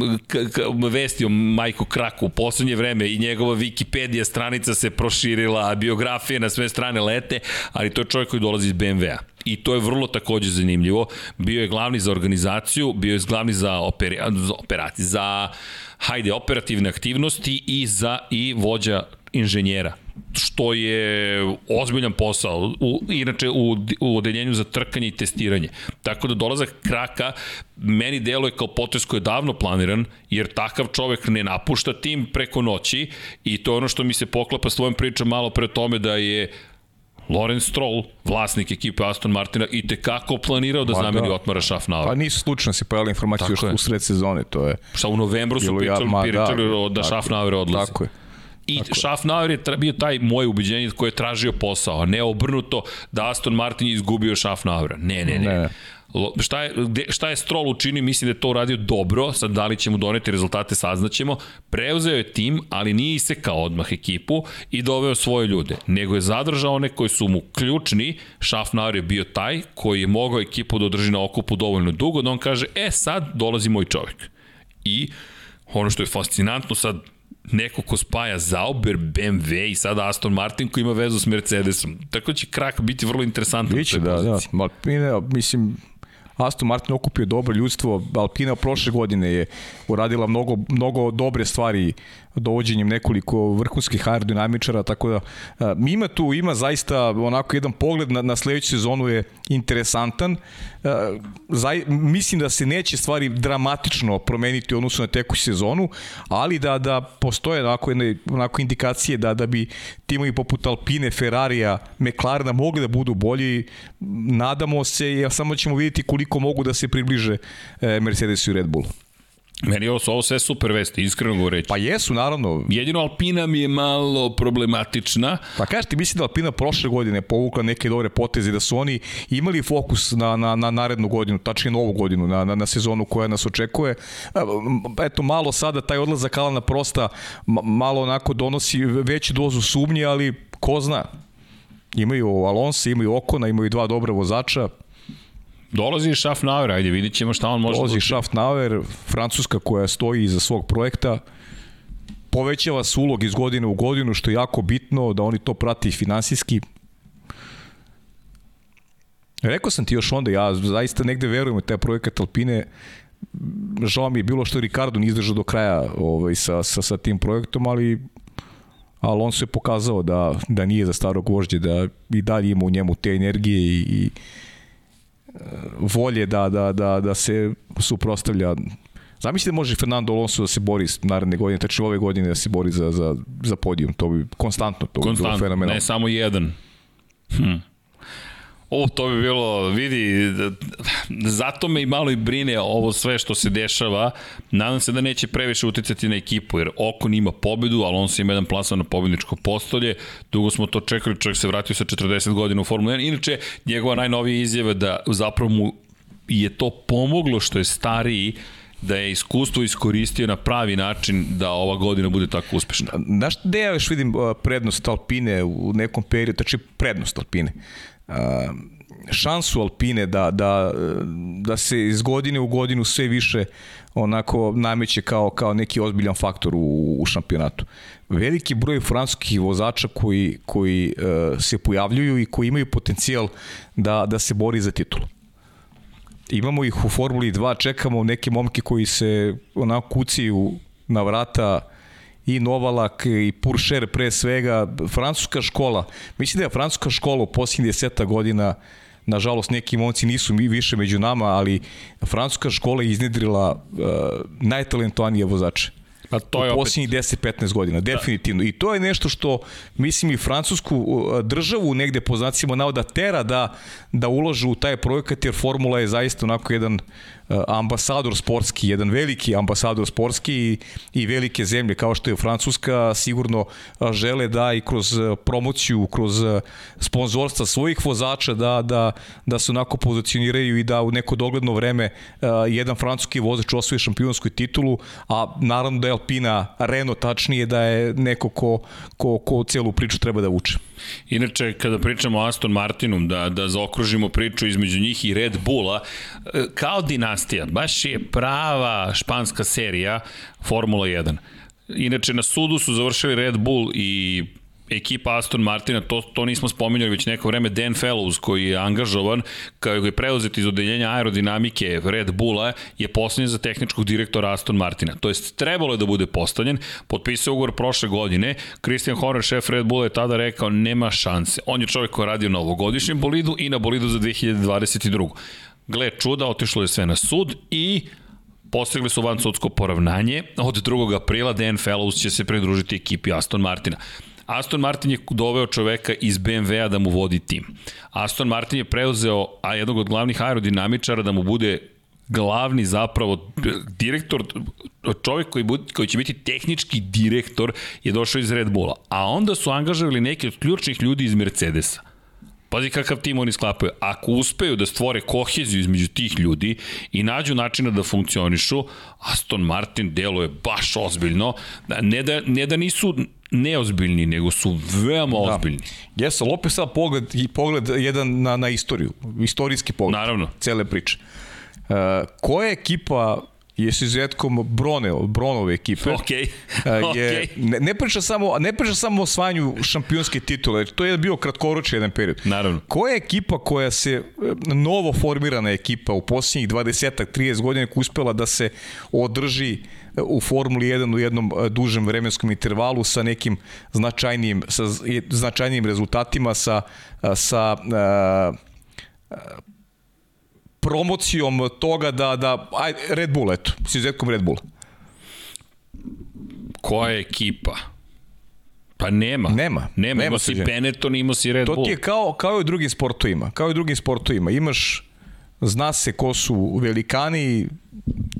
vesti o Majku Kraku u poslednje vreme i njegova Wikipedia stranica se proširila, biografije na sve strane lete, ali to je čovek koji dolazi iz BMW-a i to je vrlo takođe zanimljivo. Bio je glavni za organizaciju, bio je glavni za, operi, za operaciju, za hajde, operativne aktivnosti i za i vođa inženjera što je ozbiljan posao, u, inače u, u odeljenju za trkanje i testiranje. Tako da dolazak Kraka meni deluje kao potes koji je davno planiran, jer takav čovek ne napušta tim preko noći i to je ono što mi se poklapa s tvojom pričom malo pre tome da je Lorenz Stroll, vlasnik ekipe Aston Martina, i tekako planirao da pa zameni da. Otmara Schaffnauer. Pa nisu slučajno se pojavila informacija još u sred sezone, to je... Šta u novembru su pričali, ja, pričali da, da Schaffnauer odlazi. Tako je. I Tako. Schaffnauer je bio taj moje ubeđenje koje je tražio posao, a ne obrnuto da Aston Martin je izgubio Schaffnauera. Ne, ne, ne. ne. Šta je, gde, šta je Stroll učinio, mislim da je to uradio dobro, sad da li će mu doneti rezultate saznaćemo. Preuzeo je tim, ali nije isekao odmah ekipu i doveo svoje ljude, nego je zadržao one koji su mu ključni, Schaffnauer je bio taj koji je mogao ekipu da održi na okupu dovoljno dugo, da on kaže, e sad dolazi moj čovjek. I ono što je fascinantno sad neko ko spaja Zauber, BMW i sada Aston Martin koji ima vezu s Mercedesom. Tako će krak biti vrlo interesantan. Biće, da, da. Alpine, mislim, Aston Martin okupio dobro ljudstvo, Alpina prošle godine je uradila mnogo, mnogo dobre stvari dovođenjem nekoliko vrhunskih aerodinamičara, tako da a, ima tu, ima zaista onako jedan pogled na, na sledeću sezonu je interesantan. Zaj, mislim da se neće stvari dramatično promeniti u odnosu na tekuću sezonu, ali da da postoje onako, jedne, onako indikacije da da bi timovi poput Alpine, Ferrarija, McLarena mogli da budu bolji. Nadamo se, ja samo ćemo vidjeti koliko mogu da se približe e, Mercedesu i Red Bullu. Meni je ovo, ovo sve super vesti, iskreno govoreći. Pa jesu, naravno. Jedino Alpina mi je malo problematična. Pa kažeš ti, mislim da Alpina prošle godine povukla neke dobre poteze, da su oni imali fokus na, na, na narednu godinu, tačnije novu godinu, na, na, na sezonu koja nas očekuje. Eto, malo sada taj odlazak Alana Prosta malo onako donosi veću dozu sumnje, ali ko zna. Imaju Alonso, imaju Okona, imaju dva dobra vozača, Dolazi Schaffnauer, ajde vidit ćemo šta on može... Dolazi da... Schaffnauer, Francuska koja stoji iza svog projekta, povećava se ulog iz godine u godinu, što je jako bitno, da oni to prati finansijski. Rekao sam ti još onda, ja zaista negde verujem u taj projekat Alpine, žao mi je bilo što Ricardo nije izdržao do kraja ovaj, sa, sa, sa tim projektom, ali Alonso je pokazao da, da nije za starog vožđe, da i dalje ima u njemu te energije i, i volje da, da, da, da se suprostavlja Zamislite može Fernando Alonso da se bori naredne godine, tačno ove godine da se bori za, za, za podijum, to bi konstantno, to konstantno, bi bilo fenomenalno. Ne samo jedan. Hm. O, to bi bilo, vidi, zato me i malo i brine ovo sve što se dešava. Nadam se da neće previše uticati na ekipu, jer Okon ima pobedu, Alonso ima jedan plasan na pobedničko postolje. Dugo smo to čekali, čovjek se vratio sa 40 godina u Formula 1. Inače, njegova najnovija izjava da zapravo mu je to pomoglo što je stariji da je iskustvo iskoristio na pravi način da ova godina bude tako uspešna. Znaš gde ja još vidim prednost Alpine u nekom periodu, tači prednost Alpine? Šansu Alpine da, da, da se iz godine u godinu sve više onako nameće kao, kao neki ozbiljan faktor u, u šampionatu. Veliki broj francuskih vozača koji, koji uh, se pojavljuju i koji imaju potencijal da, da se bori za titulu. Imamo ih u Formuli 2, čekamo neke momke koji se onako kuciju na vrata i Novalak i Puršer pre svega, francuska škola. Mislim da je francuska škola u posljednjih deseta godina nažalost neki momci nisu mi više među nama, ali francuska škola je iznedrila uh, najtalentovanije vozače. Pa to je u posljednjih 10-15 godina, da. definitivno. Da. I to je nešto što, mislim, i francusku državu negde po znacima navoda tera da, da uložu u taj projekat, jer formula je zaista onako jedan Eh, ambasador sportski, jedan veliki ambasador sportski i, i velike zemlje kao što je Francuska sigurno eh, žele da i kroz eh, promociju, kroz sponzorstva svojih vozača da, da, da se onako pozicioniraju i da u neko dogledno vreme jedan francuski vozač osvoji šampionsku titulu, a naravno da je Alpina Renault tačnije da je neko ko, ko, ko celu priču treba da vuče. Inače, kada pričamo o Aston Martinu, da, da zaokružimo priču između njih i Red Bulla, e, kao dinastija, baš je prava španska serija Formula 1. Inače, na sudu su završili Red Bull i ekipa Aston Martina, to, to nismo spominjali već neko vreme, Dan Fellows koji je angažovan, kao je preuzet iz odeljenja aerodinamike Red Bulla, je postavljen za tehničkog direktora Aston Martina. To jest, trebalo je da bude postavljen, potpisao ugovor prošle godine, Christian Horner, šef Red Bulla, je tada rekao nema šanse. On je čovjek koji je radio na ovogodišnjem bolidu i na bolidu za 2022. Gle, čuda, otišlo je sve na sud i postigli su van sudsko poravnanje. Od 2. aprila Dan Fellows će se pridružiti ekipi Aston Martina. Aston Martin je doveo čoveka iz BMW-a da mu vodi tim. Aston Martin je preuzeo a jednog od glavnih aerodinamičara da mu bude glavni zapravo direktor, čovjek koji, bud, koji će biti tehnički direktor je došao iz Red Bulla. A onda su angažovali neke od ključnih ljudi iz Mercedesa. Pazi kakav tim oni sklapaju. Ako uspeju da stvore koheziju između tih ljudi i nađu načina da funkcionišu, Aston Martin deluje baš ozbiljno. Ne da, ne da nisu neozbiljni, nego su veoma da. ozbiljni. Jesu, ali opet sad pogled, pogled jedan na, na istoriju, istorijski pogled. Naravno. Cele priče. Uh, koja ekipa je s izuzetkom Brone, Bronove ekipe. Ok, je, okay. ne, ne, priča samo, ne priča samo o osvajanju šampionske titule, to je bio kratkoročni jedan period. Naravno. Koja je ekipa koja se, e, novo formirana ekipa u posljednjih 20-30 godina koja uspela da se održi e, u Formuli 1 u jednom e, dužem vremenskom intervalu sa nekim značajnijim, sa značajnijim rezultatima, sa, sa uh, promocijom toga da, da aj, Red Bull, eto, s izuzetkom Red Bull. Koja je ekipa? Pa nema. Nema. Nema, nema si Benetton, ima si Red to Bull. To ti je kao, kao i u drugim sportovima. Kao i u drugim sportovima. Imaš, zna se ko su velikani,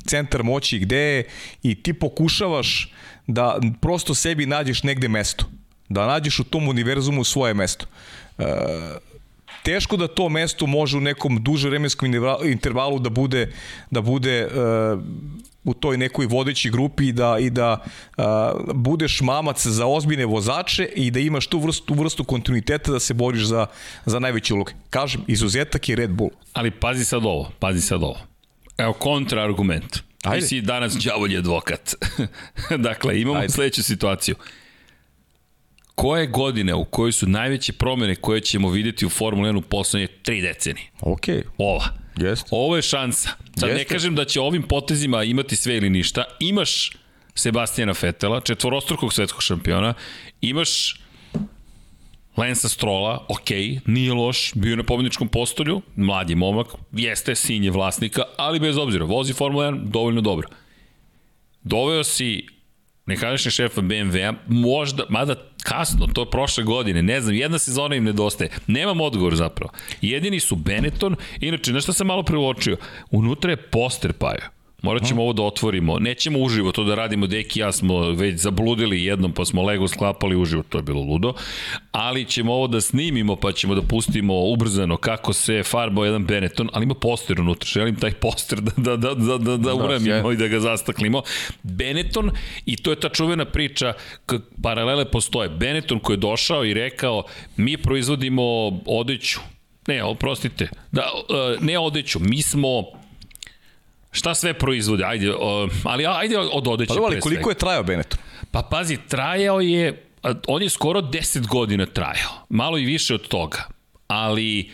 centar moći gde je i ti pokušavaš da prosto sebi nađeš negde mesto. Da nađeš u tom univerzumu svoje mesto. Uh, teško da to mesto može u nekom duže vremenskom intervalu da bude da bude uh, u toj nekoj vodećoj grupi i da, i da uh, budeš mamac za ozbiljne vozače i da imaš tu vrstu, tu vrstu kontinuiteta da se boriš za, za najveće uloge. Kažem, izuzetak je Red Bull. Ali pazi sad ovo, pazi sad ovo. Evo kontraargument. Ajde. Ti si danas djavolji advokat. dakle, imamo Ajde. sledeću situaciju koje godine u kojoj su najveće promene koje ćemo videti u Formula 1 u poslednje tri decenije? Ok. Ova. Jeste. Ovo je šansa. Sad Jeste. ne kažem da će ovim potezima imati sve ili ništa. Imaš Sebastijana Fetela, četvorostrukog svetskog šampiona, imaš Lensa Strola, ok, nije loš, bio na pobedničkom postolju, mladi momak, jeste, sin je vlasnika, ali bez obzira, vozi Formula 1 dovoljno dobro. Doveo si nekadašnji šefa BMW-a, možda, mada kasno, to je prošle godine, ne znam, jedna sezona im nedostaje. Nemam odgovor zapravo. Jedini su Benetton, inače, nešto sam malo priločio, unutra je poster Pajo. Morat ćemo ovo da otvorimo. Nećemo uživo to da radimo, Deki i ja smo već zabludili jednom, pa smo Lego sklapali uživo, to je bilo ludo. Ali ćemo ovo da snimimo, pa ćemo da pustimo ubrzano kako se farbao jedan Benetton, ali ima poster unutra. Želim taj poster da, da, da, da, da, da uramimo i da ga zastaklimo. Benetton, i to je ta čuvena priča, paralele postoje. Benetton koji je došao i rekao, mi proizvodimo odeću, ne, oprostite, da, e, ne odeću, mi smo Šta sve proizvode? Ajde, o, ali ajde od odeće pa, ali koliko je trajao Benetton? Pa pazi, trajao je, on je skoro 10 godina trajao. Malo i više od toga. Ali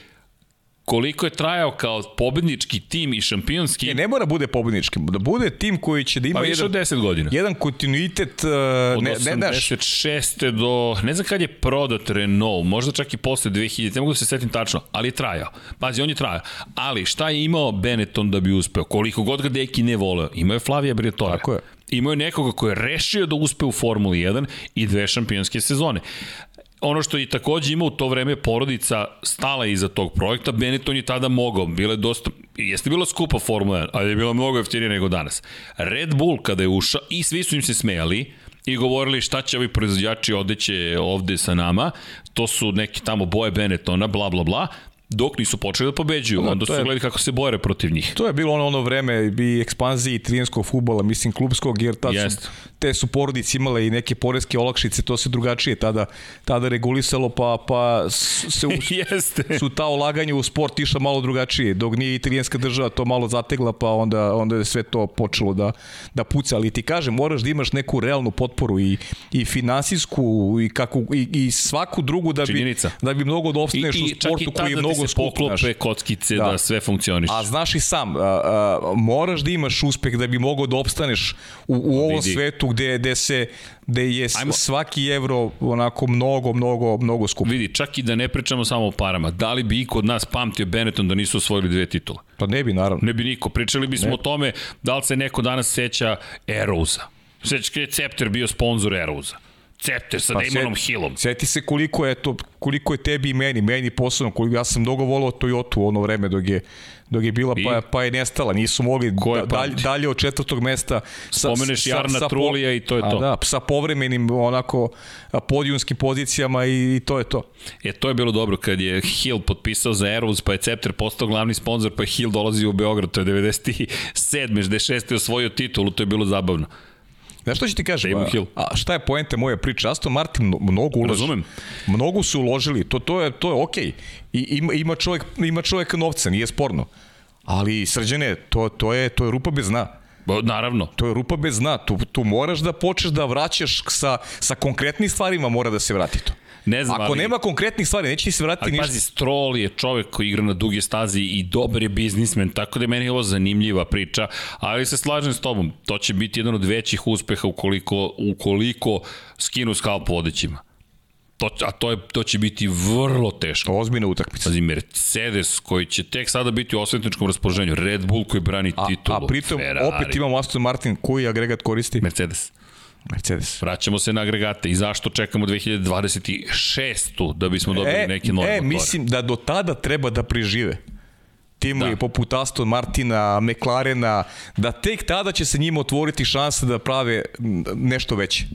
koliko je trajao kao pobednički tim i šampionski... Ne, ne mora bude pobednički, da bude tim koji će da ima pa jedan, od 10 godina. jedan kontinuitet... Uh, od ne, 86. Ne do... Ne znam kad je prodat Renault, možda čak i posle 2000, ne mogu da se setim tačno, ali je trajao. Pazi, on je trajao. Ali šta je imao Benetton da bi uspeo? Koliko god ga Deki ne voleo, imao je Flavija Briatore. Tako je imao je nekoga ko je rešio da uspe u Formuli 1 i dve šampionske sezone ono što i takođe ima u to vreme porodica stala iza tog projekta, Benetton je tada mogao, bile dosta, jeste bila skupa Formula 1, ali je bila mnogo jeftinija nego danas. Red Bull kada je ušao, i svi su im se smejali, i govorili šta će ovi proizvođači odeće ovde sa nama, to su neki tamo boje Benettona, bla bla bla, dok nisu počeli da pobeđuju. No, Onda su je, gledali kako se bore protiv njih. To je bilo ono, ono vreme i ekspanziji italijanskog futbola, mislim klubskog, jer tad su, te su porodice imale i neke poreske olakšice, to se drugačije tada, tada regulisalo, pa, pa se u, Jeste. su ta ulaganja u sport išla malo drugačije, dok nije italijanska država to malo zategla, pa onda, onda je sve to počelo da, da puca. Ali ti kažem, moraš da imaš neku realnu potporu i, i finansijsku i, kako, i, i svaku drugu da bi, da bi mnogo da opstaneš u sportu koji je mnogo da se poklope kockice da. da sve funkcioniš. A znaš i sam, a, a, moraš da imaš uspeh da bi mogao da opstaneš u, u ovom Vidi. svetu gde, gde se gde je Ajmo. svaki evro onako mnogo, mnogo, mnogo skup. Vidi, čak i da ne pričamo samo o parama, da li bi iko od nas pamtio Benetton da nisu osvojili dve titule? Pa ne bi, naravno. Ne bi niko. Pričali bismo ne. o tome da li se neko danas seća Erouza. Seća je Cepter bio sponsor Erouza. Cepter sa pa Damonom Hillom. Seti se koliko je to koliko je tebi i meni, meni posebno, koliko ja sam mnogo volao Toyota u ono vreme dok je dok je bila I? pa, pa je nestala, nisu mogli da, dalje, dalje od četvrtog mesta sa, Spomeneš Jarna sa, Trulija i to je to. A da, sa povremenim onako podijumskim pozicijama i, i to je to. E, to je bilo dobro kad je Hill potpisao za Aeros, pa je Cepter postao glavni sponsor, pa je Hill dolazio u Beograd, to je 97. 96. osvojio titulu, to je bilo zabavno. Znaš što ću ti kažem? A, a šta je poente moje priče? Aston Martin mnogo ulaže. Razumem. Mnogo su uložili. To, to je, to je okej. Okay. I, ima, ima, čovjek, ima čovjek novca, nije sporno. Ali srđene, to, to, je, to je rupa bez dna. Ba, naravno. To je rupa bez dna. Tu, tu moraš da počneš da vraćaš sa, sa konkretnim stvarima, mora da se vrati to. Ne znam, Ako ali, nema konkretnih stvari, neće se vratiti ali ništa. pazi, Stroll je čovek koji igra na duge stazi i dobar je biznismen, tako da je meni ovo zanimljiva priča, ali se slažem s tobom, to će biti jedan od većih uspeha ukoliko, ukoliko skinu skalp vodećima. To, a to, je, to će biti vrlo teško. Ozbiljna utakmica. Pazi, Mercedes koji će tek sada biti u osvetničkom raspoloženju, Red Bull koji brani A, titulu, a pritom Ferrari, opet imamo Aston Martin, koji agregat koristi? Mercedes. Mercedes. Vraćamo se na agregate i zašto čekamo 2026. da bismo dobili E, neke nove e, motore. mislim da do tada treba da prežive timovi Da. poput Aston Martina, McLarena, da tek tada će se njima otvoriti šansa da prave nešto veće.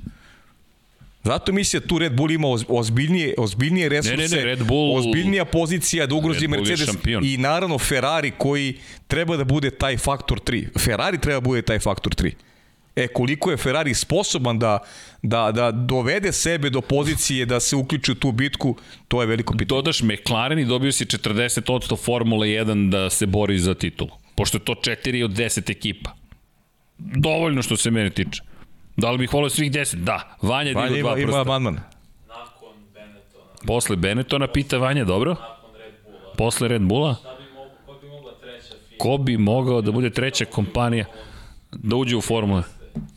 Zato mislim da tu Red Bull ima oz- ozbiljnije, ozbiljnije resurse, ne, ne, Red Bull- ozbiljnija pozicija da ugrozi Mercedes i naravno Ferrari koji treba da bude taj faktor 3. Ferrari treba da bude taj faktor 3. E, koliko je Ferrari sposoban da, da, da dovede sebe do pozicije da se uključi u tu bitku, to je veliko pitanje. Dodaš McLaren i dobio si 40% Formule 1 da se bori za titulu. Pošto je to 4 od 10 ekipa. Dovoljno što se mene tiče. Da li bih volio svih 10? Da. Vanja Vanja digao dva ima, ima amandman. nakon Benettona, Posle Benettona pita Vanja, dobro? nakon Red Bulla. Posle Red Bulla? Ko bi mogao da bude treća kompanija da uđe u Formule?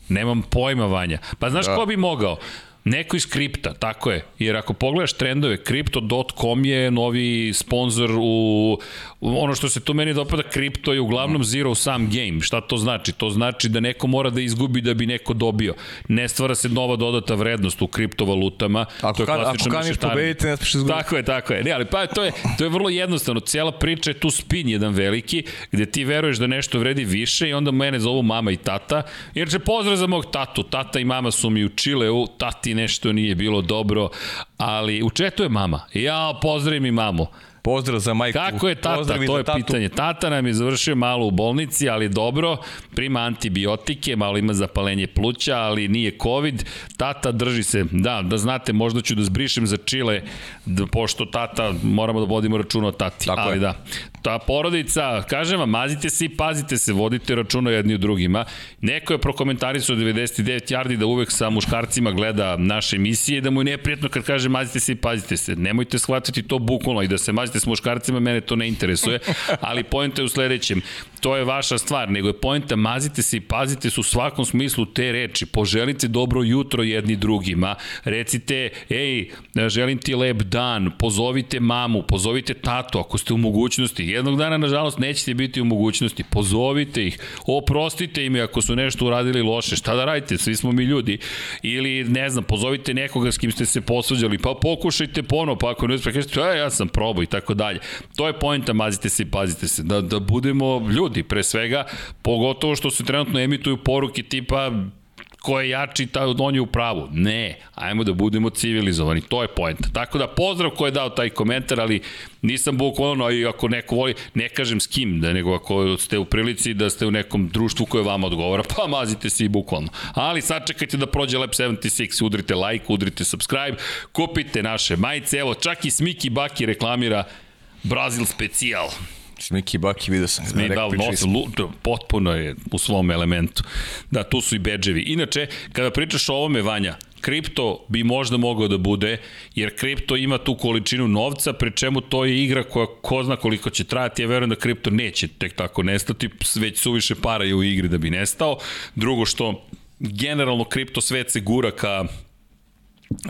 Nemam pojma, Vanja. Pa znaš da. ko bi mogao? Neko iz kripta, tako je. Jer ako pogledaš trendove, Crypto.com je novi sponsor u ono što se tu meni dopada, kripto je uglavnom zero sum game. Šta to znači? To znači da neko mora da izgubi da bi neko dobio. Ne stvara se nova dodata vrednost u kriptovalutama. Ako, to je kan, ako kaniš pobediti, ne smiješ izgubiti. Tako je, tako je. Ne, ali pa to je, to je vrlo jednostavno. Cijela priča je tu spin jedan veliki, gde ti veruješ da nešto vredi više i onda mene zovu mama i tata. Jer će pozdrav za mog tatu. Tata i mama su mi u Čileu, tati nešto nije bilo dobro, ali u četu je mama. Ja pozdravim i mamu. Pozdrav za majku. Kako je tata? To je tatu. pitanje. Tata nam je završio malo u bolnici, ali dobro, prima antibiotike, malo ima zapalenje pluća, ali nije COVID. Tata drži se, da, da znate, možda ću da zbrišem za Čile, da, pošto tata, moramo da vodimo računa o tati. Tako ali je. da, ta porodica, kažem vam, mazite se i pazite se, vodite računa jedni u drugima. Neko je prokomentarisao 99 yardi da uvek sa muškarcima gleda naše emisije i da mu je neprijatno kad kaže mazite se i pazite se. Nemojte shvatiti to bukvalno i da se mazite s muškarcima, mene to ne interesuje, ali pojenta je u sledećem. To je vaša stvar, nego je pojenta mazite se i pazite se u svakom smislu te reči. Poželite dobro jutro jedni drugima. Recite, ej, želim ti lep dan, pozovite mamu, pozovite tatu ako ste u mogućnosti. Jednog dana, nažalost, nećete biti u mogućnosti. Pozovite ih, oprostite im ako su nešto uradili loše. Šta da radite? Svi smo mi ljudi. Ili, ne znam, pozovite nekoga s kim ste se posvađali, pa pokušajte ponovo, pa ako ne uspije, kažete, ja sam probao i tako dalje. To je pojenta, mazite se i pazite se. Da, da budemo ljudi, pre svega, pogotovo što se trenutno emituju poruke tipa ko je jači, ta, on je u pravu. Ne, ajmo da budemo civilizovani, to je point. Tako da pozdrav ko je dao taj komentar, ali nisam bukvalno, i ako neko voli, ne kažem s kim, da nego ako ste u prilici da ste u nekom društvu koje vama odgovara, pa mazite se i bukvalno. Ali sačekajte da prođe Lab 76, udrite like, udrite subscribe, kupite naše majice, evo čak i Smiki Baki reklamira Brazil specijal. Smiki Baki, vidio sam. Mi Rekao, da, nos, lu, potpuno je u svom elementu. Da, tu su i bedževi. Inače, kada pričaš o ovome, Vanja, kripto bi možda mogao da bude, jer kripto ima tu količinu novca, pri čemu to je igra koja ko zna koliko će trajati, ja verujem da kripto neće tek tako nestati, već suviše para je u igri da bi nestao. Drugo što, generalno kripto svet se gura ka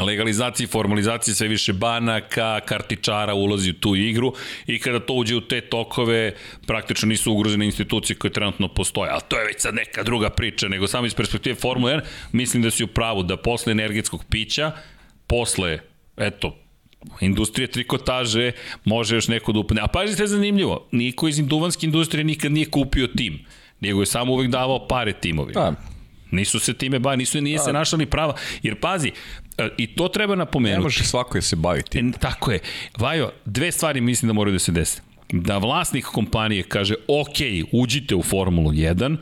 legalizaciji, formalizaciji sve više banaka, kartičara ulazi u tu igru i kada to uđe u te tokove, praktično nisu ugrožene institucije koje trenutno postoje. Ali to je već sad neka druga priča, nego samo iz perspektive Formule 1, mislim da si u pravu da posle energetskog pića, posle, eto, industrije trikotaže, može još neko da upne. A pazite, zanimljivo, niko iz duvanske industrije nikad nije kupio tim, nego je samo uvek davao pare timovima. Da, Nisu se time ba, nisu nije se našla ni prava. Jer pazi, i to treba ne napomenuti. može svako da se bavi tim. E, tako je. Vajo, dve stvari mislim da moraju da se dese. Da vlasnik kompanije kaže, ok, uđite u Formulu 1,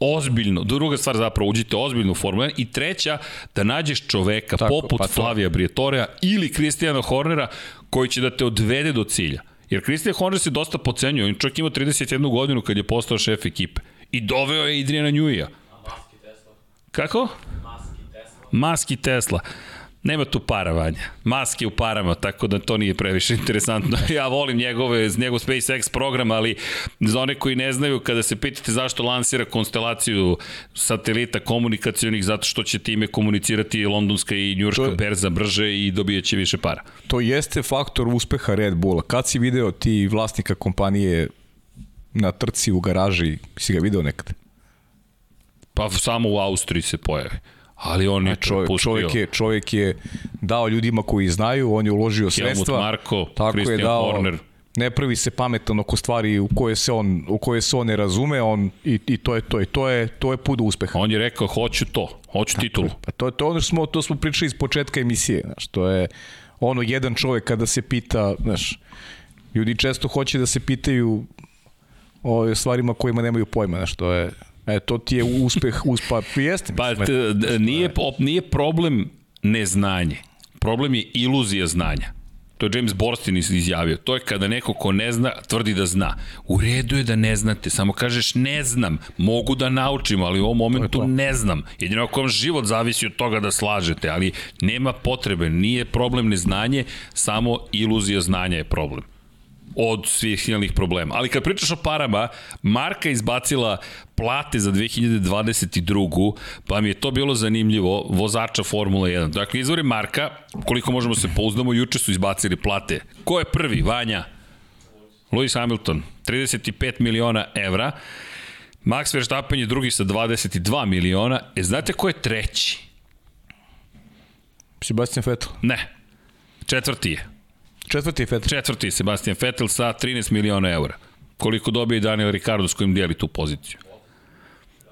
ozbiljno, druga stvar zapravo, uđite ozbiljno u Formulu 1 i treća, da nađeš čoveka Tako, poput pa to. Flavija Briatorea ili Kristijana Hornera koji će da te odvede do cilja. Jer Kristijan Horner se dosta pocenjuje, on čovjek ima 31 godinu kad je postao šef ekipe. I doveo je Adriana Njuija. Maski Tesla. Kako? Maski Tesla. Maski Tesla. Nema tu para, Vanja. Maske u parama, tako da to nije previše interesantno. Ja volim njegove, njegov SpaceX program, ali za one koji ne znaju, kada se pitate zašto lansira konstelaciju satelita komunikacijonih, zato što će time komunicirati londonska i njurška je- berza brže i dobijaće više para. To jeste faktor uspeha Red Bulla. Kad si video ti vlasnika kompanije na trci u garaži, si ga video nekad? Pa samo u Austriji se pojavi. Ali on je Čovjek, propustio. čovjek, je, čovjek je dao ljudima koji znaju, on je uložio sredstva. Marko, tako je Christian dao, Horner. ne pravi se pametan oko stvari u koje se on, u koje se on ne razume, on, i, i to je to. I to je, to je put do uspeha. On je rekao, hoću to, hoću titulu. Pa to, to, je ono što smo, to smo pričali iz početka emisije, znaš, to je ono jedan čovek kada se pita, znaš, ljudi često hoće da se pitaju o stvarima kojima nemaju pojma, znaš, to je, e, to ti je uspeh, uspa, jeste. Pa t, nije, op- nije problem neznanje. Problem je iluzija znanja. To je James Borstin iz- izjavio. To je kada neko ko ne zna, tvrdi da zna. U redu je da ne znate, samo kažeš ne znam, mogu da naučim, ali u ovom momentu to. ne znam. Jedino ako vam život zavisi od toga da slažete, ali nema potrebe, nije problem neznanje, samo iluzija znanja je problem od svih silnih problema. Ali kad pričaš o parama, Marka izbacila plate za 2022. pa mi je to bilo zanimljivo, vozača Formula 1. Dakle, izvori Marka, koliko možemo se pouzdamo, juče su izbacili plate. Ko je prvi? Vanja? Lewis Hamilton, 35 miliona evra. Max Verstappen je drugi sa 22 miliona. E, znate ko je treći? Sebastian Vettel. Ne. Četvrti je. Četvrti je Vettel. Četvrti je Sebastian Vettel sa 13 miliona eura. Koliko dobije Daniel Ricardo s kojim dijeli tu poziciju.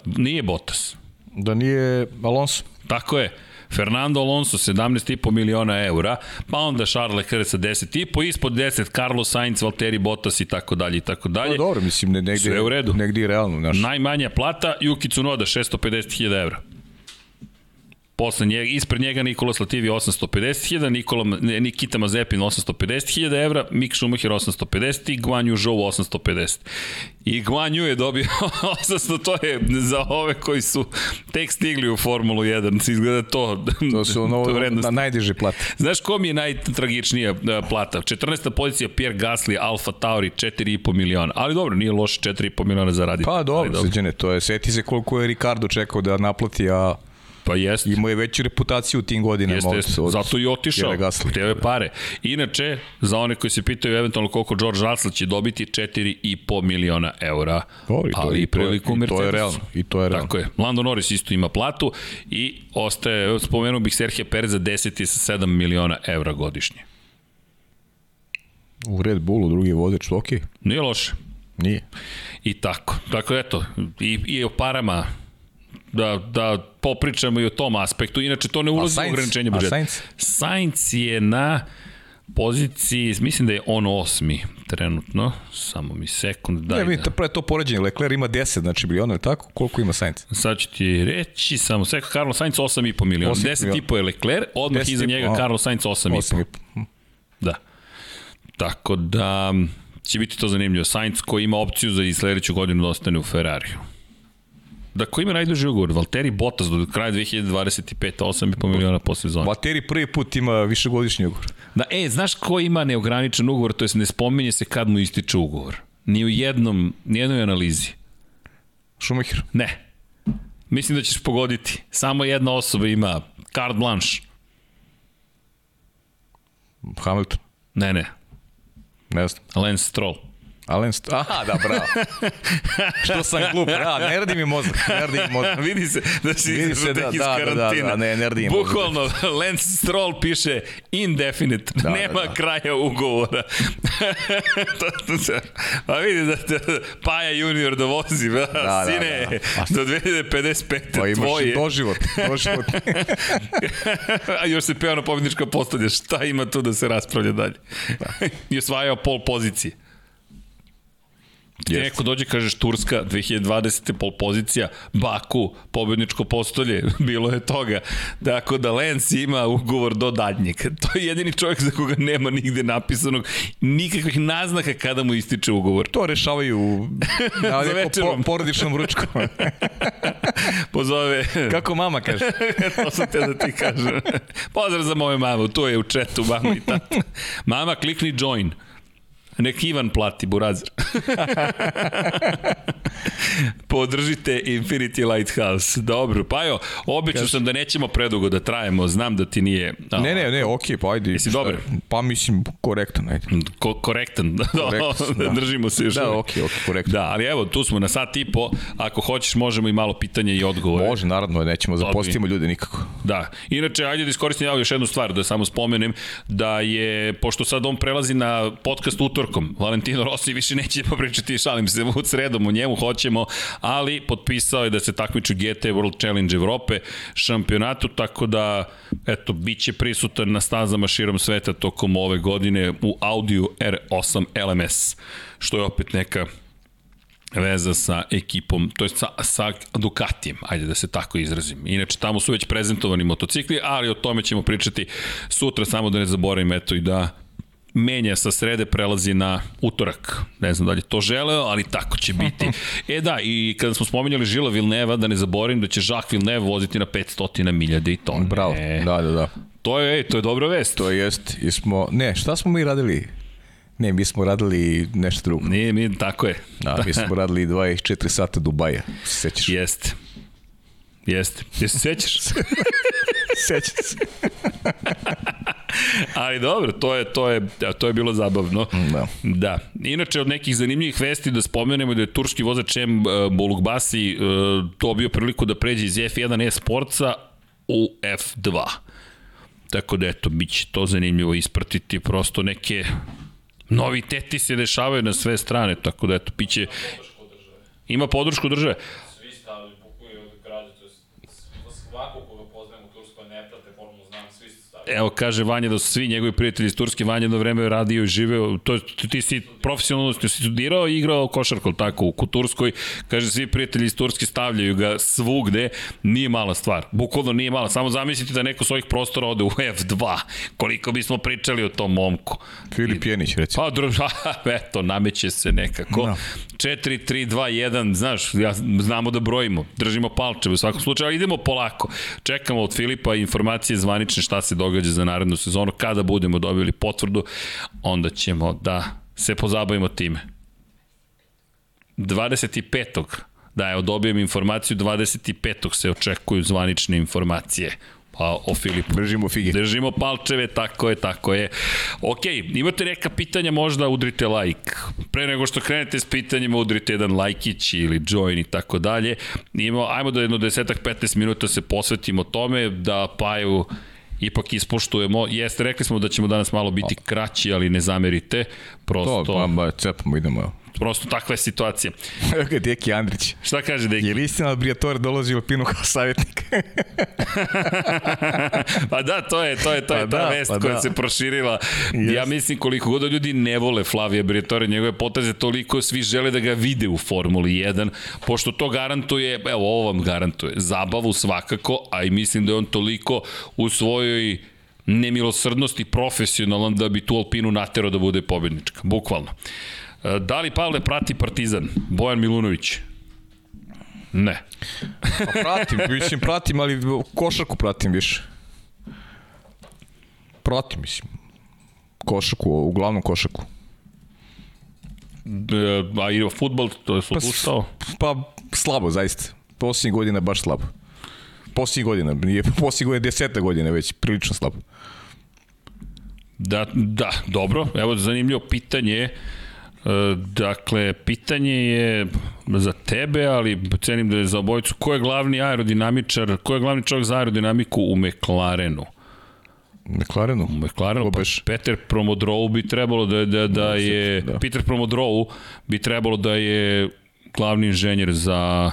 Nije Bottas. Da nije Alonso. Tako je. Fernando Alonso 17,5 miliona eura, pa onda Charles Leclerc sa 10,5, ispod 10 Carlos Sainz, Valtteri Bottas i tako dalje i tako Pa dalje. dobro, mislim, ne, negde, Sve u redu. negde je realno, znaš. Najmanja plata Yuki Tsunoda 650.000 evra. Posle njega, ispred njega Nikola Latifi 850.000, Nikola, Nikita Mazepin 850.000 evra, Mick Schumacher 850 i Guan Yu Zhou 850. I Guan Yu je dobio 800, to je za ove koji su tek stigli u Formulu 1, se izgleda to. To su ono, to na najdiže plate. Znaš ko mi je najtragičnija uh, plata? 14. pozicija Pierre Gasly, Alfa Tauri, 4,5 miliona. Ali dobro, nije loše 4,5 miliona zaraditi. Pa Ali dobro, sređene, to je, seti se koliko je Ricardo čekao da naplati, a Pa jeste. imao je veću reputaciju u tim godinama. Jeste, jeste. Zato i otišao. Hteo je pare. Inače, za one koji se pitaju eventualno koliko George Russell će dobiti 4,5 miliona eura. Dobro, i to- ali i priliku i to je Mercedesu. realno, i to je realno. Tako je. Lando Norris isto ima platu i ostaje, spomenuo bih Serhija Pereza 10 sa 7 miliona evra godišnje. U Red Bullu drugi vozač, ok, Nije loše. nije. I tako. Tako eto, i, i o parama da, da popričamo i o tom aspektu. Inače, to ne ulazi u ograničenje budžeta. Sainz? Sainz je na poziciji, mislim da je on osmi trenutno, samo mi sekund, Da, daj ne, da. vidite, pre to poređenje, Leclerc ima 10, znači miliona, je tako? Koliko ima Sainz? Sad ću ti reći, samo sekund, Carlos Sainz 8,5 miliona, 8,5 10,5 je Leclerc, odmah 10,5, iza njega a. Carlos Sainz 8,5. 8,5. Da. Tako da će biti to zanimljivo. Sainz koji ima opciju za i sledeću godinu da ostane u Ferrariju. Da, ko ima najduži ugovor? Valtteri Bottas do kraja 2025. 8,5 miliona po sezoni. Vateri prvi put ima višegodišnji ugovor. Da, e, znaš ko ima neograničen ugovor, to jest ne spominje se kad mu ističe ugovor. Ni u jednom, ni jednoj analizi. Schumacher. Ne. Mislim da ćeš pogoditi. Samo jedna osoba ima carte blanche. Hamilton. Ne, ne. Ne znam. Lance Stroll. Alen St... Aha, da, bravo. Što sam glup, da, ne radi mi mozak, ne radi mi mozak. Vidi se da si Vidi se, da, iz da, da, karantina. da, ne, ne radi im Bukvalno, Lance Stroll piše indefinite, Da, da, nema da. kraja ugovora. to, to, se- pa vidi da, da Paja junior dovozi, da, da, sine, da. do 2055. Pa imaš tvoje. doživot, doživot. A još se peo na pobjednička postavlja, šta ima tu da se raspravlja dalje? I osvajao pol pozicije. Jeste. neko dođe, kažeš Turska, 2020. pol pozicija, Baku, pobedničko postolje, bilo je toga. Dakle, da Lance ima ugovor do daljnjeg. To je jedini čovjek za koga nema nigde napisanog, nikakvih naznaka kada mu ističe ugovor. To rešavaju na večerom. po, porodičnom ručku. Pozove... Kako mama kaže. to sam te da ti kažem. Pozdrav za moju mamu, tu je u četu mama i tata. Mama, klikni join. Nek Ivan plati, burazir. Podržite Infinity Lighthouse. Dobro, pa jo, obično sam da nećemo predugo da trajemo, znam da ti nije... a, Ne, ne, ne, okej, pa ajde. Jesi dobar? Pa mislim, korektan, ajde. Ko, korektan. Korektan, da. da. Držimo se još. Da, okej, okej, korektno. Da, ali evo, tu smo na sat i po. Ako hoćeš, možemo i malo pitanja i odgovore. Može, naravno, nećemo zapostimo ljude nikako. Da. Inače, ajde da iskoristim ja još jednu stvar, da samo spomenem, da je, pošto sad on prelazi na podcast utorkom, Valentino Rossi više neće popričati, šalim se, u sredom o njemu hoćemo, ali potpisao je da se takmiči GT World Challenge Evrope šampionatu, tako da, eto, bit će prisutan na stazama širom sveta tokom ove godine u Audio R8 LMS, što je opet neka veza sa ekipom, to je sa, sa Ducatijem, ajde da se tako izrazim. Inače, tamo su već prezentovani motocikli, ali o tome ćemo pričati sutra, samo da ne zaboravim, eto i da menja sa srede, prelazi na utorak. Ne znam da li to želeo, ali tako će biti. E da, i kada smo spominjali Žila Vilneva, da ne zaboravim da će Jacques Villeneuve voziti na 500 miljade Daytona. Bravo, E, da, da, da. To je, ej, to je dobra vest. To jest, smo, ne, šta smo mi radili? Ne, mi smo radili nešto drugo. Nije, mi, tako je. Da, mi smo radili 24 sata Dubaja, se sećaš? Jeste. Jeste. Jesi se sećaš? Sećam se. Ali dobro, to je, to je, to je bilo zabavno. Da. Da. Inače, od nekih zanimljivih vesti da spomenemo da je turski vozač M. uh, Bolugbasi uh, dobio priliku da pređe iz F1 e-sportca u F2. Tako da, eto, bit će to zanimljivo ispratiti. Prosto neke noviteti se dešavaju na sve strane, tako da, eto, piće... Ima podršku države. Svi stavili bukuju od građa, to je svako koga poznajem u Turskoj ne prate formu, znam, svi su stavili. Evo, kaže Vanja da su svi njegovi prijatelji iz Turske, Vanja jedno vreme radio i živeo, to, ti si profesionalno ti si studirao i igrao košarku, tako, u Turskoj, kaže svi prijatelji iz Turske stavljaju ga svugde, nije mala stvar, bukvalno nije mala, samo zamislite da neko s ovih prostora ode u F2, koliko bismo pričali o tom momku. Filip Jenić, recimo. Pa, dru, eto, nameće se nekako. Da. 4, 3, 2, 1, znaš, ja, znamo da brojimo, držimo palčeve u svakom slučaju, ali idemo polako. Čekamo od Filipa informacije zvanične šta se događa za narednu sezonu, kada budemo dobili potvrdu, onda ćemo da se pozabavimo time. 25. Da, evo, dobijem informaciju, 25. se očekuju zvanične informacije pa, o Filipu. Držimo fige. Držimo palčeve, tako je, tako je. Ok, imate neka pitanja, možda udrite like. Pre nego što krenete s pitanjima, udrite jedan lajkić ili join i tako dalje. Imamo, ajmo da jedno desetak, 15 minuta se posvetimo tome, da Paju ipak ispoštujemo. Jeste, rekli smo da ćemo danas malo biti kraći, ali ne zamerite. Prosto, To, pa, ba, cepamo, idemo. Prosto takva je situacija. Evo ga Deki Andrić. Šta kaže Deki? Je li istina da Briatore dolazi u Alpinu kao savjetnik? pa da, to je, to je, to je Pa ta da, vest pa koja da. se proširila. Jest. Ja mislim koliko god da ljudi ne vole Flavija Briatore, njegove poteze toliko svi žele da ga vide u Formuli 1, pošto to garantuje, evo ovo vam garantuje, zabavu svakako, a i mislim da je on toliko u svojoj nemilosrdnosti profesionalan da bi tu Alpinu naterao da bude pobednička, bukvalno. E, Da li Pavle prati Partizan? Bojan Milunović? Ne. Pa pratim, mislim, pratim, ali košarku pratim više. Pratim, mislim. Košarku, uglavnom košarku. E, a i futbol, to je Pa, s- odustao? Pa slabo, zaista. Posljednjih godina baš slabo. Posljednjih godina, nije posljednjih godina, deseta godina već, prilično slabo. Da, da, dobro. Evo zanimljivo pitanje. E, Dakle, pitanje je za tebe, ali cenim da je za obojicu. Ko je glavni aerodinamičar, ko je glavni čovjek za aerodinamiku u McLarenu? McLarenu? U McLarenu, pa? Peter Promodrow bi trebalo da, da, da je, da. Peter Promodrow bi trebalo da je glavni inženjer za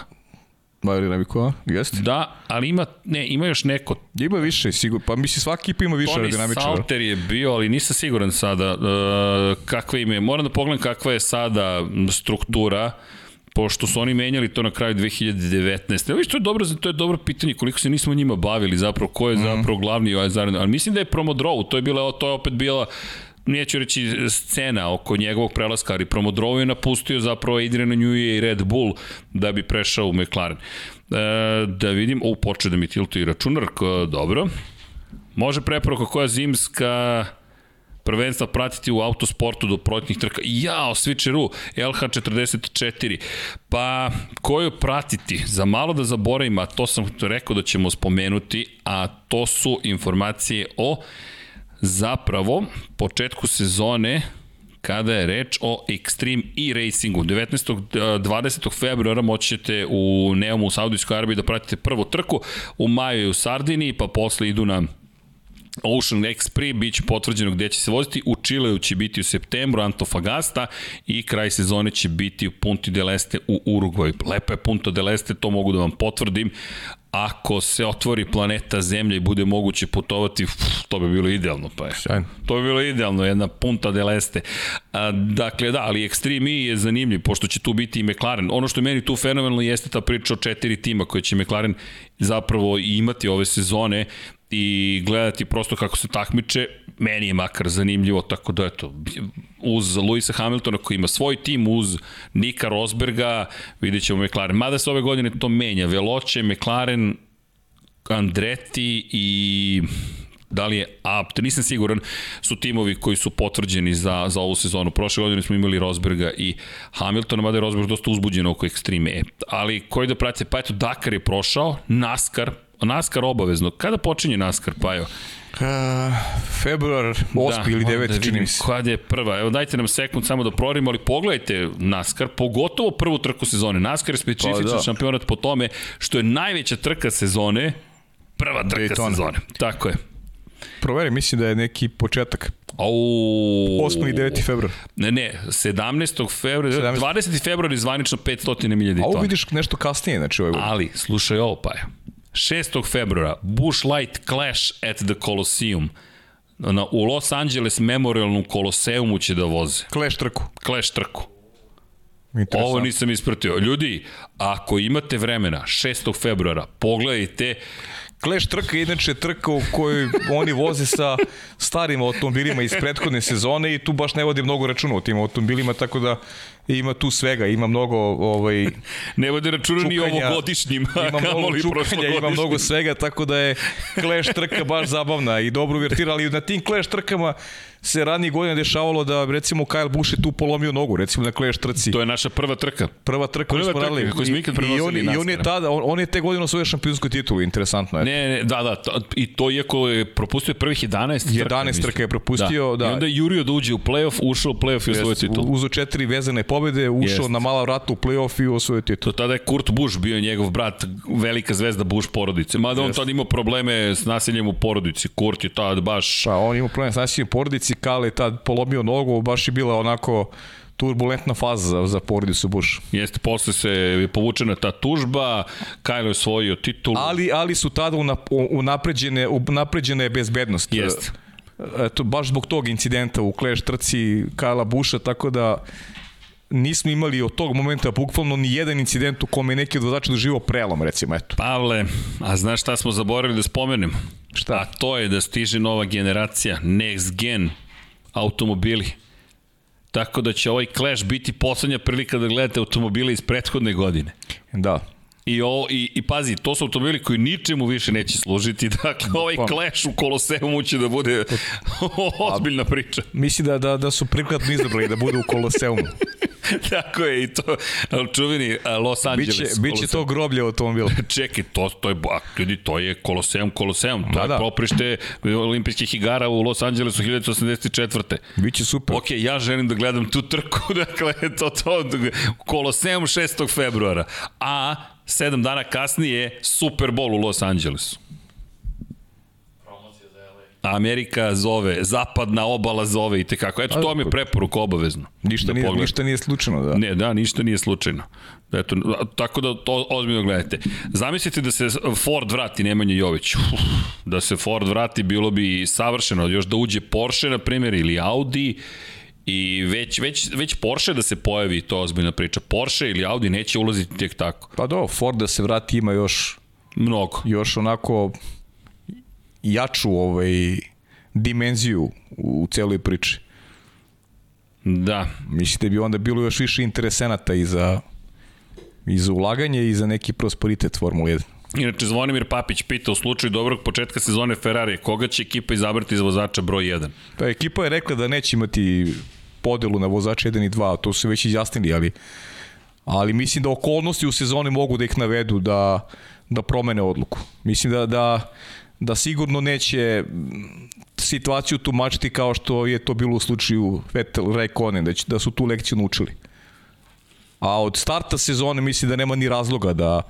Aerodinamiku, a? Jeste? Da, ali ima, ne, ima još neko. Ima više, sigurno. Pa misli, svaki ekipa ima više aerodinamičara. Salter je bio, ali nisam siguran sada uh, kakva im je. Moram da pogledam kakva je sada struktura pošto su oni menjali to na kraju 2019. Evo što je dobro, to je dobro pitanje koliko se nismo njima bavili zapravo, ko je mm. zapravo glavni ovaj zaredno. Ali mislim da je Promodrovu, to je bila to je opet bila neću reći scena oko njegovog prelaska, ali Promodrovu je napustio zapravo Adrian Newey i Red Bull da bi prešao u McLaren. E, da vidim, o, poče da mi tiltuje računar, dobro. Može preporuka koja zimska prvenstva pratiti u autosportu do proletnih trka. Jao, switcheru, LH44. Pa, koju pratiti? Za malo da zaboravim, a to sam rekao da ćemo spomenuti, a to su informacije o zapravo početku sezone kada je reč o Extreme e-racingu. 19. 20. februara moći ćete u Neumu u Saudijskoj Arabiji da pratite prvu trku, u maju je u Sardini, pa posle idu na Ocean X Prix bit će potvrđeno gde će se voziti, u Čileu će biti u septembru Antofagasta i kraj sezone će biti u Punti del Este u Urugvaju. Lepo je Punta del Este, to mogu da vam potvrdim. Ako se otvori planeta Zemlja i bude moguće putovati, uf, to bi bilo idealno. Pa je. Sjajno. To bi bilo idealno, jedna Punta del Este. A, dakle, da, ali Extreme E je zanimljiv, pošto će tu biti i McLaren. Ono što je meni tu fenomenalno jeste ta priča o četiri tima koje će McLaren zapravo imati ove sezone i gledati prosto kako se takmiče, meni je makar zanimljivo, tako da eto, uz Luisa Hamiltona koji ima svoj tim, uz Nika Rosberga, vidjet ćemo McLaren. Mada se ove godine to menja, Veloće, McLaren, Andretti i da li je Abt, nisam siguran, su timovi koji su potvrđeni za, za ovu sezonu. Prošle godine smo imali Rosberga i Hamiltona, mada je Rosberg dosta uzbuđen oko Extreme E. Ali koji da prate? Pa eto, Dakar je prošao, NASCAR, NASCAR obavezno. Kada počinje NASCAR, Pajo? Uh, februar 8. Da, ili 9. Da čini mi se. Kada je prva? Evo dajte nam sekund samo da prorimo, ali pogledajte NASCAR, pogotovo prvu trku sezone. NASCAR je specifičan pa, da. šampionat po tome što je najveća trka sezone, prva trka Daytona. sezone. Tako je. Proveri, mislim da je neki početak. Au, 8. i 9. februar. Ne, ne, 17. februar, 17. 20. februar je zvanično 500 milija Daytona. A ovo vidiš nešto kasnije, znači ovo. Ali, slušaj ovo, pa je. 6. februara Bush Light Clash at the Colosseum. Na, u Los Angeles memorialnom koloseumu će da voze. Clash trku. Clash trku. Ovo nisam ispratio. Ljudi, ako imate vremena, 6. februara, pogledajte Clash trka je inače trka u kojoj oni voze sa starim automobilima iz prethodne sezone i tu baš ne vodi mnogo računa o tim automobilima, tako da ima tu svega, ima mnogo ovaj ne vodi računa ni ovo godišnjim, ima mnogo čukanja, ima mnogo svega, tako da je Clash trka baš zabavna i dobro uvertira, ali na tim Clash trkama se ranije godine dešavalo da recimo Kyle Busch je tu polomio nogu, recimo na Clash trci. To je naša prva trka. Prva trka prva trka radili. koju smo ikad I, on, i on je tada, on, on je te godine osvojio šampionsku titulu, interesantno je. Ne, ne, da, da, to, i to iako je propustio prvih 11 trka. 11 trka je propustio, da. da. I onda je jurio da uđe u play-off, ušao u play-off i osvojio titulu. Uzo četiri vezane pobede, ušao Jest. na mala vrata u play-off i osvojio titulu. To tada je Kurt Busch bio njegov brat, velika zvezda Busch porodice. Mada on tad imao probleme s nasiljem u porodici. Kurt je tad baš... Pa on imao probleme s nasiljem u porodici, Kale tad polomio nogu, baš je bila onako turbulentna faza za, za porodicu Bush. Jeste, posle se je povučena ta tužba, Kyle je osvojio titul. Ali, ali su tada unapređene, unapređene je bezbednost. Jeste. Eto, baš zbog tog incidenta u Clash trci Kajla Buša, tako da nismo imali od tog momenta bukvalno ni jedan incident u kome je neki od vozača doživao prelom, recimo, eto. Pavle, a znaš šta smo zaboravili da spomenemo? Šta? A to je da stiže nova generacija, next gen automobili. Tako da će ovaj Clash biti poslednja prilika da gledate automobile iz prethodne godine. Da. I, o, i, I pazi, to su automobili koji ničemu više neće služiti. Dakle, ovaj Clash u Koloseumu će da bude ozbiljna priča. Misli da, da, da su prikladno izabrali da bude u Koloseumu. Tako je i to čuveni Los Angeles. Biće, biće to groblje automobila. Čekaj, to, to je, ljudi, to je Koloseum, Koloseum. To da, je da. proprište olimpijskih igara u Los Angelesu 1984. Biće super. Ok, ja želim da gledam tu trku, dakle, to, to, Koloseum 6. februara. A, sedam dana kasnije, Super Bowl u Los Angelesu. Amerika zove, zapadna obala zove i tekako. Eto, to vam je preporuka obavezno. Ništa, da nije, ništa nije slučajno, da. Ne, da, ništa nije slučajno. Eto, tako da to ozbiljno gledajte. Zamislite da se Ford vrati Nemanja Jović. Uf, da se Ford vrati bilo bi savršeno. Još da uđe Porsche, na primjer, ili Audi, I već, već, već Porsche da se pojavi, to je ozbiljna priča. Porsche ili Audi neće ulaziti tek tako. Pa do, Ford da se vrati ima još, Mnogo. još onako jaču ovaj, dimenziju u celoj priči. Da. Mislite da bi onda bilo još više interesenata i za, i za ulaganje i za neki prosperitet Formula 1. Inače, Zvonimir Papić pita u slučaju dobrog početka sezone Ferrari, koga će ekipa izabrati iz vozača broj 1? Pa ekipa je rekla da neće imati podelu na vozače 1 i 2, to su već izjasnili, ali ali mislim da okolnosti u sezoni mogu da ih navedu da, da promene odluku. Mislim da, da, da sigurno neće situaciju tumačiti kao što je to bilo u slučaju Vettel Raikkonen, da, će, da su tu lekciju naučili. A od starta sezone mislim da nema ni razloga da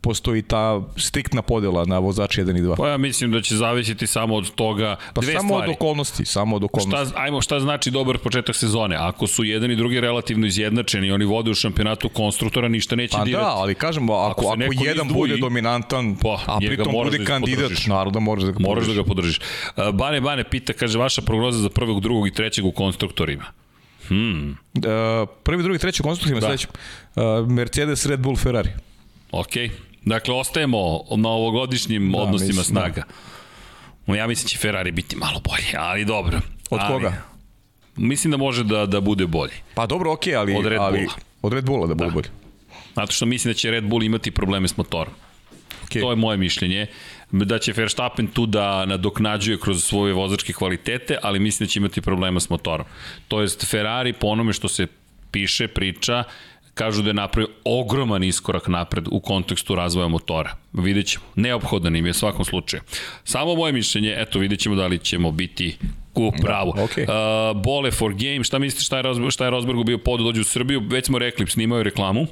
postoji ta striktna podela na vozače 1 i 2. Pa ja mislim da će zavisiti samo od toga Pa dve samo stvari. od okolnosti, samo od okolnosti. Šta, ajmo, šta znači dobar početak sezone? Ako su jedan i drugi relativno izjednačeni, oni vode u šampionatu konstruktora, ništa neće Pa dirati. da, ali kažemo, ako, Ako ako, jedan izdvoji, bude dominantan, pa, a pritom bude da kandidat, podržiš. naravno da moraš da ga Moraš da podržiš. ga podržiš. Uh, Bane Bane pita, kaže, vaša prognoza za prvog, drugog i trećeg u konstruktorima. Hmm, Uh, prvi, drugi, treći konstruktivno Da. da. sledećem. Uh, Mercedes, Red Bull, Ferrari. Okej. Dakle, ostajemo na ovogodišnjim Da, odnosima mislim, snaga. Ja mislim da će Ferrari biti malo bolji, ali dobro. Od ali, koga? Mislim da može da, da bude bolji. Pa dobro, okej, ali... Od Red ali, Bulla. Od Red Bulla da bude Da. bolje. Zato što mislim da će Red Bull imati probleme s motorom. Okay. To je moje mišljenje. Da će Verstappen tu da nadoknađuje kroz svoje vozačke kvalitete, ali mislim da će imati problema s motorom. To jest Ferrari po onome što se piše, priča, kažu da je napravio ogroman iskorak napred u kontekstu razvoja motora. Vidjet ćemo. Neophodan im je u svakom slučaju. Samo moje mišljenje, eto vidjet ćemo da li ćemo biti u pravu. Da, okej. Uh, Bole for game, šta mislite šta je, Rosberg, šta je Rosbergu bio pod da dođe u Srbiju? Već smo rekli, snimao je reklamu.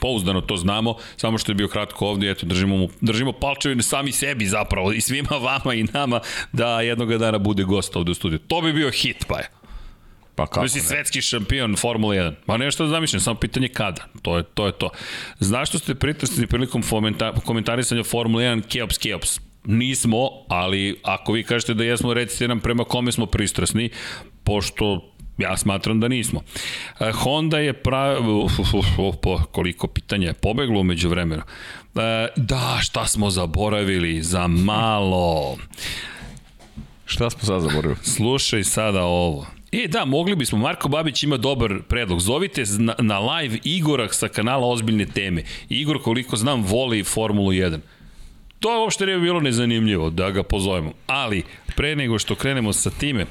Pouzdano to znamo, samo što je bio kratko ovdje, eto, držimo, mu, držimo palčeve sami sebi zapravo i svima vama i nama da jednoga dana bude gost ovde u studiju. To bi bio hit, pa je. Pa kako si svetski šampion Formula 1. Ma nešto da zamišljam, samo pitanje kada. To je to. Je to. Znaš što ste pritasni prilikom komentarisanja Formula 1 Keops Keops? Nismo, ali ako vi kažete da jesmo, recite nam prema kome smo pristrasni, pošto Ja smatram da nismo. E, Honda je pravi... Koliko pitanja je pobeglo umeđu vremenu. E, da, šta smo zaboravili? Za malo. Šta smo sad zaboravili? Slušaj sada ovo. E, da, mogli bismo. Marko Babić ima dobar predlog. Zovite na, na live Igora sa kanala Ozbiljne teme. Igor, koliko znam, voli Formulu 1. To uopšte ne bi bilo nezanimljivo da ga pozovemo. Ali, pre nego što krenemo sa time,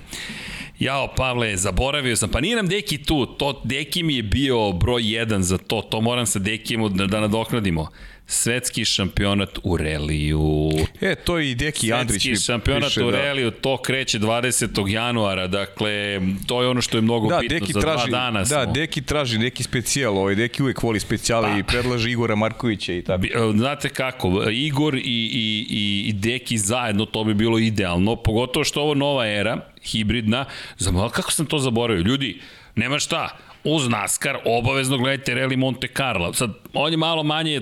Jao, Pavle, zaboravio sam. Pa nije nam Deki tu. To, Deki mi je bio broj 1 za to. To moram sa Dekijem da, da nadoknadimo. Svetski šampionat u reliju. E, to je i Deki Andrić. Svetski šampionat piše u da- reliju, to kreće 20. januara, dakle, to je ono što je mnogo Da, bitno, Deki za traži, dva dana smo. da, Deki traži neki specijal, ovaj Deki uvek voli specijale Pa. i predlaže Igora Markovića i tako. E, Znate kako, Igor i, i, i, i Deki zajedno, to bi bilo idealno, pogotovo što ovo nova era, hibridna, zamola, kako sam to zaboravio? Ljudi, nema šta, uz NASCAR obavezno gledajte Rally Monte Carlo. Sad, on je malo manje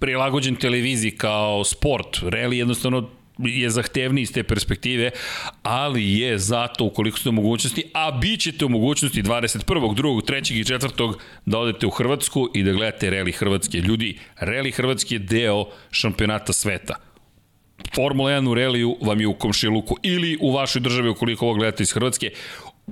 prilagođen televiziji kao sport. Rally jednostavno je zahtevniji iz te perspektive, ali je zato ukoliko ste u mogućnosti, a bit ćete u mogućnosti 21. 2. 3. i 4. da odete u Hrvatsku i da gledate Rally Hrvatske. Ljudi, Rally Hrvatske je deo šampionata sveta. Formula 1 u reliju vam je u komšiluku ili u vašoj državi ukoliko ovo gledate iz Hrvatske,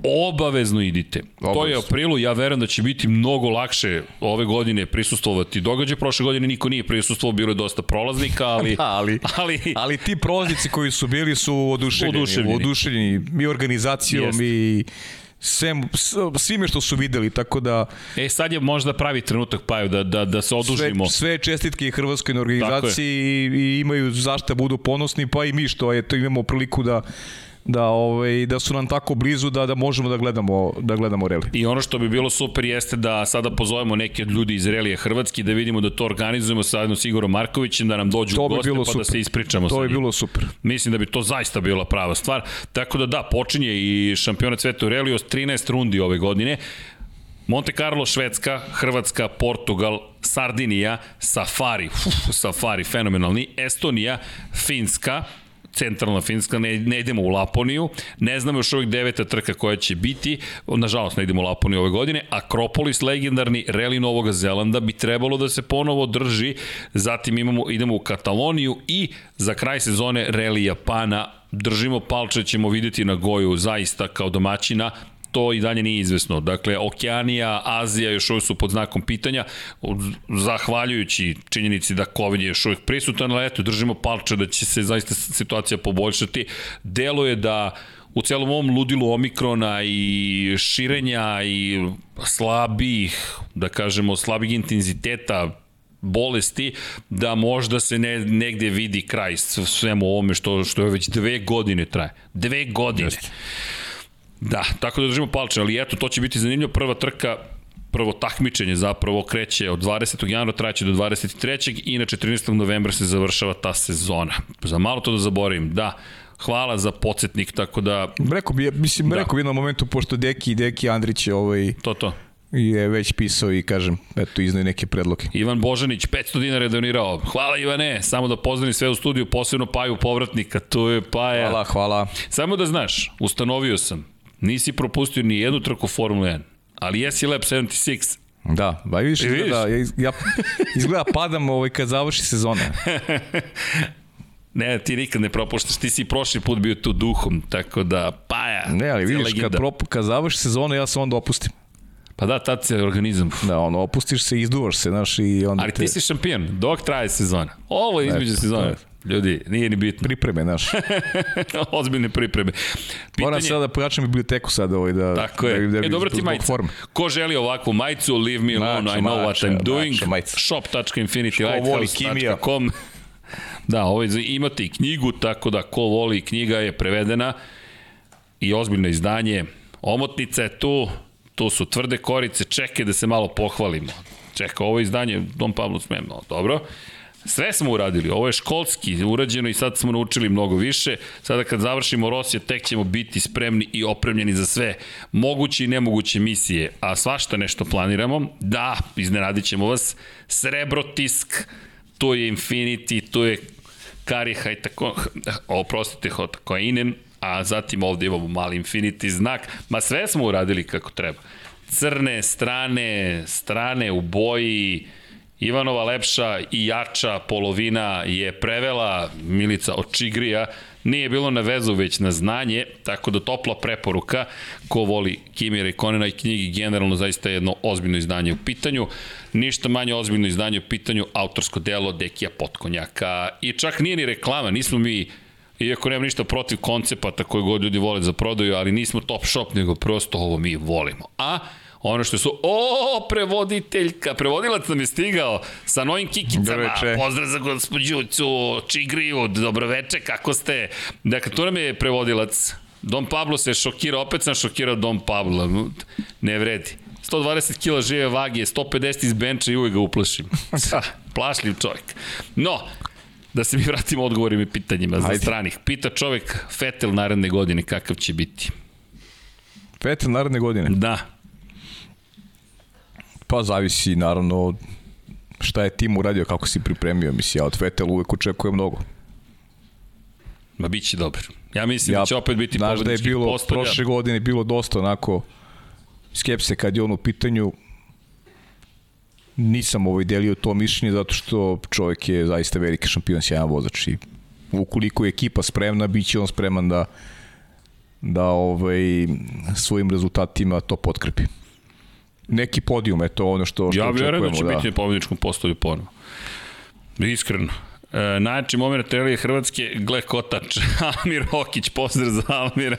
obavezno idite. To je Obavezno. aprilu, ja verujem da će biti mnogo lakše ove godine prisustovati događaj. Prošle godine niko nije prisustovao, bilo je dosta prolaznika, ali... Da, ali, ali ali ti prolaznici koji su bili su oduševljeni. Oduševljeni. Oduševljeni. I organizacijom Jeste. i svem, svime što su videli, tako da E, sad je možda pravi trenutak, Paju, da, da, da se sve, odužimo. sve čestitke i Hrvatskoj na organizaciji i, i imaju zašta budu ponosni, pa i mi što je, to imamo priliku da da ovaj da su nam tako blizu da da možemo da gledamo da gledamo reli. I ono što bi bilo super jeste da sada pozovemo neke od ljudi iz Relije Hrvatski da vidimo da to organizujemo zajedno s Igorom Markovićem da nam dođu To u bi goste bilo pa da super. se ispričamo To sa bi njim. bilo super. Mislim da bi to zaista bila prava stvar. Tako da da, počinje i šampionat sveta u Reliju s 13 rundi ove godine. Monte Carlo, Švedska, Hrvatska, Portugal, Sardinija, Safari, uf, Safari, fenomenalni, Estonija, Finska, centralna Finska, ne, ne idemo u Laponiju, ne znamo još uvijek deveta trka koja će biti, nažalost ne idemo u Laponiju ove godine, Akropolis, legendarni reli Novog Zelanda bi trebalo da se ponovo drži, zatim imamo, idemo u Kataloniju i za kraj sezone reli Japana, držimo palče, ćemo videti na Goju zaista kao domaćina, to i dalje nije izvesno. Dakle, Okeanija, Azija još uvijek su pod znakom pitanja, zahvaljujući činjenici da COVID je još uvijek prisutan, ali eto, držimo palče da će se zaista situacija poboljšati. Delo je da u celom ovom ludilu Omikrona i širenja i slabih, da kažemo, slabih intenziteta bolesti, da možda se ne, negde vidi kraj svemu ovome što, što je već dve godine traje. Dve godine. Jeste. Da, tako da držimo palče, ali eto, to će biti zanimljivo. Prva trka prvo takmičenje zapravo kreće od 20. januara, traće do 23. i na 14. novembra se završava ta sezona. Za malo to da zaboravim, da, hvala za podsjetnik, tako da... Rekao bi, mislim, da. rekao bi na momentu, pošto Deki, Deki Andrić je ovaj... To, to je već pisao i kažem, eto, iznoj neke predloge. Ivan Božanić, 500 dinara je donirao. Hvala Ivane, samo da pozdravim sve u studiju, posebno Paju povratnika, tu je Paja. Hvala, hvala. Samo da znaš, ustanovio sam, nisi propustio ni jednu trku Formule 1, ali jesi Lab 76. Da, ba vidiš, izgleda, ja, ja, izgleda padam ovaj, kad završi sezona. Ne, ti nikad ne propuštaš, ti si prošli put bio tu duhom, tako da, paja. Ne, ali vidiš, kad, prop, kad završi sezona, ja se onda opustim. Pa da, tad se organizam. Da, ono, opustiš se, izduvaš se, znaš, i onda Ali te... ti si šampion, dok traje sezona. Ovo je između sezona. Ljudi, nije ni bitno. Pripreme, znaš. Ozbiljne pripreme. Pitanje... Moram sada da pojačam biblioteku sad ovaj da... Tako je. Da, da, e, dobro ti majica. Form. Ko želi ovakvu majicu, leave me alone, mača, I know mača, what I'm doing. Shop.infinitylighthouse.com Da, ovo je, imate i knjigu, tako da ko voli knjiga je prevedena i ozbiljno izdanje. Omotnica je tu, tu su tvrde korice, čekaj da se malo pohvalimo. Čeka, ovo izdanje, Dom Pablo smemo, dobro. Sve smo uradili, ovo je školski urađeno i sad smo naučili mnogo više. Sada kad završimo Rosija, tek ćemo biti spremni i opremljeni za sve moguće i nemoguće misije. A svašta nešto planiramo. Da, iznenadit ćemo vas. Srebrotisk, tu je Infinity, tu je Kari Hajtako, oprostite, Hotakoinen, a zatim ovde imamo mali Infinity znak. Ma sve smo uradili kako treba. Crne strane, strane u boji, Ivanova lepša i jača polovina je prevela. Milica od Čigrija, nije bilo na vezu već na znanje, tako da topla preporuka. Ko voli Kimira i Konena i knjigi generalno zaista je jedno ozbiljno izdanje u pitanju, ništa manje ozbiljno izdanje u pitanju autorsko delo Dekija Potkonjaka. I čak nije ni reklama, nismo mi iako nemam ništa protiv koncepata koje god ljudi vole za prodaju, ali nismo top shop, nego prosto ovo mi volimo. A ono što su, o, prevoditeljka, prevodilac nam je stigao sa novim kikicama, pozdrav za gospođucu, Čigriju, dobroveče, kako ste? Dakle, tu nam je prevodilac, Dom Pablo se šokira, opet sam šokirao Dom Pablo, ne vredi. 120 kg žive vage, 150 iz benča i uvijek ga uplašim. Plašljiv čovjek. No, da se mi vratimo odgovorima i pitanjima za Ajde. stranih. Pita čovek Fetel naredne godine kakav će biti. Fetel naredne godine? Da. Pa zavisi naravno šta je tim uradio, kako si pripremio. Mislim, ja od Vettel uvek očekujem mnogo. Ma bit će dobar. Ja mislim ja, da će opet biti znaš da je bilo, postolja. prošle godine bilo dosta onako skepse kad je on u pitanju. Nisam ovaj delio to mišljenje zato što čovjek je zaista veliki šampion, sjajan vozač i ukoliko je ekipa spremna, bit će on spreman da da ovaj svojim rezultatima to potkrepi neki podijum, eto ono što, što ja vjerujem da će da. biti na pobjedičkom postolju ponovo. Iskreno. E, najjači moment relije Hrvatske, Gle Kotač, Amir Hokić, pozdrav za Amira.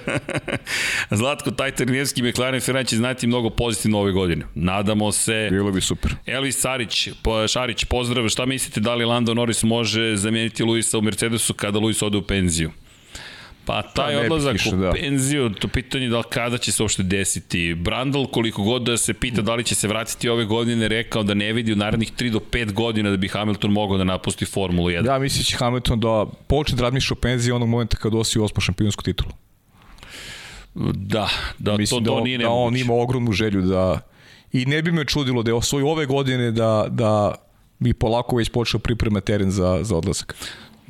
Zlatko Tajternijevski, McLaren Ferrari će znati mnogo pozitivno ove godine. Nadamo se. Bilo bi super. Elvis Sarić, po, Šarić, pozdrav. Šta mislite da li Lando Norris može zamijeniti Luisa u Mercedesu kada Luis ode u penziju? Pa taj ne odlazak u da. penziju, to pitanje je da li kada će se uopšte desiti. Brandl, koliko god da se pita da li će se vratiti ove godine, rekao da ne vidi u narednih 3 do 5 godina da bi Hamilton mogao da napusti Formulu 1. Ja mislim da će Hamilton da počne da razmišlja o penziji onog momenta kad osvoji osmo šampionsku titulu. Da, da Mislim to, da, to on, nije da on nemoguće. ima ogromnu želju da i ne bi me čudilo da je osvoji ove godine da, da bi polako već počeo priprema teren za, za odlazak.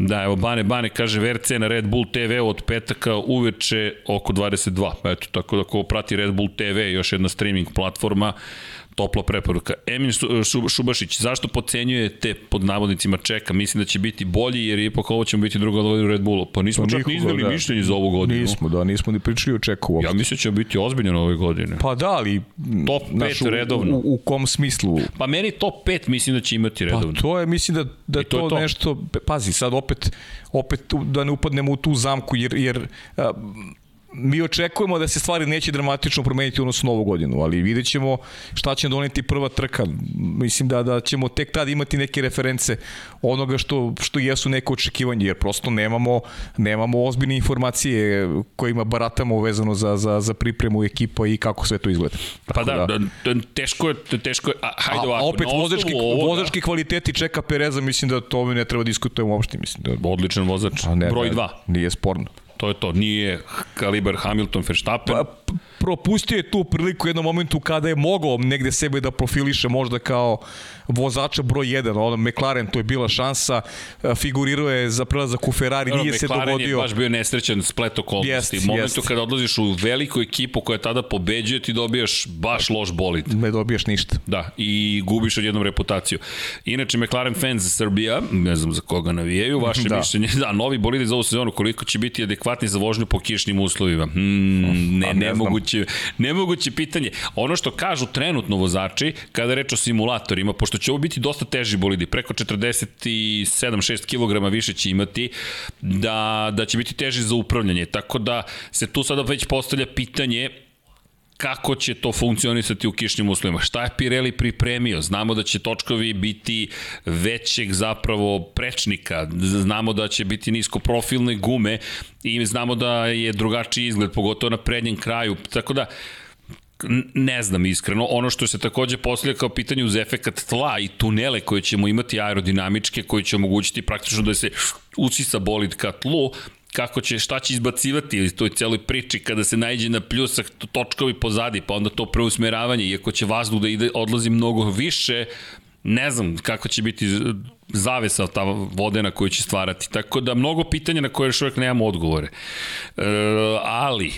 Da, evo Bane Bane kaže VRC na Red Bull TV od petaka uveče oko 22. Eto, tako da ko prati Red Bull TV, još jedna streaming platforma, topla preporuka. Emin Šu- Šu- Šubašić, zašto pocenjujete pod navodnicima čeka? Mislim da će biti bolji jer ipak ovo ćemo biti druga godina u Red Bullu. Pa nismo čak ni izneli da. mišljenje za ovu godinu. Nismo, da, nismo ni pričali o čeku uopšte. Ja mislim da ćemo biti ozbiljno ove godine. Pa da, ali... Top znaš, pet u- redovno. U, u, kom smislu? Pa meni top 5 mislim da će imati Pa redovno. to je, mislim da, da I to to, je to. nešto, pazi, sad opet, opet da ne upadnemo u tu zamku, jer, jer a, mi očekujemo da se stvari neće dramatično promeniti u odnosu na ovu godinu, ali vidjet ćemo šta će doneti prva trka. Mislim da, da ćemo tek tad imati neke reference onoga što, što jesu neke očekivanje, jer prosto nemamo, nemamo ozbiljne informacije kojima baratamo vezano za, za, za pripremu ekipa i kako sve to izgleda. Pa da, da, da, teško je, teško je, a, hajde A, ovako, a opet vozački, ovoga- vozački kvaliteti čeka Pereza, mislim da to ne treba diskutujemo uopšte, mislim da Odličan vozač, A ne, broj ne, 2. Nije sporno. To je to, nije kalibar Hamilton Verstappen. Pa, propustio je tu priliku u jednom momentu kada je mogao negde sebe da profiliše možda kao vozača broj 1, ono McLaren, to je bila šansa, e, figurirao je za prelazak u Ferrari, nije se McLaren dogodio. je baš bio nesrećan splet okolnosti. Jest, u momentu jest. kada odlaziš u veliku ekipu koja tada pobeđuje, ti dobijaš baš loš bolid. Ne dobiješ ništa. Da, i gubiš odjednom reputaciju. Inače, McLaren fans Srbija, ne znam za koga navijaju, vaše da. Mišljenje, da, novi bolide za ovu sezonu, koliko će biti adekvatni za vožnju po kišnim uslovima? Hmm, ne, Pa ne nemoguće, nemoguće pitanje. Ono što kažu trenutno vozači, kada reč o simulatorima, pošto će ovo biti dosta teži bolidi, preko 47-6 kg više će imati, da, da će biti teži za upravljanje. Tako da se tu sada već postavlja pitanje kako će to funkcionisati u kišnim uslovima. Šta je Pirelli pripremio? Znamo da će točkovi biti većeg zapravo prečnika, znamo da će biti niskoprofilne gume i znamo da je drugačiji izgled, pogotovo na prednjem kraju. Tako da, ne znam iskreno. Ono što se takođe postavlja kao pitanje uz efekat tla i tunele koje ćemo imati aerodinamičke, koji će omogućiti praktično da se usisa bolid ka tlu, kako će, šta će izbacivati u toj celoj priči kada se najde na pljusak to- točkovi pozadi, pa onda to preusmeravanje, iako će vazduh da ide, odlazi mnogo više, ne znam kako će biti zavesa ta vodena koju će stvarati. Tako da mnogo pitanja na koje još uvek nemamo odgovore. E, ali,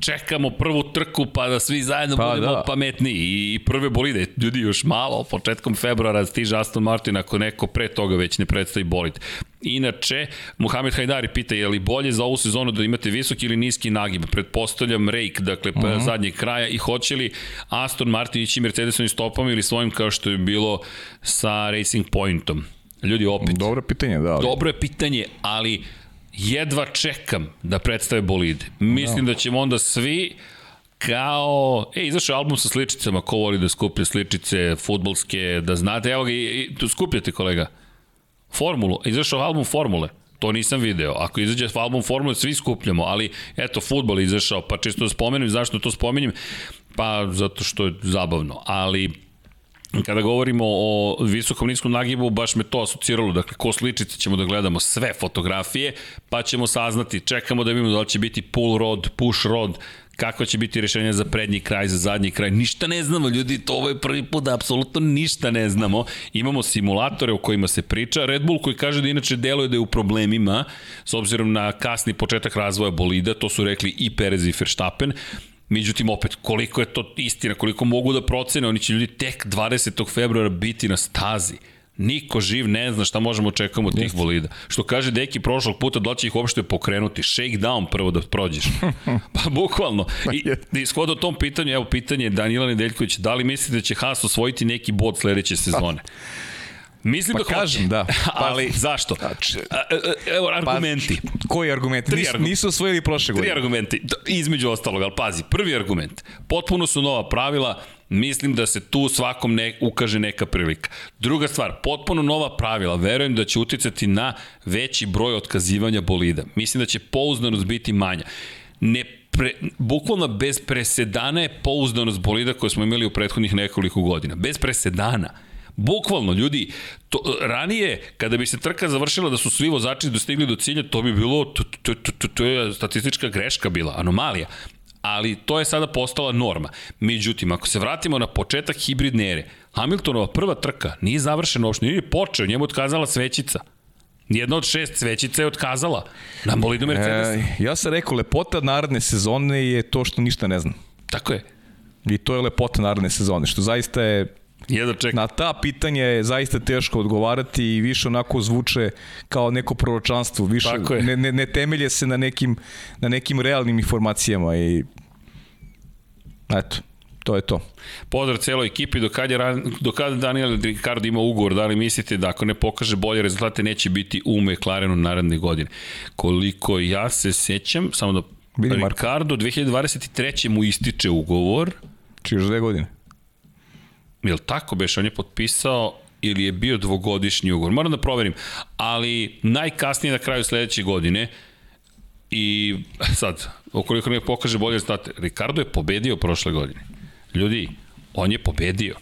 čekamo prvu trku pa da svi zajedno pa, Pa budemo da. pametniji i prve bolide. Ljudi još malo, početkom februara stiže Aston Martin ako neko pre toga već ne predstavi bolid. Inače, Muhammed Hajdari pita je li bolje za ovu sezonu da imate visoki ili niski nagib? Pretpostavljam rake, dakle uh -huh. zadnjeg kraja i hoće li Aston Martin ići Mercedesovim stopama ili svojim kao što je bilo sa Racing Pointom? Ljudi, opet, Dobro pitanje, da. ali- Dobro je pitanje, ali jedva čekam da predstave bolide. Mislim da ćemo onda svi kao, e, izašao album sa sličicama, ko voli da skuplja sličice futbolske, da znate, evo ga, i, i, tu skupljate kolega. Formulu, izašao album Formule, to nisam video. Ako izađe album Formule, svi skupljamo, ali eto, futbol je izašao, pa čisto da spomenem, zašto to spominjem? Pa zato što je zabavno, ali Kada govorimo o visokom niskom nagibu, baš me to asociralo. Dakle, ko sličice ćemo da gledamo sve fotografije, pa ćemo saznati, čekamo da vidimo da li će biti pull rod, push rod, kako će biti rešenje za prednji kraj, za zadnji kraj. Ništa ne znamo, ljudi, to ovo je prvi put da apsolutno ništa ne znamo. Imamo simulatore o kojima se priča. Red Bull koji kaže da inače deluje da je u problemima, s obzirom na kasni početak razvoja bolida, to su rekli i Perez i Verstappen, Međutim, opet, koliko je to istina, koliko mogu da procene, oni će ljudi tek 20. februara biti na stazi. Niko živ ne zna šta možemo očekamo od tih bolida. Što kaže Deki prošlog puta, da će ih uopšte pokrenuti? Shake down prvo da prođeš. pa bukvalno. I, i shod o tom pitanju, evo pitanje Danila Nedeljković, da li mislite da će Haas osvojiti neki bod sledeće sezone? Mislim Pa da kažem, hoće. da. Pa- Ali zašto? Znači- Evo argumenti. Koji argument? Tri Nis, argumenta. nisu osvojili prošle Tri godine. argumenti, D- između ostalog, ali pazi, prvi argument, potpuno su nova pravila, mislim da se tu svakom ne, ukaže neka prilika. Druga stvar, potpuno nova pravila, verujem da će uticati na veći broj otkazivanja bolida. Mislim da će pouzdanost biti manja. Ne pre, bukvalno bez presedana je pouzdanost bolida koju smo imali u prethodnih nekoliko godina. Bez presedana. Bukvalno, ljudi, to, ranije, kada bi se trka završila da su svi vozači dostigli do cilja, to bi bilo, to, to, to, to, to je statistička greška bila, anomalija. Ali to je sada postala norma. Međutim, ako se vratimo na početak hibridne ere, Hamiltonova prva trka nije završena uopšte, nije počeo, njemu je otkazala svećica. Jedna od šest svećica je otkazala na bolidu Mercedesa. E... E, ja sam rekao, lepota naredne sezone je to što ništa ne znam. Tako je. I to je lepota naredne sezone, što zaista je Jedno. Na ta pitanja je zaista teško odgovarati i više onako zvuče kao neko proročanstvo, više Tako je. ne, ne, ne temelje se na nekim, na nekim realnim informacijama i eto, to je to. Pozdrav celoj ekipi, do kad, je, do kada Daniel Ricardo ima ugovor, da li mislite da ako ne pokaže bolje rezultate neće biti u McLarenu naredne godine? Koliko ja se sećam, samo da. Ricardo 2023. mu ističe ugovor, Či još dve godine. Je li tako beš, on je potpisao ili je bio dvogodišnji ugovor, moram da proverim, ali najkasnije na kraju sledeće godine i sad, ukoliko ne pokaže bolje rezultate, Ricardo je pobedio prošle godine. Ljudi, on je pobedio.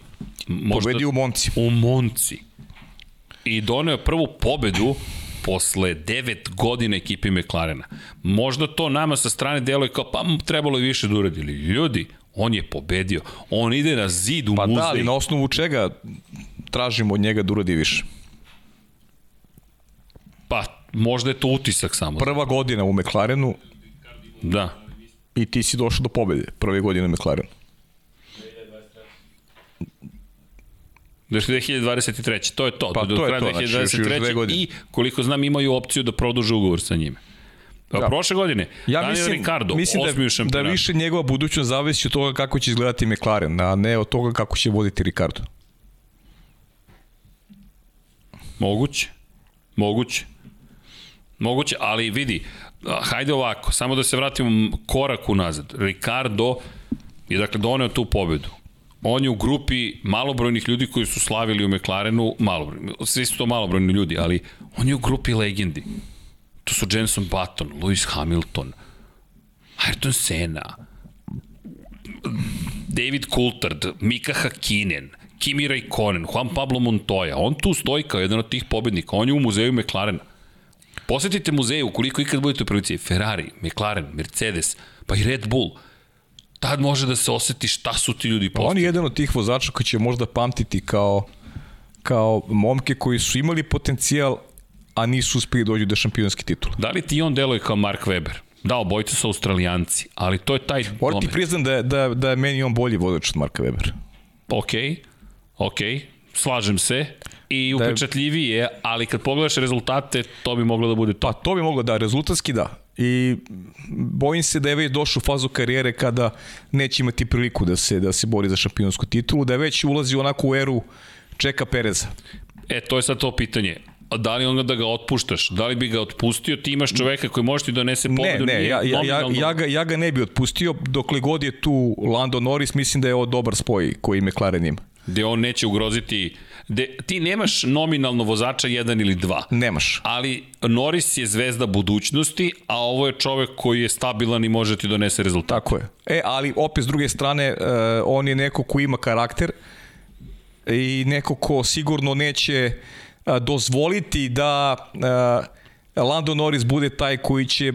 Možda, Pobedi u Monci. u Monci. I doneo je prvu pobedu posle 9 godina ekipi McLarena. Možda to nama sa strane deluje kao pa trebalo je više da uradi. Ali Ljudi, on je pobedio. On ide na zid u Pa muzej. da, ali na osnovu čega tražimo od njega da uradi više? Pa možda je to utisak samo. Prva godina u McLarenu Da. i ti si došao do pobede prve godine u McLarenu. Znači 2023. To je to. Pa do to je kraja to, znači, još- još 2023. dve godine. I koliko znam imaju opciju da produže ugovor sa njime. Da. Da. Prošle godine, Ja Daniel mislim, Ricardo, mislim osmi u da, da više njegova budućnost zavisi od toga kako će izgledati McLaren, a ne od toga kako će voditi Ricardo. Moguće. Moguće. Moguće, ali vidi, hajde ovako, samo da se vratimo korak unazad. Ricardo je dakle doneo tu pobedu. On je u grupi malobrojnih ljudi koji su slavili u McLarenu, malobrojni, svi su to malobrojni ljudi, ali on je u grupi legendi. To su Jenson Button, Lewis Hamilton, Ayrton Senna, David Coulthard, Mika Hakkinen, Kimi Raikkonen, Juan Pablo Montoya, on tu stoji kao jedan od tih pobednika, on je u muzeju McLarena. Posetite muzeje, ukoliko ikad budete u prilici, Ferrari, McLaren, Mercedes, pa i Red Bull. Tad može da se oseti šta su ti ljudi On postigli. je jedan od tih vozača koji će možda pamtiti kao, kao momke koji su imali potencijal, a nisu uspeli da dođu do šampionski titul. Da li ti on deluje kao Mark Webber? Da, obojice su australijanci, ali to je taj Moram ti priznam da, da, da je meni on bolji vozač od Marka Webera. Ok, ok, slažem se. I Da upečatljiviji je, ali kad pogledaš rezultate, to bi moglo da bude to. Pa to bi moglo da, rezultatski da. I bojim se da je već došao u fazu karijere kada neće imati priliku da se da se bori za šampionsku titulu, da je već ulazi onako u eru čeka Pereza. E, to je sad to pitanje. A Da li onda da ga otpuštaš? Da li bi ga otpustio? Ti imaš čoveka koji može ti donese Ne, pobedu. ne, nije ja, ja, ja, ja, ga, ja ga ne bi otpustio, dokle god je tu Lando Norris, mislim da je ovo dobar spoj koji McLaren ima. Gde on neće ugroziti... Gde, ti nemaš nominalno vozača jedan ili dva. Nemaš. Ali Norris je zvezda budućnosti, a ovo je čovek koji je stabilan i može ti donese rezultat. Tako je. E, ali opet s druge strane, uh, on je neko ko ima karakter i neko ko sigurno neće uh, dozvoliti da Lando Norris bude taj koji će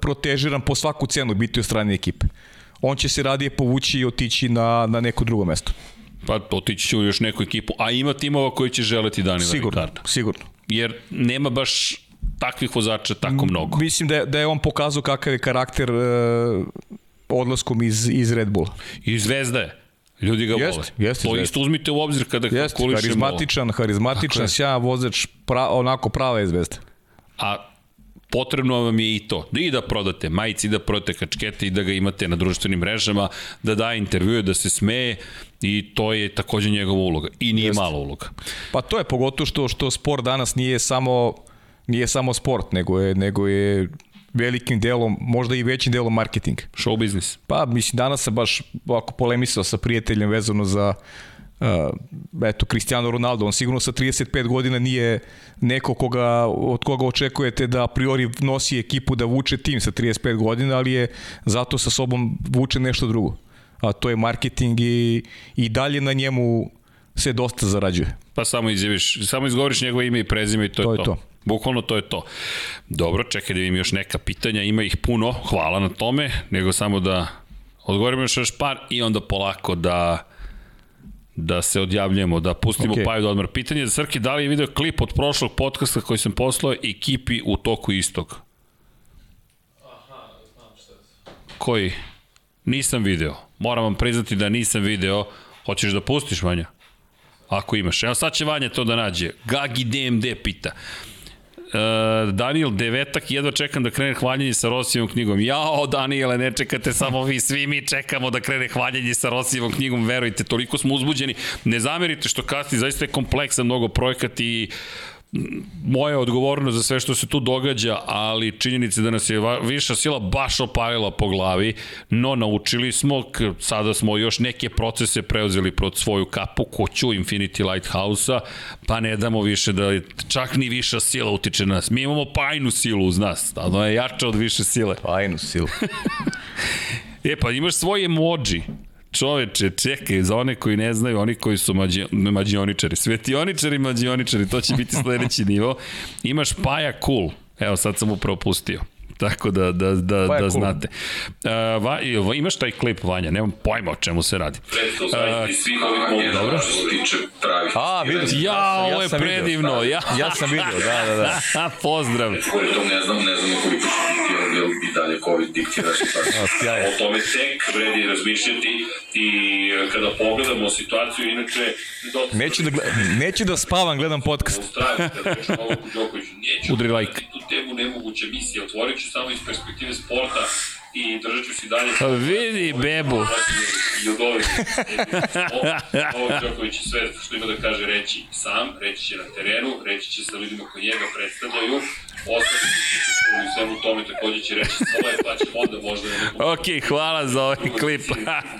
protežiran po svaku cenu biti od strane ekipe. On će se radije povući i otići na, na neko drugo mesto. Pa otići će u još neku ekipu, a ima timova koji će želeti Daniela Sigurno, Ricarda. sigurno. Jer nema baš takvih vozača tako mnogo. Mislim da je, da je on pokazao kakav je karakter uh, odlaskom iz, iz Red Bulla. I zvezda je. Ljudi ga Jeste, vole. jeste to zvezda. isto uzmite u obzir kada Jeste, kalkulišemo. harizmatičan, harizmatičan, sjajan vozač, pra, onako prava je zvezda. A potrebno vam je i to. Da i da prodate majici, da prodate kačkete i da ga imate na društvenim mrežama, da daje intervjue, da se smeje i to je takođe njegova uloga. I nije Jeste. mala uloga. Pa to je pogotovo što, što sport danas nije samo nije samo sport, nego je, nego je velikim delom, možda i većim delom marketing. Show business. Pa, mislim, danas sam baš ovako polemisao sa prijateljem vezano za uh, eto, Cristiano Ronaldo. On sigurno sa 35 godina nije neko koga, od koga očekujete da a priori nosi ekipu da vuče tim sa 35 godina, ali je zato sa sobom vuče nešto drugo. A to je marketing i, i dalje na njemu se dosta zarađuje. Pa samo izjaviš, samo izgovoriš njegove ime i prezime i to, to je to. to. Bukvalno to je to. Dobro, čekaj da vidim još neka pitanja, ima ih puno, hvala na tome, nego samo da odgovorimo još još par i onda polako da da se odjavljujemo, da pustimo okay. Paju da odmar. Pitanje za Srki, da li je video klip od prošlog podcasta koji sam poslao ekipi u toku istog? Aha, znam šta je. Koji? Nisam video. Moram vam priznati da nisam video. Hoćeš da pustiš, Vanja? Ako imaš. Evo sad će Vanja to da nađe. Gagi DMD pita. Uh, Daniel Devetak, jedva čekam da krene hvaljenje sa Rosijevom knjigom. Jao, Daniele, ne čekate samo vi, svi mi čekamo da krene hvaljenje sa Rosijevom knjigom, verujte, toliko smo uzbuđeni. Ne zamerite što kasni, zaista je kompleksan mnogo projekat i moja odgovornost za sve što se tu događa, ali činjenica da nas je viša sila baš opalila po glavi, no naučili smo, sada smo još neke procese preuzeli pod svoju kapu, kuću Infinity Lighthouse-a, pa ne damo više da čak ni viša sila utiče na nas. Mi imamo pajnu silu uz nas, ona je jača od više sile. Pajnu silu. e pa imaš svoj emoji, Čoveče, čekaj, za one koji ne znaju, oni koji su mađi, mađioničari, svetioničari, mađioničari, to će biti sledeći nivo. Imaš Paja Cool, evo sad sam upravo pustio. Tako da, da, da, pa da cool. znate. Uh, va, imaš taj klip, Vanja, nemam pojma o čemu se radi. Uh, svih ovih dobro. što se tiče pravih. A, vidio sam. Ja, ovo je ja predivno. Ja. ja sam vidio, da, da, da. Pozdrav. To, ne znam, ne znam koliko će biti, jer i dalje COVID diktira tako. O tome tek vredi razmišljati i kada pogledamo situaciju, inače... Neću da, neću da spavam, gledam podcast. Kada Novaku neću Udri like. tu temu nemoguće misije, otvorit ću samo iz perspektive sporta i držat ću si dalje. Pa vidi bebu. I od ovih. Novak Đoković i sve što ima da kaže reći sam, reći će na terenu, reći će sa ljudima koji njega predstavljaju, ostati u svemu tome takođe će reći svoje, pa će onda možda... Ok, hvala za ovaj klip.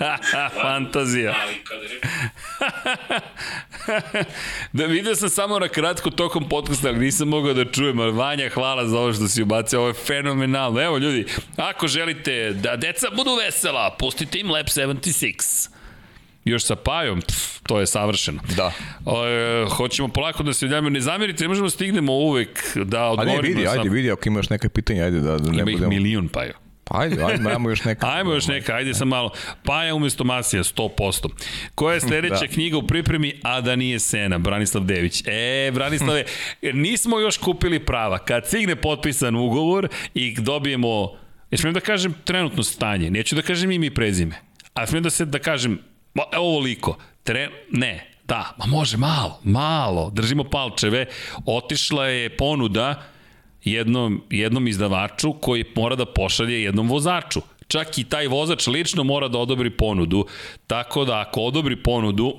Fantazija. Ali kada reći... da vidio sam samo na kratko tokom podcasta, ali nisam mogao da čujem, ali Vanja, hvala za ovo što si ubacio, ovo je fenomenalno. Evo ljudi, ako želite da deca budu vesela, pustite im Lab 76 još sa Pajom, pf, to je savršeno. Da. E, hoćemo polako da se ljavimo, ne zamerite, ne možemo da stignemo uvek da odgovorimo. A ne, vidi, ajde, vidi, ako imaš neka pitanja, ajde da, da ne Ima ih milion Pajo. Pa ajde, ajde, ajmo još neka. ajmo još neka, ajde sam malo. Paja umesto Masija, 100%. Koja je sledeća da. knjiga u pripremi, a da nije Sena, Branislav Dević. E, Branislave, nismo još kupili prava. Kad cigne potpisan ugovor i dobijemo, ja smijem da kažem trenutno stanje, neću da kažem ime i prezime, a smijem da se da kažem, ovo liko, Tre, ne, da, ma može malo, malo, držimo palčeve, otišla je ponuda jednom, jednom izdavaču koji mora da pošalje jednom vozaču. Čak i taj vozač lično mora da odobri ponudu, tako da ako odobri ponudu,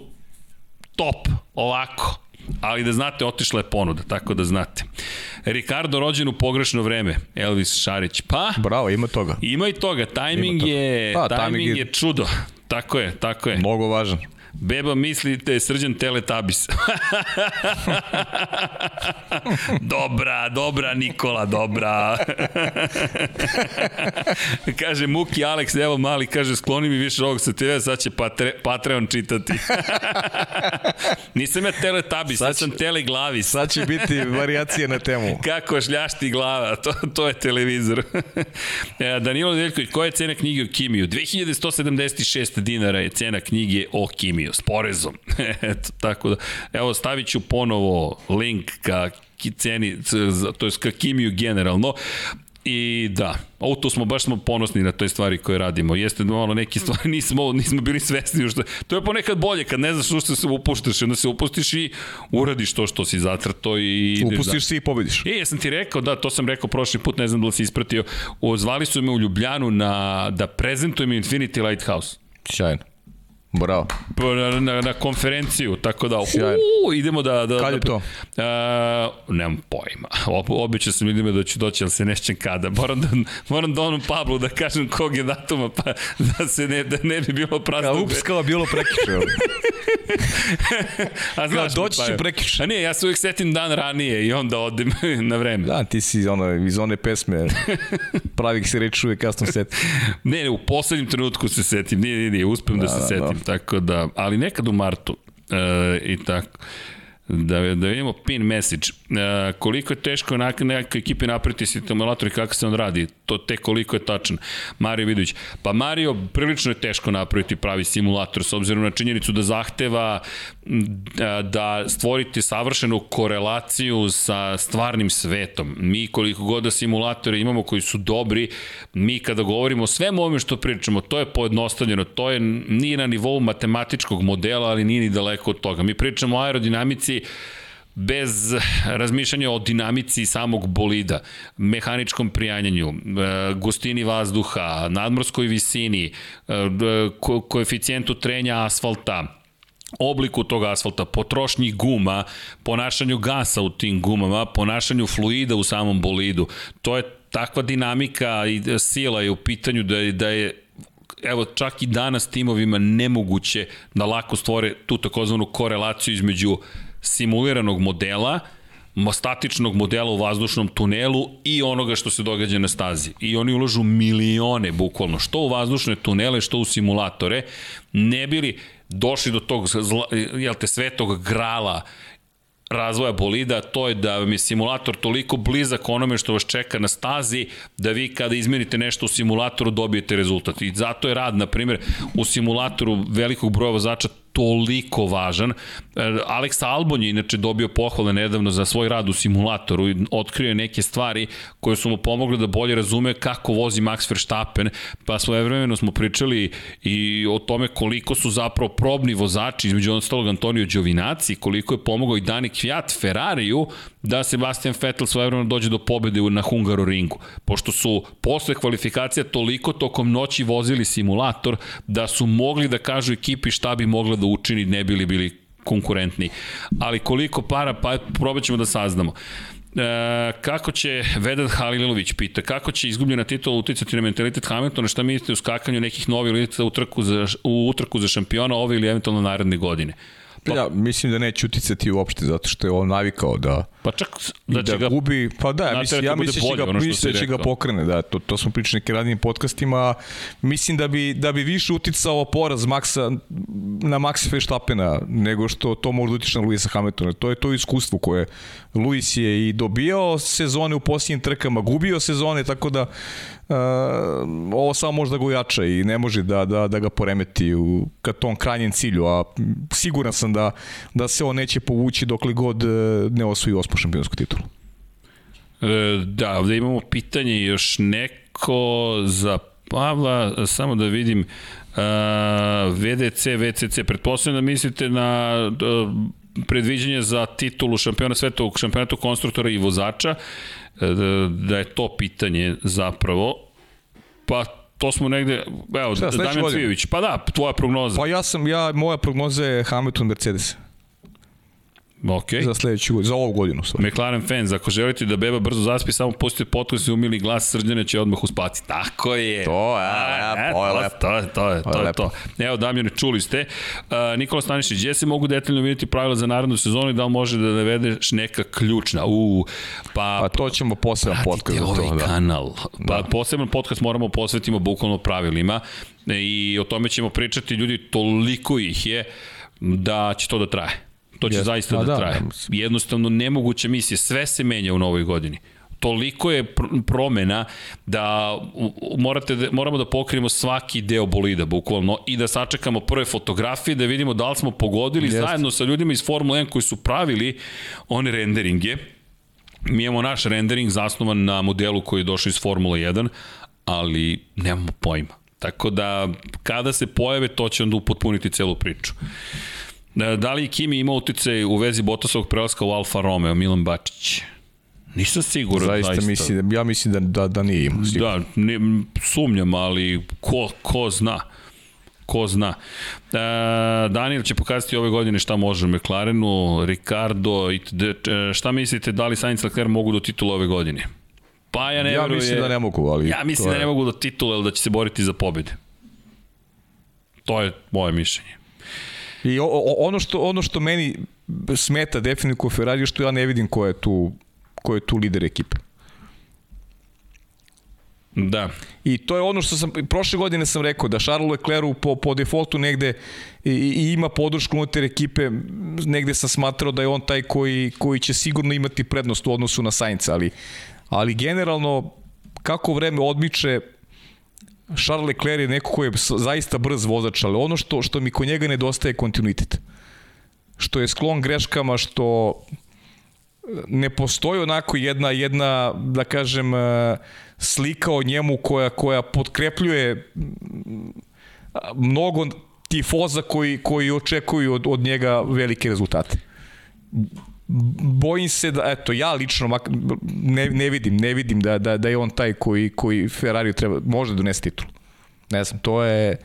top, ovako, ali da znate, otišla je ponuda, tako da znate. Ricardo rođen u pogrešno vreme, Elvis Šarić, pa... Bravo, ima toga. Ima i toga, tajming, je, pa, tajming je, je čudo. Tako je, tako je. Mnogo važan. Beba misli je srđan teletabis. dobra, dobra Nikola, dobra. kaže Muki Alex, evo mali, kaže skloni mi više ovog sa TV, sad će patre, Patreon čitati. Nisam ja teletabis, sad ja sam teleglavis. Sad će biti variacije na temu. Kako šljašti glava, to, to je televizor. E, Danilo Deljković, koja je cena knjige o kimiju? 2176 dinara je cena knjige o kimiju s porezom. Eto, tako da, evo stavit ću ponovo link ka ceni, to je ka Kimiju generalno. I da, auto smo baš smo ponosni na toj stvari koje radimo. Jeste malo neke stvari nismo nismo bili svesni što to je ponekad bolje kad ne znaš što se upuštaš, onda se upustiš i uradiš to što si zacrtao i upustiš da. se i pobediš. E, jesam ti rekao, da, to sam rekao prošli put, ne znam da li si ispratio. Ozvali su me u Ljubljanu na da prezentujem Infinity Lighthouse. Sjajno. Bravo. Na, na, na konferenciju, tako da uu, idemo da... da Kad je da, to? Uh, nemam pojma. Obično sam idemo da ću doći, ali se nešćem kada. Moram da, moram da onom Pablu da kažem kog je datuma, pa da se ne, da ne bi bilo prazno. Ja, ups, kao bilo prekiše. A znaš, doći pa, će prekiše. A nije, ja se uvijek setim dan ranije i onda odem na vreme. Da, ti si ono, iz one pesme pravih se reči uvijek kasno setim. Ne, ne, u poslednjem trenutku se setim, nije, nije, nije, uspem da, da se da, setim, da. Tako da, ali nekad u martu e, i tako. Da, da vidimo pin message. E, koliko je teško na nekoj ekipi napraviti simulator i kako se on radi? To te koliko je tačan. Mario Vidović. Pa Mario, prilično je teško napraviti pravi simulator s obzirom na činjenicu da zahteva da, da stvorite savršenu korelaciju sa stvarnim svetom. Mi koliko god da simulatore imamo koji su dobri, mi kada govorimo o svemu ovome što pričamo, to je pojednostavljeno, to je nije na nivou matematičkog modela, ali nije ni daleko od toga. Mi pričamo o aerodinamici bez razmišljanja o dinamici samog bolida, mehaničkom prijanjanju, e, gustini vazduha, nadmorskoj visini, e, ko koeficijentu trenja asfalta, obliku tog asfalta, potrošnji guma, ponašanju gasa u tim gumama, ponašanju fluida u samom bolidu. To je takva dinamika i sila je u pitanju da je, da je evo čak i danas timovima nemoguće da lako stvore tu takozvanu korelaciju između simuliranog modela, statičnog modela u vazdušnom tunelu i onoga što se događa na stazi. I oni ulažu milione, bukvalno, što u vazdušne tunele, što u simulatore, ne bili došli do tog zla, jel te, svetog grala razvoja bolida, to je da vam je simulator toliko blizak onome što vas čeka na stazi, da vi kada izmenite nešto u simulatoru dobijete rezultat. I zato je rad, na primjer, u simulatoru velikog broja vozača toliko važan. E, Alex Albon je inače dobio pohvale nedavno za svoj rad u simulatoru i otkrio je neke stvari koje su mu pomogle da bolje razume kako vozi Max Verstappen, pa svojevremeno smo pričali i o tome koliko su zapravo probni vozači, između ostalog Antonio Giovinazzi, koliko je pomogao i Dani Kviat Ferrariju da Sebastian Vettel svojevremeno dođe do pobede na Hungaroringu, pošto su posle kvalifikacija toliko tokom noći vozili simulator da su mogli da kažu ekipi šta bi mogla da učini, ne bili bili konkurentni. Ali koliko para, pa probat ćemo da saznamo. E, kako će Vedat Halilović pita, kako će izgubljena titula uticati na mentalitet Hamiltona, šta mislite u skakanju nekih novih lica u utrku za, u utrku za šampiona ove ili eventualno naredne godine? Pa, ja, mislim da neće uticati uopšte, zato što je on navikao da, pa čak, da, da ga, gubi, pa da, ja mislim, ja mislim da će ga, mislim da će ga pokrene, da, to, to smo pričali nekim radnim podcastima, mislim da bi, da bi više uticao poraz Maxa, na Maxa Verstappena nego što to može da utiče na Luisa Hamiltona. To je to iskustvo koje Luis je i dobijao sezone u posljednjim trkama, gubio sezone, tako da uh, ovo samo može da ga ujača i ne može da, da, da ga poremeti u, ka tom krajnjem cilju, a siguran sam da, da se on neće povući dokle god e, ne osvoji osmu šampionsku titulu. E, da, ovde imamo pitanje još neko za Pavla, samo da vidim uh, VDC, VCC, pretpostavljam da mislite na uh, predviđanje za titulu šampiona sveta u šampionatu konstruktora i vozača, da je to pitanje zapravo, pa to smo negde, evo, Šta, Damjan Cvijović, pa da, tvoja prognoza. Pa ja sam, ja, moja prognoza je Hamilton Mercedes. Ok. Za sledeću, za ovu godinu. Stvari. McLaren fans, ako želite da beba brzo zaspi, samo pustite podcast i umili glas srđane će odmah uspati. Tako je. To, a, a, a, to je lepo. To je, to je, to je, to. Evo, Damjane, čuli ste. Uh, Nikola Stanišić, gdje se mogu detaljno vidjeti pravila za narednu sezonu i da li može da navedeš neka ključna? U, pa, pa to ćemo poseban podcast. Pratite ovaj da. kanal. Pa da. poseban podcast moramo posvetimo bukvalno pravilima i o tome ćemo pričati. Ljudi, toliko ih je da će to da traje. To će yes. zaista da, da traje. Da. Jednostavno nemoguća misija, sve se menja u novoj godini toliko je pr promena da morate da, moramo da pokrijemo svaki deo bolida bukvalno i da sačekamo prve fotografije da vidimo da li smo pogodili Jest. zajedno sa ljudima iz Formule 1 koji su pravili one renderinge Mi imamo naš rendering zasnovan na modelu koji je došao iz Formula 1, ali nemamo pojma. Tako da, kada se pojave, to će onda upotpuniti celu priču. E, da li Kimi ima utjecaj u vezi Botasovog prelaska u Alfa Romeo, Milan Bačić? Nisam siguran, zaista. zaista. Mislim, ja mislim da, da, da nije imao. Da, ne, sumnjam, ali ko, ko zna ko zna. E, Daniel će pokazati ove godine šta može u McLarenu, Ricardo, itd. E, šta mislite, da li Sainz Leclerc mogu do titula ove godine? Pa ja ne Ja mislim da ne mogu, ali... Ja mislim da ne mogu do titula, ali da će se boriti za pobjede. To je moje mišljenje. I o, o, ono što ono što meni smeta definitivno Ferrari što ja ne vidim ko je tu ko je tu lider ekipe. Da. I to je ono što sam, prošle godine sam rekao, da Charles Leclerc po, po defaultu negde i, i ima podršku unutar ekipe, negde sam smatrao da je on taj koji, koji će sigurno imati prednost u odnosu na Sainca, ali, ali generalno kako vreme odmiče, Charles Leclerc je neko ko je zaista brz vozač, ali ono što, što mi kod njega nedostaje je kontinuitet. Što je sklon greškama, što ne postoji onako jedna, jedna da kažem, slika o njemu koja, koja potkrepljuje mnogo tifoza koji, koji očekuju od, od njega velike rezultate. Bojim se da, eto, ja lično ne, ne vidim, ne vidim da, da, da je on taj koji, koji Ferrari treba, može donesti titul. Ne znam, to je,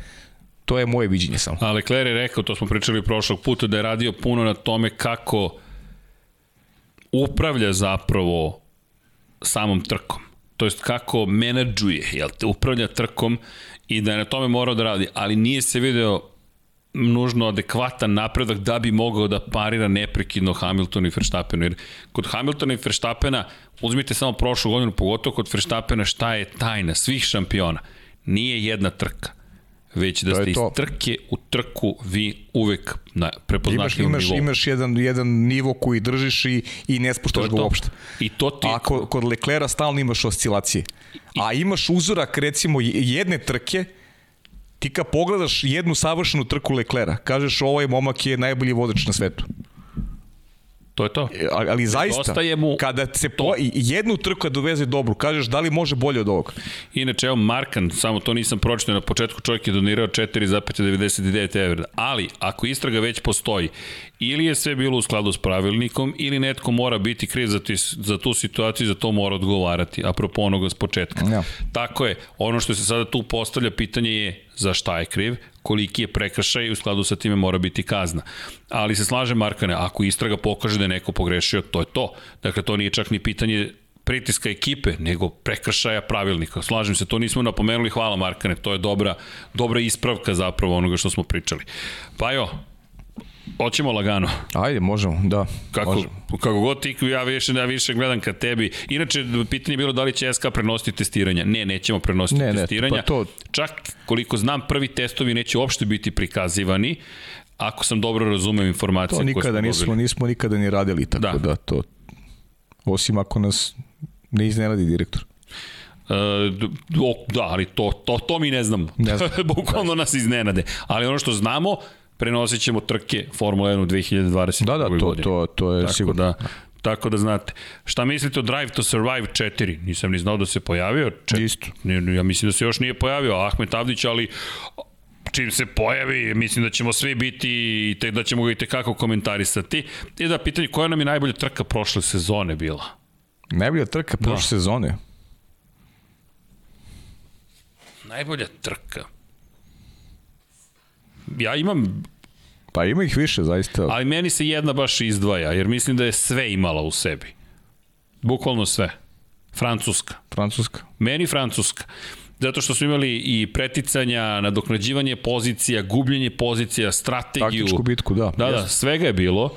to je moje viđenje samo. Ali Leclerc je rekao, to smo pričali prošlog puta, da je radio puno na tome kako upravlja zapravo samom trkom to jest kako menadžuje, jel te, upravlja trkom i da je na tome morao da radi, ali nije se video nužno adekvatan napredak da bi mogao da parira neprekidno Hamiltonu i Verstappenu. Jer kod Hamiltona i Verstappena, uzmite samo prošlu godinu, pogotovo kod Verstappena, šta je tajna svih šampiona? Nije jedna trka već da ste iz trke u trku vi uvek na prepoznatljivom imaš, nivou. Imaš jedan, jedan nivo koji držiš i, i ne spuštaš ga uopšte. I to ti... A kod, kod Leklera stalno imaš oscilacije. A imaš uzorak recimo jedne trke ti kad pogledaš jednu savršenu trku Leklera, kažeš ovaj momak je najbolji vozač na svetu. To je to. E, ali, ali zaista, mu kada se po, jednu trku kad doveze dobru, kažeš da li može bolje od ovoga? Inače, evo Markan, samo to nisam pročitao na početku, čovjek je donirao 4,99 evra. Ali, ako istraga već postoji, ili je sve bilo u skladu s pravilnikom, ili netko mora biti kriv za, ti, za tu situaciju za to mora odgovarati, apropo onoga s početka. Ja. Tako je, ono što se sada tu postavlja pitanje je za šta je kriv, koliki je prekršaj i u skladu sa time mora biti kazna. Ali se slaže Markane, ako istraga pokaže da je neko pogrešio, to je to. Dakle, to nije čak ni pitanje pritiska ekipe, nego prekršaja pravilnika. Slažem se, to nismo napomenuli, hvala Markane, to je dobra, dobra ispravka zapravo onoga što smo pričali. Pa jo, Hoćemo lagano. Ajde, možemo, da. Kako, možemo. kako god ti, ja više, ja više gledam ka tebi. Inače, pitanje je bilo da li će SK prenositi testiranja. Ne, nećemo prenositi ne, testiranja. Ne, pa to... Čak, koliko znam, prvi testovi neće uopšte biti prikazivani ako sam dobro razumeo informacije to nikada nismo, nismo nikada ni radili, tako da. da to osim ako nas ne iznenadi direktor. Uh, da, ali to, to, to mi ne znamo. Ne znam. Bukvalno nas iznenade. Ali ono što znamo, prenosit ćemo trke Formula 1 u 2020. Da, da, to, to, to je Tako sigurno. Da, tako da znate. Šta mislite o Drive to Survive 4? Nisam ni znao da se pojavio. Čet... Isto. Ja mislim da se još nije pojavio Ahmet Avdić, ali čim se pojavi, mislim da ćemo svi biti i te, da ćemo ga i tekako komentarisati. I da, pitanje, koja nam je najbolja trka prošle sezone bila? Najbolja trka prošle da. sezone? Najbolja trka ja imam Pa ima ih više, zaista. Ali meni se jedna baš izdvaja, jer mislim da je sve imala u sebi. Bukvalno sve. Francuska. Francuska. Meni Francuska. Zato što smo imali i preticanja, nadoknađivanje pozicija, gubljenje pozicija, strategiju. Taktičku bitku, da. Da, da, svega je bilo.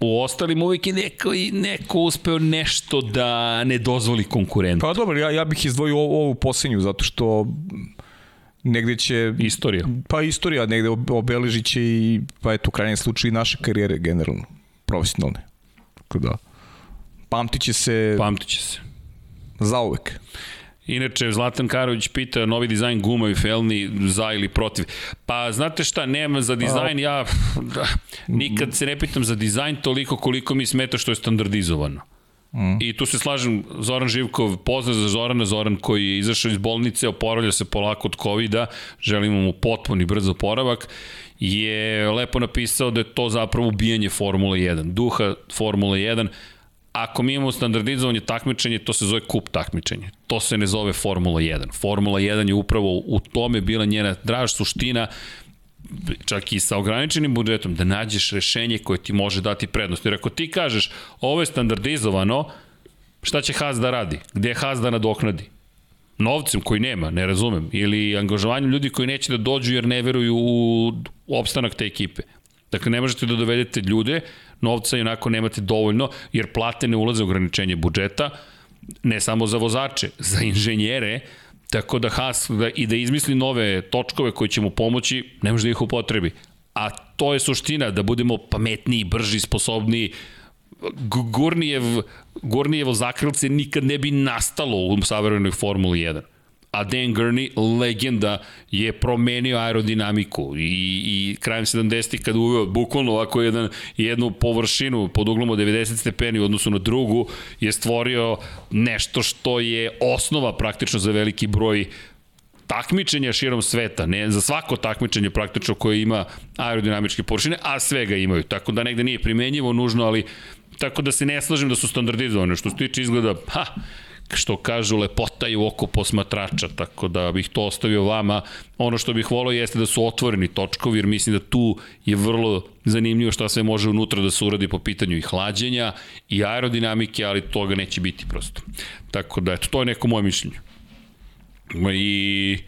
U ostalim uvijek je neko, neko uspeo nešto da ne dozvoli konkurentu. Pa dobro, ja, ja bih izdvojio ovu, ovu posljednju, zato što negde će... Istorija. Pa istorija negde obeležit će i, pa eto, u krajnjem slučaju i naše karijere generalno, profesionalne. Tako da, pamtit će se... Pamtit će se. Zauvek. Inače, Zlatan Karović pita novi dizajn guma i felni za ili protiv. Pa, znate šta, nema za dizajn, ja da, nikad se ne pitam za dizajn toliko koliko mi smeta što je standardizovano. Mm. I tu se slažem, Zoran Živkov, pozdrav za Zorana, Zoran koji je izašao iz bolnice, oporavlja se polako od COVID-a, želimo mu potpuni brzo oporavak, je lepo napisao da je to zapravo ubijanje Formule 1, duha Formule 1, ako mi imamo standardizovanje takmičenje, to se zove kup takmičenje. To se ne zove Formula 1. Formula 1 je upravo u tome bila njena draž suština, čak i sa ograničenim budžetom, da nađeš rešenje koje ti može dati prednost. Jer ako ti kažeš, ovo je standardizovano, šta će Haas da radi? Gde je Haas da nadoknadi? Novcem koji nema, ne razumem, ili angažovanjem ljudi koji neće da dođu jer ne veruju u opstanak te ekipe. Dakle, ne možete da dovedete ljude, novca i onako nemate dovoljno, jer plate ne ulaze u ograničenje budžeta, ne samo za vozače, za inženjere, Tako da Haas da, i da izmisli nove točkove koji će mu pomoći, ne može da ih upotrebi. A to je suština, da budemo pametniji, brži, sposobniji. Gurnijev, Gurnijevo zakrilce nikad ne bi nastalo u savremenoj Formuli 1 a Dan Gurney, legenda, je promenio aerodinamiku. I, i krajem 70-ih kada uveo bukvalno ovako jedan, jednu površinu pod uglom od 90 stepeni u odnosu na drugu, je stvorio nešto što je osnova praktično za veliki broj takmičenja širom sveta, ne za svako takmičenje praktično koje ima aerodinamičke površine, a sve ga imaju, tako da negde nije primenjivo nužno, ali tako da se ne slažem da su standardizovane, što se tiče izgleda, ha, što kažu lepota je u oko posmatrača, tako da bih to ostavio vama. Ono što bih volao jeste da su otvoreni točkovi, jer mislim da tu je vrlo zanimljivo šta sve može unutra da se uradi po pitanju i hlađenja i aerodinamike, ali toga neće biti prosto. Tako da, eto, to je neko moje mišljenje. I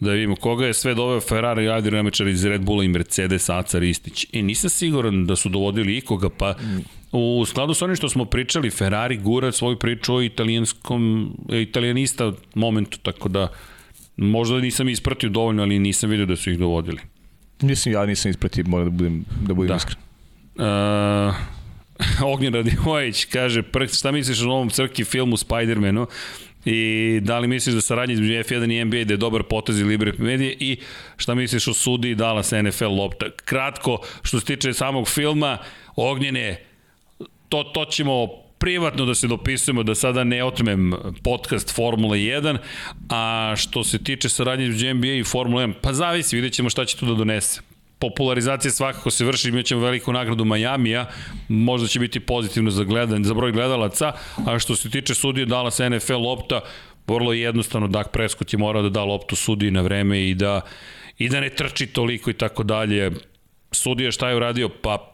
da vidimo koga je sve doveo Ferrari aerodinamičar iz Red Bulla i Mercedes Aca Ristić. I nisam siguran da su dovodili ikoga, pa U skladu sa onim što smo pričali, Ferrari gura svoju priču o italijanskom, italijanista momentu, tako da možda nisam ispratio dovoljno, ali nisam vidio da su ih dovodili. Nisam, ja nisam ispratio, moram da budem, da budem da. iskren. Uh, Ognjen Radivojević kaže, šta misliš o novom crki filmu Spider-Manu? I da li misliš da saradnje između F1 i NBA da je dobar potez i Libre Medije i šta misliš o sudi Dallas NFL lopta? Kratko, što se tiče samog filma, Ognjen je to, to ćemo privatno da se dopisujemo, da sada ne otmem podcast Formula 1, a što se tiče saradnje između NBA i Formula 1, pa zavisi, vidjet ćemo šta će tu da donese popularizacija svakako se vrši, imat ćemo veliku nagradu Majamija, možda će biti pozitivno za, gledan, za broj gledalaca, a što se tiče sudije Dallas NFL lopta, vrlo jednostavno Dak Prescott je morao da da loptu sudiji na vreme i da, i da ne trči toliko i tako dalje. Sudija šta je uradio? Pa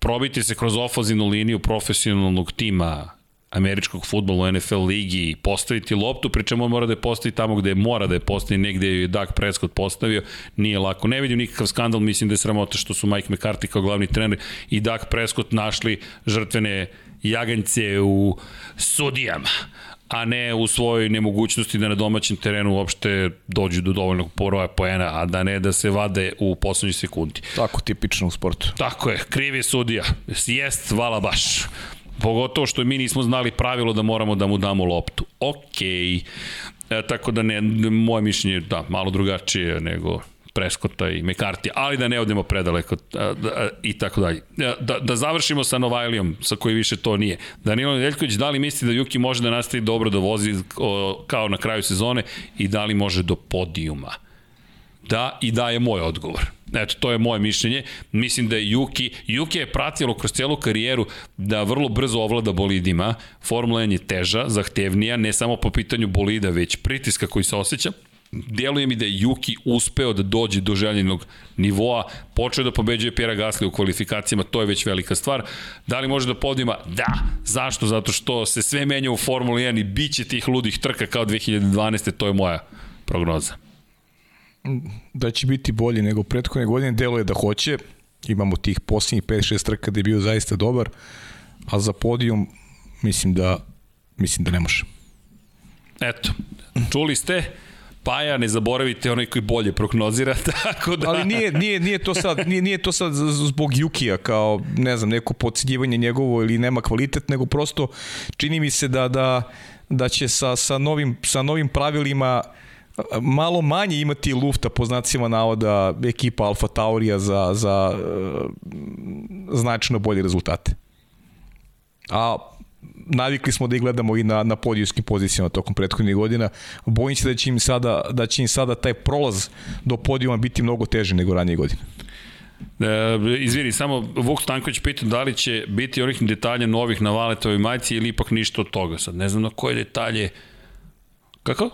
probiti se kroz ofazinu liniju profesionalnog tima američkog futbola u NFL ligi i postaviti loptu, pričemu on mora da je postavi tamo gde mora da je postavi, negde je Doug Prescott postavio, nije lako. Ne vidim nikakav skandal, mislim da je sramota što su Mike McCarthy kao glavni trener i Doug Prescott našli žrtvene jaganjce u sudijama a ne u svojoj nemogućnosti da na domaćem terenu uopšte dođu do dovoljnog poroja poena, a da ne da se vade u poslednjoj sekundi. Tako tipično u sportu. Tako je, krivi sudija. Jest, vala baš. Pogotovo što mi nismo znali pravilo da moramo da mu damo loptu. Okej. E, tako da ne, moje mišljenje da, malo drugačije nego Preskota i Mekartija, ali da ne odemo predaleko i tako dalje. Da, da završimo sa Novajlijom, sa koji više to nije. Danilo Nedeljković, da li misli da Juki može da nastavi dobro da vozi kao na kraju sezone i da li može do podijuma? Da, i da je moj odgovor. Eto, to je moje mišljenje. Mislim da je Juki, Juki je pratilo kroz celu karijeru da vrlo brzo ovlada bolidima. Formula 1 je teža, zahtevnija, ne samo po pitanju bolida, već pritiska koji se osjeća deluje mi da je Juki uspeo da dođe do željenog nivoa, počeo da pobeđuje Pjera Gasly u kvalifikacijama, to je već velika stvar. Da li može da podima? Da. Zašto? Zato što se sve menja u Formuli 1 i bit će tih ludih trka kao 2012. To je moja prognoza. Da će biti bolji nego prethodne godine, deluje da hoće. Imamo tih posljednjih 5-6 trka da je bio zaista dobar, a za podijum mislim da mislim da ne može. Eto, čuli ste, Paja, ne zaboravite onaj koji bolje prognozira, tako da... Ali nije, nije, nije, to sad, nije, nije to sad zbog Jukija kao, ne znam, neko podciljivanje njegovo ili nema kvalitet, nego prosto čini mi se da, da, da će sa, sa, novim, sa novim pravilima malo manje imati lufta po znacima navoda ekipa Alfa Taurija za, za uh, značajno bolje rezultate. A navikli smo da ih gledamo i na, na podijskim pozicijama tokom prethodnih godina. Bojim se da će im sada, da će im sada taj prolaz do podijuma biti mnogo teži nego ranije godine. E, izvini, samo Vuk Stanković pita da li će biti onih detalja novih na Valetovoj majici ili ipak ništa od toga. Sad ne znam na koje detalje... Kako?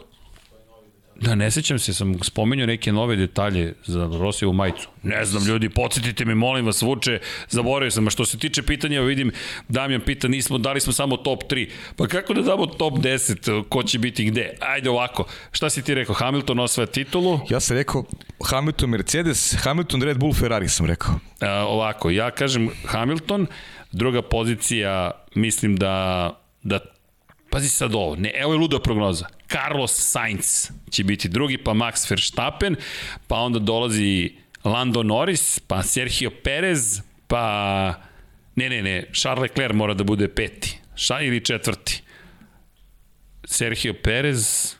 Da, ne sećam se, sam spomenuo neke nove detalje za Rosijevu majicu. Ne znam, ljudi, podsjetite me, molim vas, Vuče, zaboravio sam. A što se tiče pitanja, vidim, Damjan pita, nismo, dali smo samo top 3. Pa kako da damo top 10, ko će biti gde? Ajde ovako, šta si ti rekao, Hamilton osvaja titulu? Ja sam rekao Hamilton Mercedes, Hamilton Red Bull Ferrari sam rekao. A, ovako, ja kažem Hamilton, druga pozicija, mislim da, da Pazi sad ovo, ne, evo je luda prognoza. Carlos Sainz će biti drugi, pa Max Verstappen, pa onda dolazi Lando Norris, pa Sergio Perez, pa... Ne, ne, ne, Charles Leclerc mora da bude peti, ša ili četvrti. Sergio Perez,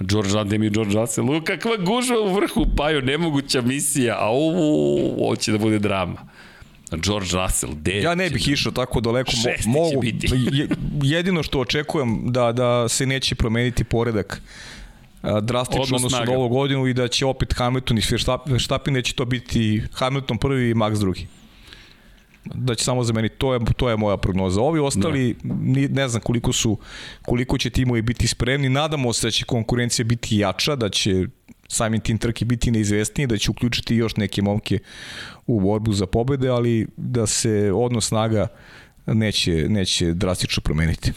George Adam i George Russell, kakva gužva u vrhu, paju, nemoguća misija, a ovo, ovo će da bude drama. George Russell, de Ja ne bih išao tako daleko. Mo, mogu, jedino što očekujem da, da se neće promeniti poredak drastično odnosno na ovu godinu i da će opet Hamilton i Verstappen neće to biti Hamilton prvi i Max drugi da će samo zameniti to je to je moja prognoza. Ovi ostali ne, ne znam koliko su koliko će timovi biti spremni. Nadamo se da će konkurencija biti jača, da će samim tim trke biti neizvestniji, da će uključiti još neke momke u borbu za pobede, ali da se odnos snaga neće, neće drastično promeniti.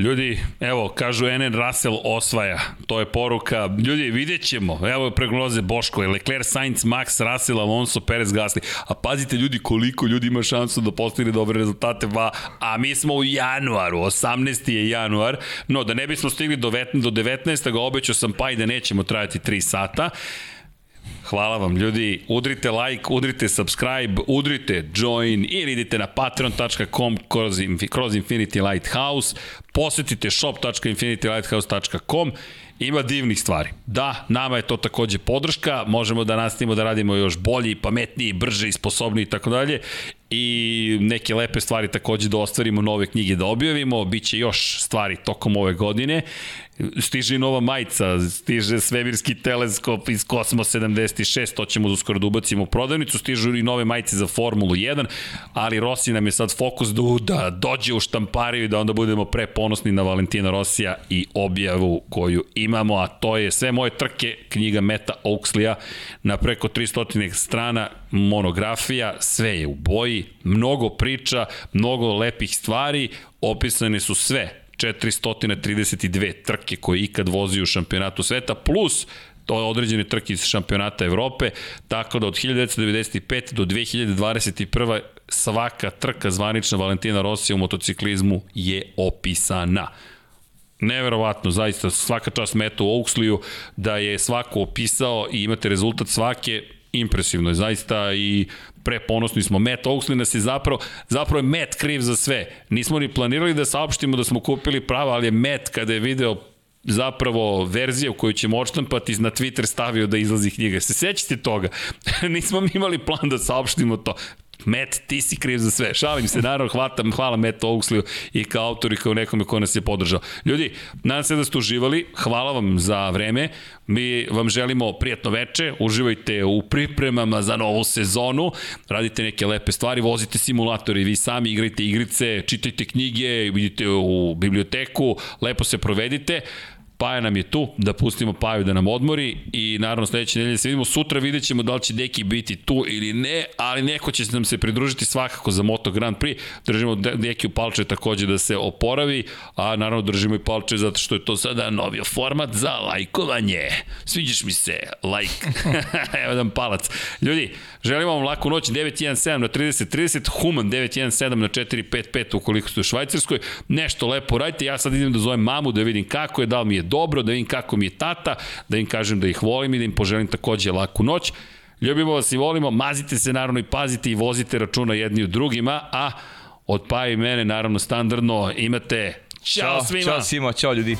Ljudi, evo, kažu Enen Russell osvaja. To je poruka. Ljudi, vidjet ćemo. Evo prognoze Boško. Leclerc, Sainz, Max, Russell, Alonso, Perez, Gasly. A pazite ljudi koliko ljudi ima šansu da postigne dobre rezultate. Va, a mi smo u januaru. 18. je januar. No, da ne bismo stigli do 19. ga obećao sam pa i da nećemo trajati 3 sata. Hvala vam ljudi, udrite like, udrite subscribe, udrite join ili idite na patreon.com kroz, Infinity Lighthouse, posetite shop.infinitylighthouse.com Ima divnih stvari. Da, nama je to takođe podrška, možemo da nastavimo da radimo još bolji, pametniji, brže i sposobniji i tako dalje i neke lepe stvari takođe da ostvarimo, nove knjige da objavimo, bit će još stvari tokom ove godine. Stiže i nova majica, stiže svemirski teleskop iz Kosmos 76, to ćemo uskoro da ubacimo u prodavnicu, stižu i nove majice za Formulu 1, ali Rossi nam je sad fokus da, da dođe u štampariju i da onda budemo preponosni na Valentina Rosija i objavu koju imamo, a to je sve moje trke, knjiga Meta Oaksleya na preko 300 strana, monografija, sve je u boji, mnogo priča, mnogo lepih stvari, opisane su sve. 432 trke koje ikad vozi u šampionatu sveta, plus određene trke iz šampionata Evrope, tako da od 1995 do 2021 svaka trka zvanična Valentina Rosija u motociklizmu je opisana. Neverovatno, zaista svaka čast Metu Oaksliju da je svako opisao i imate rezultat svake. Impresivno je zaista i preponosni smo. Matt Oaksley nas je zapravo, zapravo je Matt kriv za sve. Nismo ni planirali da saopštimo da smo kupili prava, ali je Matt kada je video zapravo verzija u koju ćemo odštampati na Twitter stavio da izlazi knjiga. Se sećate toga? Nismo mi imali plan da saopštimo to. Met, ti si kriv za sve. Šalim se, naravno, hvatam, hvala Met Oaksley i kao autor i kao nekome ko nas je podržao. Ljudi, nadam se da ste uživali, hvala vam za vreme, mi vam želimo prijatno veče, uživajte u pripremama za novu sezonu, radite neke lepe stvari, vozite simulatori, vi sami igrajte igrice, čitajte knjige, idite u biblioteku, lepo se provedite. Paja nam je tu, da pustimo Paju da nam odmori i naravno sledeće nedelje se vidimo. Sutra vidjet ćemo da li će Deki biti tu ili ne, ali neko će nam se pridružiti svakako za Moto Grand Prix. Držimo Deki u palče takođe da se oporavi, a naravno držimo i palče zato što je to sada novi format za lajkovanje. Sviđaš mi se, lajk. Evo dan palac. Ljudi, želimo vam laku noć 917 na 3030, Human 917 na 455 ukoliko ste u Švajcarskoj. Nešto lepo radite, ja sad idem da zovem mamu da vidim kako je, da li mi je dobro, da vidim kako mi je tata, da im kažem da ih volim i da im poželim takođe laku noć. Ljubimo vas i volimo, mazite se naravno i pazite i vozite računa jedni u drugima, a od pa i mene naravno standardno imate Ćao, svima! Ćao svima, ćao ljudi!